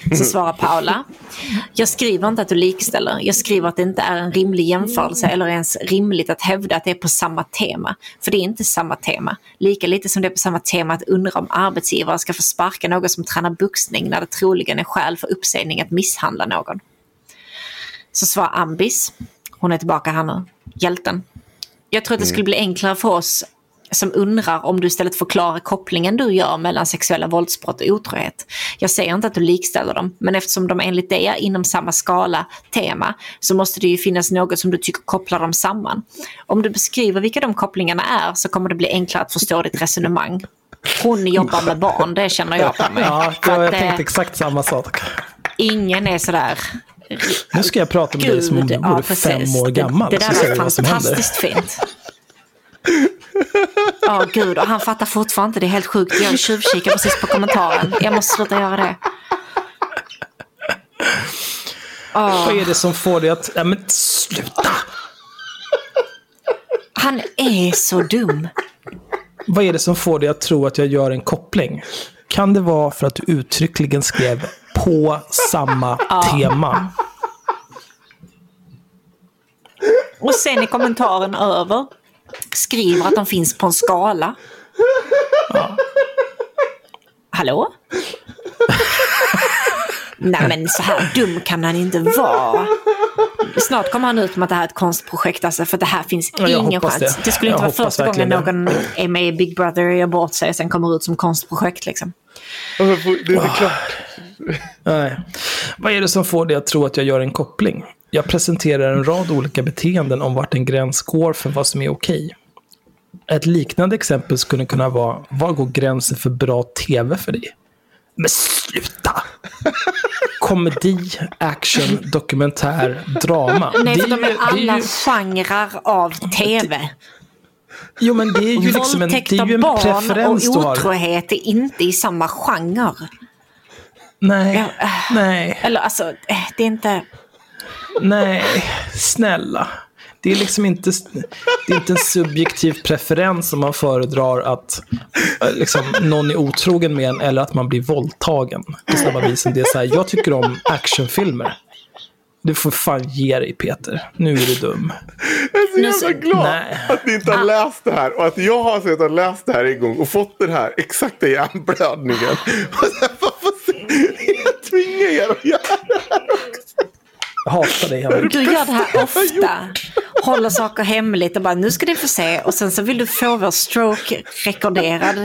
Så svarar Paula. Jag skriver inte att du likställer. Jag skriver att det inte är en rimlig jämförelse eller ens rimligt att hävda att det är på samma tema. För det är inte samma tema. Lika lite som det är på samma tema att undra om arbetsgivare ska få sparka någon som tränar boxning när det troligen är skäl för uppsägning att misshandla någon. Så svarar Ambis. Hon är tillbaka här nu. Hjälten. Jag tror att det skulle bli enklare för oss som undrar om du istället förklarar kopplingen du gör mellan sexuella våldsbrott och otrohet. Jag säger inte att du likställer dem, men eftersom de enligt dig är inom samma skala, tema, så måste det ju finnas något som du tycker kopplar dem samman. Om du beskriver vilka de kopplingarna är så kommer det bli enklare att förstå ditt resonemang. Hon jobbar med barn, det känner jag på mig. Ja, För jag att, eh, tänkte exakt samma sak. Ingen är sådär... Nu ska jag prata med dig som om du Gud, vore ja, fem år gammal. Det, det där händer. fantastiskt fint. Ja, gud, och han fattar fortfarande inte. Det är helt sjukt. Jag tjuvkikar precis på kommentaren. Jag måste sluta göra det. Åh, Vad är det som får dig att... Ja, men sluta! han är så dum. Vad är det som får dig att tro att jag gör en koppling? Kan det vara för att du uttryckligen skrev på samma tema? Och sen i kommentaren över skriver att de finns på en skala. Hallå? Nej men så här dum kan han inte vara. Snart kommer han ut med att det här är ett konstprojekt alltså, för det här finns Ja, jag ingen chans. det. Det, skulle Jag inte vara hoppas första gången någon är med i Big Brother och gör bort sig och sen kommer ut som konstprojekt liksom. Det är klart. Nej. Vad är det som får dig att tro att jag gör en koppling? Jag presenterar en rad olika beteenden om vart en gräns går för vad som är okej. Ett liknande exempel skulle kunna vara, var går gränsen för bra tv för dig? Men sluta! Komedi, action, dokumentär, drama. Nej, för de är alla genrer av tv. Jo, men det är ju liksom en, det Våldtäkt är ju en barn preferens och otrohet är inte i samma genre. Nej, Ja, nej. Eller alltså, det är inte... Nej, snälla. Det är liksom inte, det är inte en subjektiv preferens om man föredrar att eh, liksom, någon är otrogen med en eller att man blir våldtagen. På samma vis som det är så här, jag tycker om actionfilmer. Du får fan ge dig Peter. Nu är du dum. Jag är så jävla glad Nej. att ni inte har läst det här. Och att jag har suttit och läst det här en gång och fått den här exakta hjärnblödningen. Och sen, varför, jag tvingar er att göra Jag hatar dig Henrik. Du gör det här ofta. Håller saker hemligt och bara nu ska ni få se. Och sen så vill du få vår stroke rekorderad.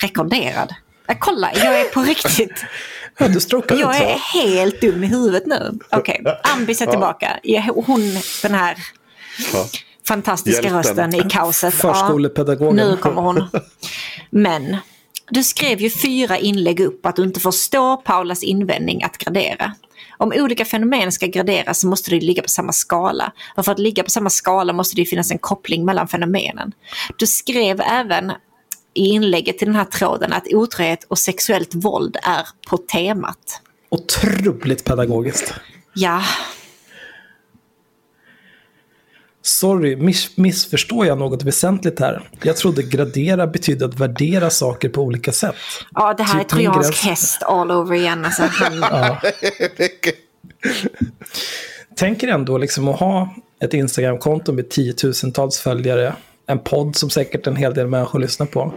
Rekorderad? Ja, kolla, jag är på riktigt. Ja, du Jag inte är helt dum i huvudet nu. Okej, Ambis är tillbaka. Ja, Hon, den här fantastiska Hjälten. rösten i kaoset. Förskolepedagogen. nu kommer hon. Men du skrev ju fyra inlägg upp att du inte förstår Paulas invändning att gradera. Om olika fenomen ska graderas så måste det ligga på samma skala. Och för att ligga på samma skala måste det finnas en koppling mellan fenomenen. Du skrev även i inlägget till den här tråden att otrohet och sexuellt våld är på temat. Otroligt pedagogiskt. Ja, Sorry, miss, missförstår jag något väsentligt här? Jag trodde gradera betydde att värdera saker på olika sätt. ja det här Typ är trojansk gräns. häst all over igen. Alltså, han, Tänker ändå liksom att ha ett Instagramkonto med tiotusentals följare, en podd som säkert en hel del människor lyssnar på.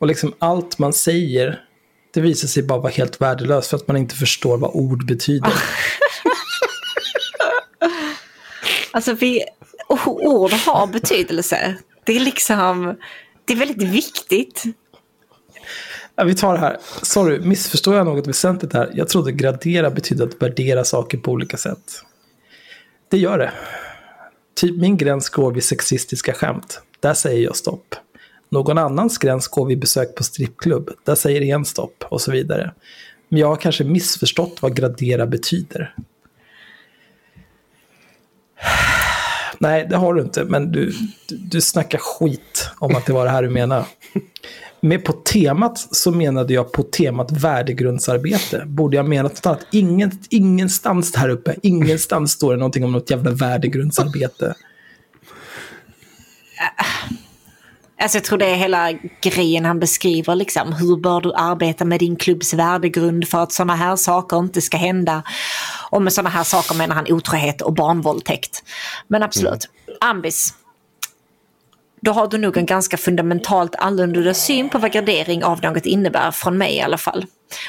Och liksom allt man säger, det visar sig bara vara helt värdelöst för att man inte förstår vad ord betyder. Alltså vi, och ord har betydelse. Det är liksom, det är väldigt viktigt. Ja, vi tar det här. Sorry, missförstår jag något väsentligt här? Jag trodde gradera betydde att värdera saker på olika sätt. Det gör det. Typ min gräns går vid sexistiska skämt. Där säger jag stopp. Någon annans gräns går vid besök på strippklubb. Där säger en stopp och så vidare. Men jag har kanske missförstått vad gradera betyder. Nej, det har du inte, men du, du, du snackar skit om att det var det här du menar. Med på temat så menade jag på temat värdegrundsarbete. Borde jag menat något annat? Ingen, ingenstans här uppe, ingenstans står det någonting om något jävla värdegrundsarbete. Äh. Alltså jag tror det är hela grejen han beskriver, liksom. hur bör du arbeta med din klubbs värdegrund för att sådana här saker inte ska hända. Och med sådana här saker menar han otrohet och barnvåldtäkt. Men absolut, Ambis. Då har du nog en ganska fundamentalt annorlunda syn på vad gradering av något innebär, från mig i alla fall.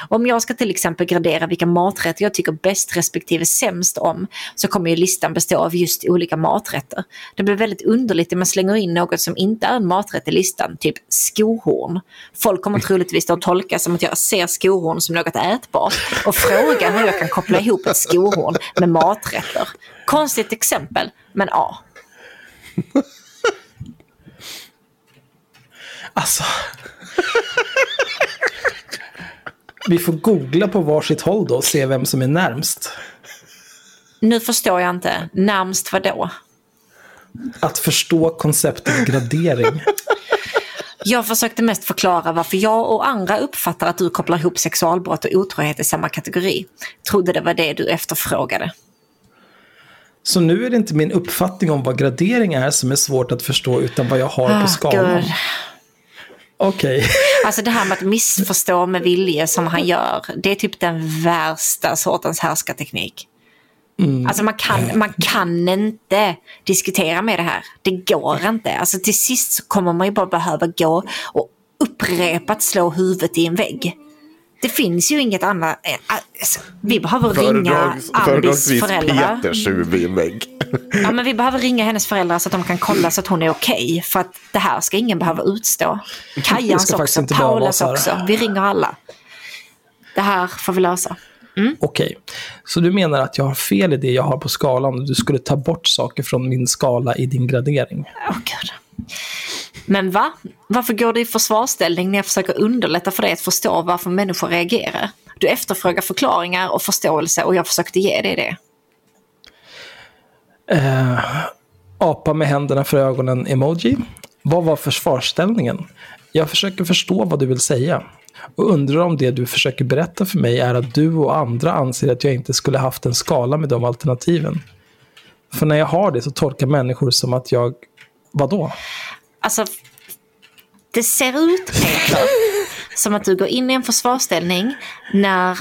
Om jag ska till exempel gradera vilka maträtter jag tycker bäst respektive sämst om så kommer ju listan bestå av just olika maträtter. Det blir väldigt underligt om man slänger in något som inte är en maträtt i listan, typ skohorn. Folk kommer troligtvis att tolka som att jag ser skohorn som något ätbart och fråga hur jag kan koppla ihop ett skohorn med maträtter. Konstigt exempel, men ja. Alltså. Vi får googla på varsitt håll då och se vem som är närmst. Nu förstår jag inte. Närmst vad då? Att förstå konceptet gradering. Jag försökte mest förklara varför jag och andra uppfattar att du kopplar ihop sexualbrott och otrohet i samma kategori. Trodde det var det du efterfrågade. Så nu är det inte min uppfattning om vad gradering är som är svårt att förstå utan vad jag har på skalan. Gud. Okej. Alltså det här med att missförstå med vilje som han gör, det är typ den värsta sortens härskarteknik. Alltså man kan, man kan inte diskutera med det här. Det går inte. Alltså till sist så kommer man ju bara behöva gå och upprepat slå huvudet i en vägg. Det finns ju inget annat. eh, Alltså, vi behöver ringa Föredrags, Ambis föredragsvis föräldrar. Peters huvud i en vägg. Ja, men vi behöver ringa hennes föräldrar så att de kan kolla så att hon är okej. för att det här ska ingen behöva utstå. Kajans också, Paulas också. Vi ringer alla. Det här får vi lösa. Okej. Så du menar att jag har fel i det jag har på skalan och du skulle ta bort saker från min skala i din gradering? Åh gud. Men va? Varför går du i försvarsställning när jag försöker underlätta för dig att förstå varför människor reagerar? Du efterfrågar förklaringar och förståelse och jag försökte ge dig det. Eh, apa med händerna för ögonen-emoji. Vad var försvarsställningen? Jag försöker förstå vad du vill säga. Och undrar om det du försöker berätta för mig är att du och andra anser att jag inte skulle haft en skala med de alternativen. För när jag har det så tolkar människor som att jag... Vadå? Alltså, det ser ut, Peter, som att du går in i en försvarsställning när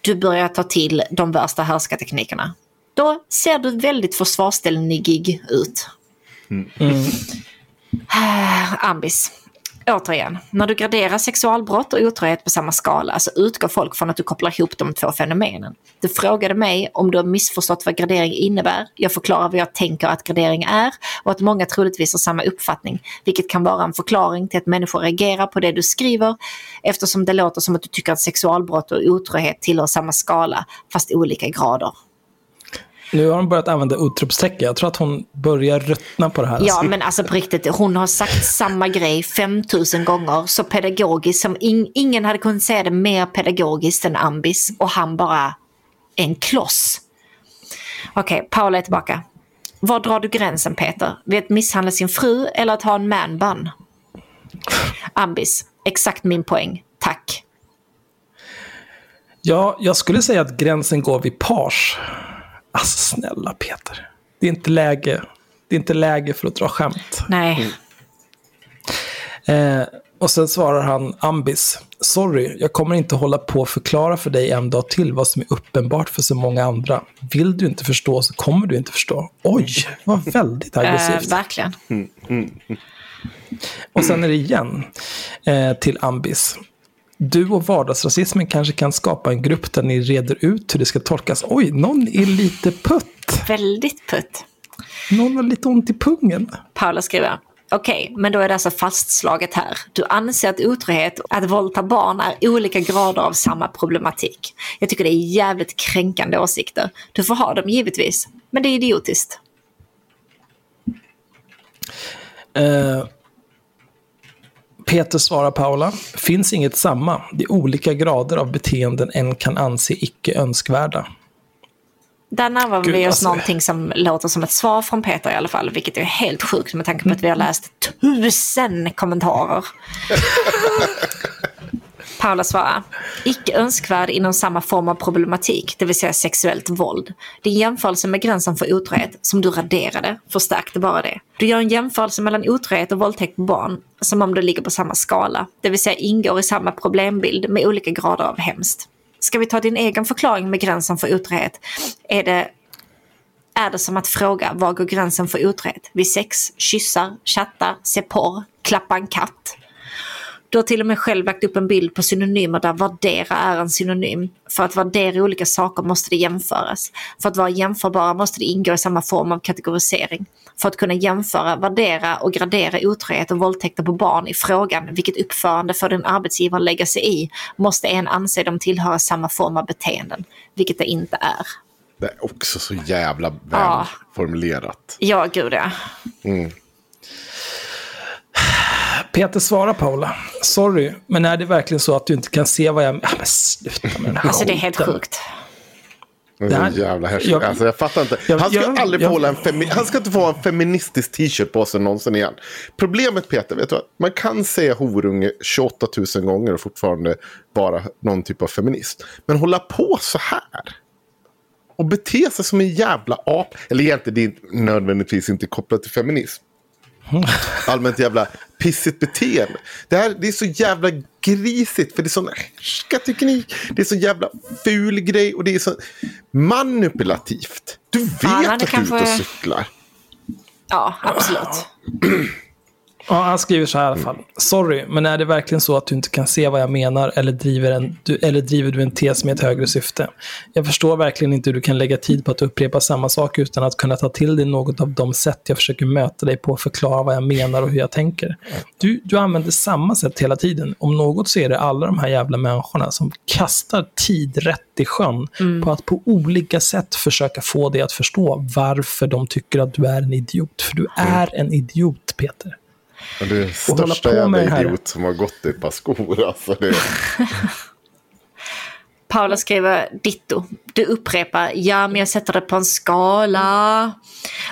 du börjar ta till de värsta härskarteknikerna. Då ser du väldigt försvarsställnigig ut. Ambis. Återigen, när du graderar sexualbrott och otrohet på samma skala så utgår folk från att du kopplar ihop de två fenomenen. Du frågade mig om du har missförstått vad gradering innebär. Jag förklarar vad jag tänker att gradering är och att många troligtvis har samma uppfattning, vilket kan vara en förklaring till att människor reagerar på det du skriver eftersom det låter som att du tycker att sexualbrott och otrohet tillhör samma skala fast olika grader. Nu har hon börjat använda utropstecken. Jag tror att hon börjar ruttna på det här. Ja, men alltså på riktigt, hon har sagt samma grej 5000 gånger så pedagogiskt som in, ingen hade kunnat säga det mer pedagogiskt än Ambis och han bara en kloss. Okej, Paula är tillbaka. Var drar du gränsen Peter? Vid att misshandla sin fru eller att ha en manbun? Ambis, exakt min poäng. Tack. Ja, jag skulle säga att gränsen går vid pars. Alltså snälla Peter. Det är inte läge. Det är inte läge för att dra skämt. Nej. Eh, och sen svarar han Ambis. Sorry, jag kommer inte hålla på och förklara för dig en dag till vad som är uppenbart för så många andra. Vill du inte förstå så kommer du inte förstå. Oj, var väldigt Eh, aggressivt. verkligen. Och sen är det igen eh, till Ambis. Du och vardagsrasismen kanske kan skapa en grupp där ni reder ut hur det ska tolkas. Oj, någon är lite putt. Väldigt putt. Någon har lite ont i pungen. Paula skriver. Okej, men då är det alltså fastslaget här. Du anser att otrohet och att våldta barn är olika grader av samma problematik. Jag tycker det är jävligt kränkande åsikter. Du får ha dem givetvis, men det är idiotiskt. Eh, Peter svarar Paula. Finns inget samma. Det är olika grader av beteenden en kan anse icke önskvärda. Där närmar vi oss alltså. någonting som låter som ett svar från Peter i alla fall, vilket är helt sjukt med tanke på att vi har läst tusen kommentarer. Paula svarar, icke önskvärd inom samma form av problematik, det vill säga sexuellt våld. Din jämförelse med gränsen för otrohet, som du raderade, förstärkte bara det. Du gör en jämförelse mellan otrohet och våldtäkt på barn, som om det ligger på samma skala, det vill säga ingår i samma problembild med olika grader av hemskt. Ska vi ta din egen förklaring med gränsen för otrohet? Är det, är det som att fråga var går gränsen för otrohet? Vid sex, kyssar, chattar, se porr, klappa en katt? Du har till och med själv lagt upp en bild på synonymer där värdera är en synonym. För att värdera olika saker måste det jämföras. För att vara jämförbara måste det ingå i samma form av kategorisering. För att kunna jämföra, värdera och gradera otrohet och våldtäkter på barn i frågan vilket uppförande får din arbetsgivare lägga sig i måste en anse dem tillhöra samma form av beteenden, vilket det inte är. Det är också så jävla Ja. välformulerat. Ja, gud ja. Peter svarar Paula. Sorry, men är det verkligen så att du inte kan se vad jag... Ja, men sluta med den här Alltså det är helt sjukt. Det här- jävla härskt. jag- alltså, jag fattar inte. jag- Han ska jag- aldrig få jag- en femi- Han ska inte få ha en feministisk t-shirt på sig någonsin igen. Problemet Peter, vet du vad? Man kan säga horunge 28 000 gånger och fortfarande vara någon typ av feminist. Men hålla på så här. Och bete sig som en jävla ap. Eller egentligen, det är nödvändigtvis inte kopplat till feminism. Allmänt jävla pissigt beteende. Det, här, det är så jävla grisigt för det är sån härskarteknik. Det är så jävla ful grej och det är så manipulativt. Du vet Ja, att du är ute kanske- och cyklar. Ja, absolut. Ja, han skriver så här i alla fall. Sorry, men är det verkligen så att du inte kan se vad jag menar eller driver, en, du, eller driver du en tes med ett högre syfte? Jag förstår verkligen inte hur du kan lägga tid på att upprepa samma sak utan att kunna ta till dig något av de sätt jag försöker möta dig på och förklara vad jag menar och hur jag tänker. Du, du använder samma sätt hela tiden. Om något så är det alla de här jävla människorna som kastar tid rätt i sjön på att på olika sätt försöka få dig att förstå varför de tycker att du är en idiot. För du är en idiot, Peter. Och du är den största jävla idiot som har gått i ett par skor. Alltså, det, Paula skriver ditto. Du upprepar ja, men jag sätter det på en skala.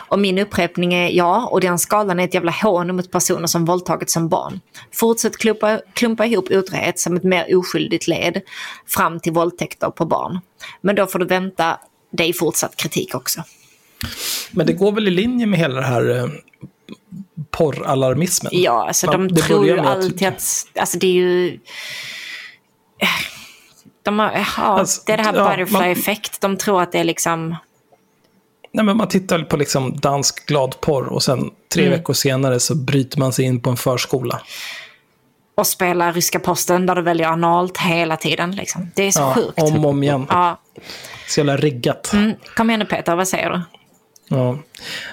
Och min upprepning är ja, och den skalan är ett jävla hån mot personer som våldtagits som barn. Fortsätt klumpa, klumpa ihop otrohet som ett mer oskyldigt led fram till våldtäkter på barn. Men då får du vänta dig fortsatt kritik också. Men det går väl i linje med hela det här eh, porralarmismen? Ja, alltså Man- de det tror ju att- alltid att, alltså det är ju... De har, ja, Alltså, det är det här ja, butterfly man- effect. De tror att det är liksom... Nej, men man tittar på liksom dansk gladporr och sen tre Mm. veckor senare så bryter man sig in på en förskola. Och spela ryska posten där du väljer analt hela tiden. Liksom. Det är så Ja, sjukt. om och om igen. Ja. Så jävla riggat. Mm. Kom igen nu Peter, vad säger du? Ja.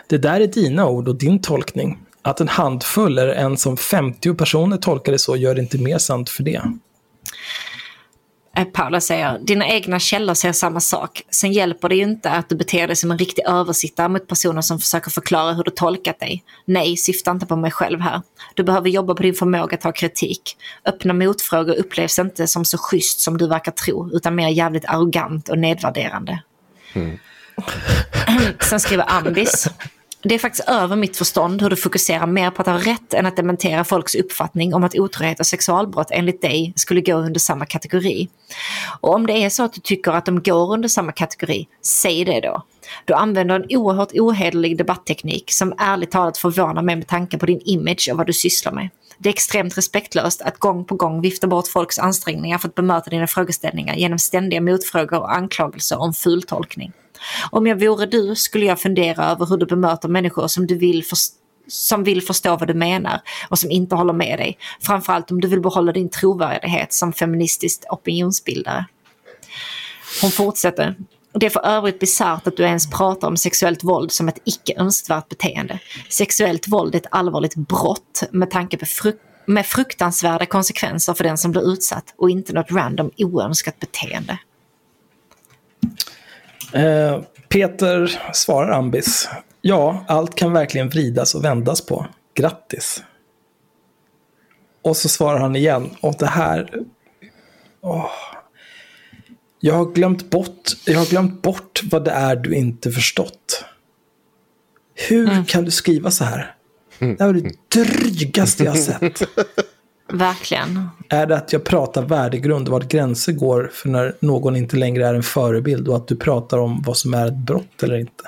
Det där är dina ord och din tolkning. Att en handfull eller en som 50 personer tolkar det så gör det inte mer sant för det. Eh, Paula säger, dina egna källor säger samma sak. Sen hjälper det ju inte att du beter dig som en riktig översittare mot personer som försöker förklara hur du tolkat dig. Nej, syfta inte på mig själv här. Du behöver jobba på din förmåga att ta kritik. Öppna motfrågor upplevs inte som så schysst som du verkar tro, utan mer jävligt arrogant och nedvärderande. Sen skriver Ambis. Det är faktiskt över mitt förstånd hur du fokuserar mer på att ha rätt än att dementera folks uppfattning om att otrohet och sexualbrott enligt dig skulle gå under samma kategori. Och om det är så att du tycker att de går under samma kategori, säg det då. Du använder en oerhört ohederlig debattteknik som ärligt talat förvånar mig med tanke på din image och vad du sysslar med. Det är extremt respektlöst att gång på gång vifta bort folks ansträngningar för att bemöta dina frågeställningar genom ständiga motfrågor och anklagelser om fultolkning. Om jag vore du skulle jag fundera över hur du bemöter människor som du vill förs- som vill förstå vad du menar och som inte håller med dig. Framförallt om du vill behålla din trovärdighet som feministisk opinionsbildare. Hon fortsätter. Det är för övrigt bisarrt att du ens pratar om sexuellt våld som ett icke önskvärt beteende. Sexuellt våld är ett allvarligt brott med tanke på fruk- med fruktansvärda konsekvenser för den som blir utsatt och inte något random oönskat beteende. Eh, Peter svarar Ambis. Ja, allt kan verkligen vridas och vändas på. Grattis. Och så svarar han igen. Och det här... Åh. Jag har glömt bort, jag har glömt bort vad det är du inte förstått. Hur kan du skriva så här? Det här är det drygaste jag har sett. Verkligen. Är det att jag pratar värdegrund och vart gränser går för när någon inte längre är en förebild och att du pratar om vad som är ett brott eller inte?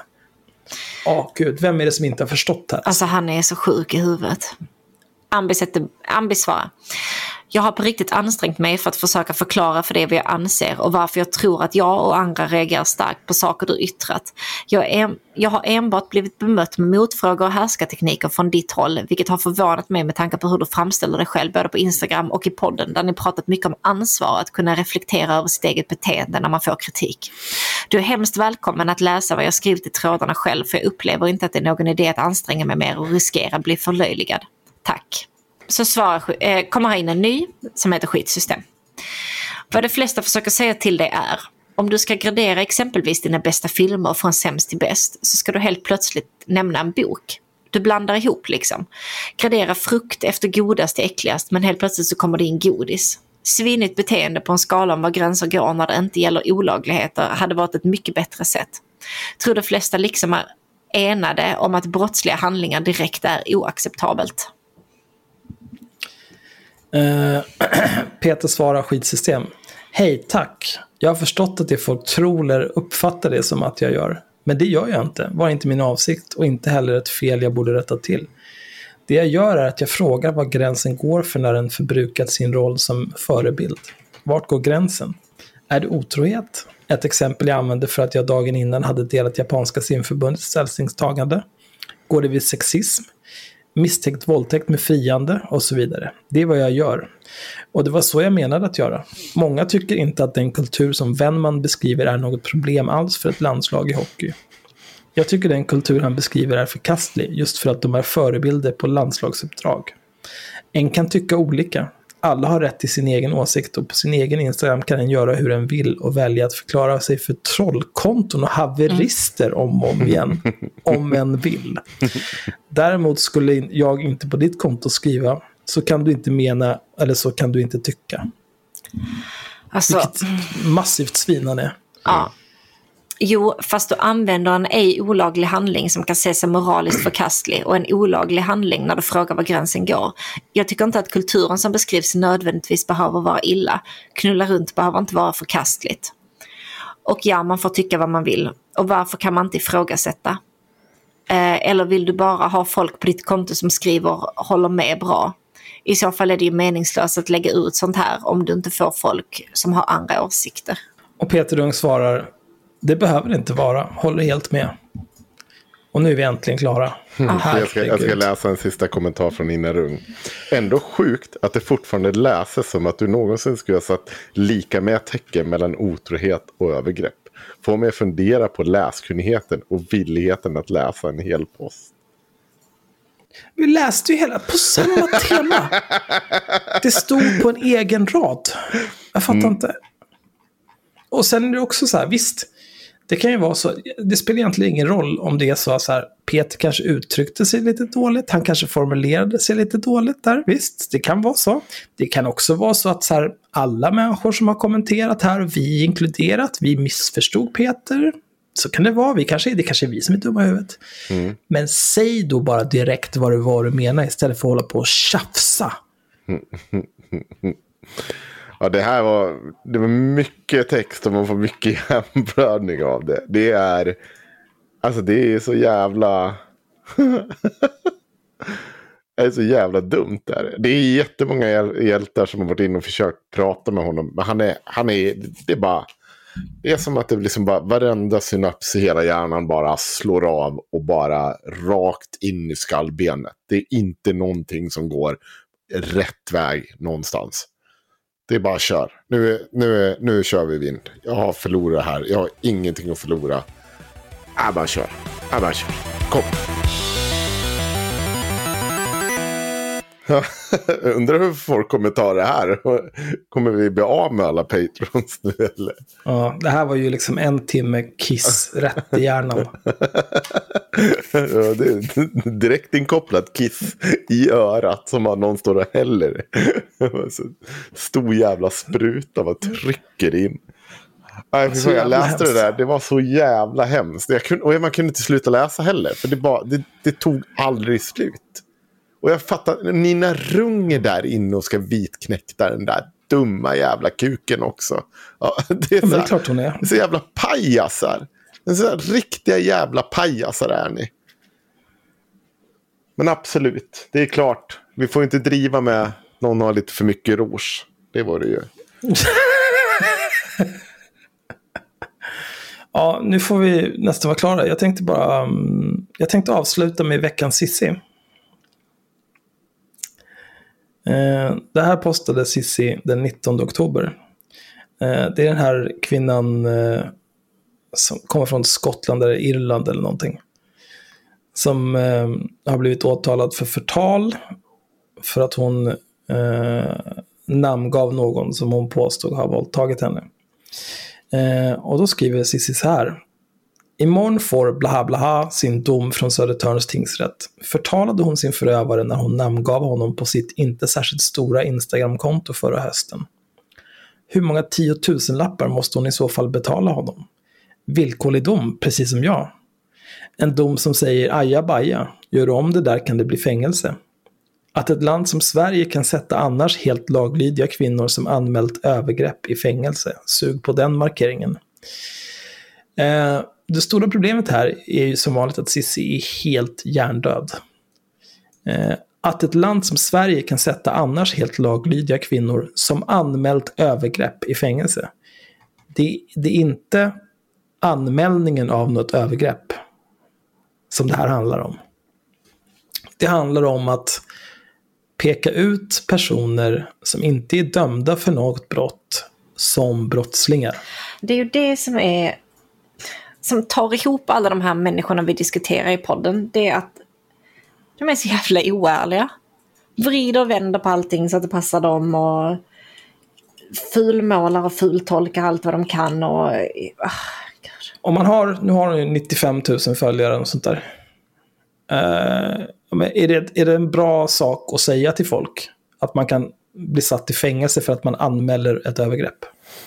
Ja, gud, vem är det som inte har förstått här? Alltså han är så sjuk i huvudet. Ambi, sätter, Ambi svarar. Jag har på riktigt ansträngt mig för att försöka förklara för det vad jag anser och varför jag tror att jag och andra reagerar starkt på saker du yttrat. Jag, är, jag har enbart blivit bemött med motfrågor och härskartekniker från ditt håll, vilket har förvånat mig med tanke på hur du framställer dig själv både på Instagram och i podden, där ni pratat mycket om ansvar och att kunna reflektera över sitt eget beteende när man får kritik. Du är hemskt välkommen att läsa vad jag skrivit i trådarna själv, för jag upplever inte att det är någon idé att anstränga mig mer och riskera att bli förlöjligad. Tack så svarar, eh, kommer här in en ny som heter skitsystem. Vad de flesta försöker säga till dig är om du ska gradera exempelvis dina bästa filmer från sämst till bäst så ska du helt plötsligt nämna en bok. Du blandar ihop liksom. Gradera frukt efter godast till äckligast men helt plötsligt så kommer det in godis. Svinigt beteende på en skala om var gränser går när det inte gäller olagligheter hade varit ett mycket bättre sätt. Tror de flesta liksom är enade om att brottsliga handlingar direkt är oacceptabelt. Eh, Peter svarar skitsystem. Hej, tack. Jag har förstått att det folk tror eller uppfattar det som att jag gör. Men det gör jag inte, var inte min avsikt och inte heller ett fel jag borde rätta till. Det jag gör är att jag frågar var gränsen går för när en förbrukat sin roll som förebild. Vart går gränsen? Är det otrohet? Ett exempel jag använde för att jag dagen innan hade delat Japanska simförbundets ställningstagande. Går det vid sexism? Misstänkt våldtäkt med friande och så vidare. Det är vad jag gör. Och det var så jag menade att göra. Många tycker inte att den kultur som Wennman beskriver är något problem alls för ett landslag i hockey. Jag tycker den kultur han beskriver är förkastlig just för att de är förebilder på landslagsuppdrag. En kan tycka olika, alla har rätt till sin egen åsikt och på sin egen Instagram kan en göra hur en vill och välja att förklara sig för trollkonton och haverister om och om igen. om en vill. Däremot skulle jag inte på ditt konto skriva så kan du inte mena eller så kan du inte tycka. Alltså, Vilket massivt svin han är. Ja. Jo, fast du använder en ej olaglig handling som kan ses som moraliskt förkastlig och en olaglig handling när du frågar var gränsen går. Jag tycker inte att kulturen som beskrivs nödvändigtvis behöver vara illa. Knulla runt behöver inte vara förkastligt. Och ja, man får tycka vad man vill. Och varför kan man inte ifrågasätta? Eh, eller vill du bara ha folk på ditt konto som skriver håller med bra? I så fall är det ju meningslöst att lägga ut sånt här om du inte får folk som har andra åsikter. Och Peter Dung svarar, det behöver det inte vara. Håller helt med. Och nu är vi äntligen klara. Mm. Jag, ska, jag, ska, läsa en sista kommentar från Ina Rung. Ändå sjukt att det fortfarande läses som att du någonsin skulle ha satt lika med tecken mellan otrohet och övergrepp. Får mig att fundera på läskunnigheten och villigheten att läsa en hel post. Vi läste ju hela på samma tema. Det stod på en egen rad. Jag fattar mm. inte. Och sen är det också så här, visst, det kan ju vara så, det spelar egentligen ingen roll om det är så att Peter kanske uttryckte sig lite dåligt, han kanske formulerade sig lite dåligt där, visst, det kan vara så. Det kan också vara så att så här, alla människor som har kommenterat här, vi inkluderat, vi missförstod Peter. Så kan det vara, vi kanske, det kanske är vi som är dumma i huvudet. Mm. Men säg då bara direkt vad det var du menar istället för att hålla på och tjafsa. Ja, det här var, det var mycket text och man får mycket hjärnblödning av det. Det är, alltså det är så jävla... det är så jävla dumt där. Det är jättemånga hjältar som har varit inne och försökt prata med honom. Men han är, han är, det är bara... Det är som att det liksom bara, varenda synaps i hela hjärnan bara slår av och bara rakt in i skallbenet. Det är inte någonting som går rätt väg någonstans. Det är bara kör. Nu, nu, nu kör vi vind. Jag har förlorat här. Jag har ingenting att förlora. Jag bara kör. Jag bara kör. Kom. Undrar hur folk kommer ta det här. Kommer vi bli av med alla patrons nu eller? Ja, det här var ju liksom en timme kiss rätt i hjärnan. ja, det är direkt inkopplat kiss i örat som någon står och häller. Stor jävla spruta vad trycker in. Nej, för jag läste hemskt. det där, det var så jävla hemskt. Jag kunde, och man kunde inte sluta läsa heller, för det, bara, det, det tog aldrig slut. Och jag fattar, Nina Rung är där inne och ska vitknäckta den där dumma jävla kuken också. Ja, det, är så, ja, det är klart hon är. Så jävla pajasar. Så riktiga jävla pajasar är ni. Men absolut, det är klart. Vi får inte driva med någon har lite för mycket rouge. Det var det ju. Ja, nu får vi nästan vara klara. Jag tänkte bara... um, jag tänkte avsluta med veckans Sissi. Eh, det här postade Sissi den 19 oktober. Eh, det är den här kvinnan eh, som kommer från Skottland eller Irland eller någonting. Som eh, har blivit åtalad för förtal. För att hon eh, namngav någon som hon påstod har våldtagit henne. Eh, och då skriver Cissi så här. Imorgon får blaha blaha sin dom från Södertörns tingsrätt. Förtalade hon sin förövare när hon namngav honom på sitt inte särskilt stora Instagramkonto förra hösten? Hur många tiotusenlappar måste hon i så fall betala honom? Villkorlig dom, precis som jag. En dom som säger aja baja, gör du om det där kan det bli fängelse. Att ett land som Sverige kan sätta annars helt laglydiga kvinnor som anmält övergrepp i fängelse. Sug på den markeringen. Eh, det stora problemet här är ju som vanligt att Cissi är helt hjärndöd. Eh, att ett land som Sverige kan sätta annars helt laglydiga kvinnor som anmält övergrepp i fängelse. Det, det är inte anmälningen av något övergrepp som det här handlar om. Det handlar om att peka ut personer som inte är dömda för något brott som brottslingar. Det är ju det som är som tar ihop alla de här människorna vi diskuterar i podden. Det är att de är så jävla oärliga. Vrider och vänder på allting så att det passar dem och fulmålar och fultolkar allt vad de kan. Och, Oh. Om man har, nu har hon ju 95 000 följare och sånt där. Uh, men är, det, är det en bra sak att säga till folk? Att man kan bli satt i fängelse för att man anmäler ett övergrepp?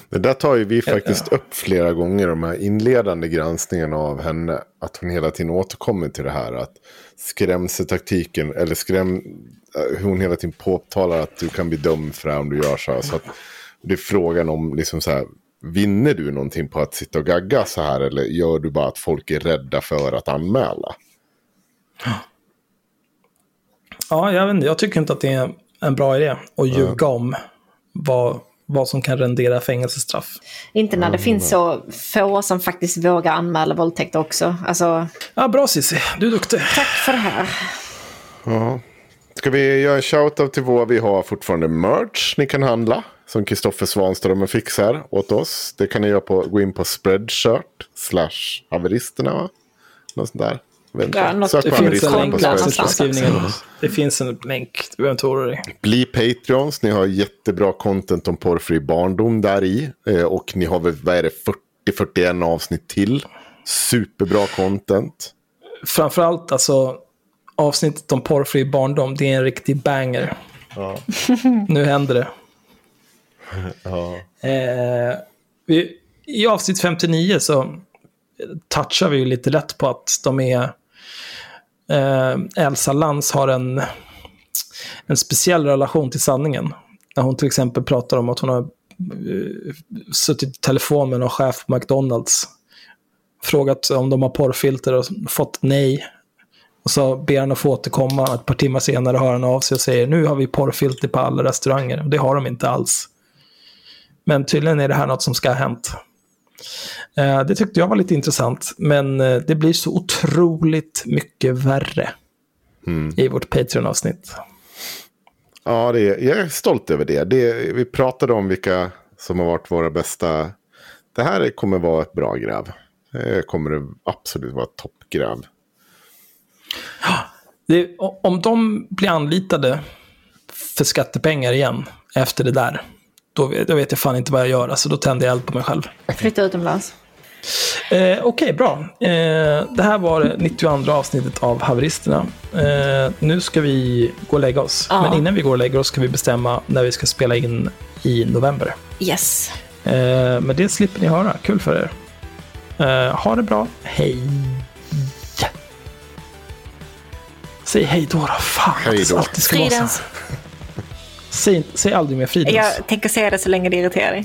Det där tar ju vi faktiskt upp flera gånger, de här inledande granskningarna av henne. Att hon hela tiden återkommer till det här att skrämseltaktiken, eller skräm, eh, hon hela tiden påtalar att du kan bli dömd för det här om du gör så här. Så att det är frågan om, liksom så här, vinner du någonting på att sitta och gagga så här eller gör du bara att folk är rädda för att anmäla? Ja, jag, vet inte, jag tycker inte att det är en bra idé att ljuga om vad, vad som kan rendera fängelsestraff. Inte när det finns så få som faktiskt vågar anmäla våldtäkt också. Alltså, Ja, bra Cissi, du är duktig. tack för det här. Ja. Ska vi göra en shoutout till vår, vi har fortfarande merch ni kan handla. Som Kristoffer Svanström fixar åt oss. Det kan ni göra på, gå in på spreadshirt slash haveristerna va? Något sånt där. Ja, något- Sök Det finns en länk. Det finns en länk, du behöver inte oroa dig. Bli Patreons, ni har jättebra content om porrfri barndom där i. Eh, och ni har väl, vad är det, 40-41 avsnitt till. Superbra content. Framförallt alltså avsnittet om porrfri barndom, det är en riktig banger. nu händer det. Eh, vi, I avsnitt 59 så touchar vi ju lite lätt på att de är... Eh, Elsa Lantz har en, en speciell relation till sanningen. När hon till exempel pratar om att hon har eh, suttit i telefon med någon chef på McDonalds. Frågat om de har porrfilter och fått nej. Och så ber han att få återkomma. Ett par timmar senare hör han av sig och säger nu har vi porrfilter på alla restauranger. Och det har de inte alls. Men tydligen är det här något som ska ha hänt. Eh, det tyckte jag var lite intressant. Men eh, det blir så otroligt mycket värre i vårt Patreon-avsnitt. Ja, det är, jag är stolt över det. det. Vi pratade om vilka som har varit våra bästa. Det här kommer vara ett bra gräv. Det kommer absolut vara ett toppgräv. Det, om de blir anlitade för skattepengar igen efter det där, då, vet- då vet jag fan inte vad jag gör. Alltså, då tänder jag eld på mig själv. Flytta utomlands. Eh, Okej, bra. Eh, det här var det 92 avsnittet av Haveristerna. Eh, nu ska vi gå och lägga oss. Ja. Men innan vi går och lägger oss ska vi bestämma när vi ska spela in i november. Yes. Eh, men det slipper ni höra. Kul för er. Eh, ha det bra. Hej. Säg hej då då. Fan, Hej att det då. alltid ska vara så. Säg, säg aldrig mer Fridens. Jag tänker säga det så länge det irriterar dig.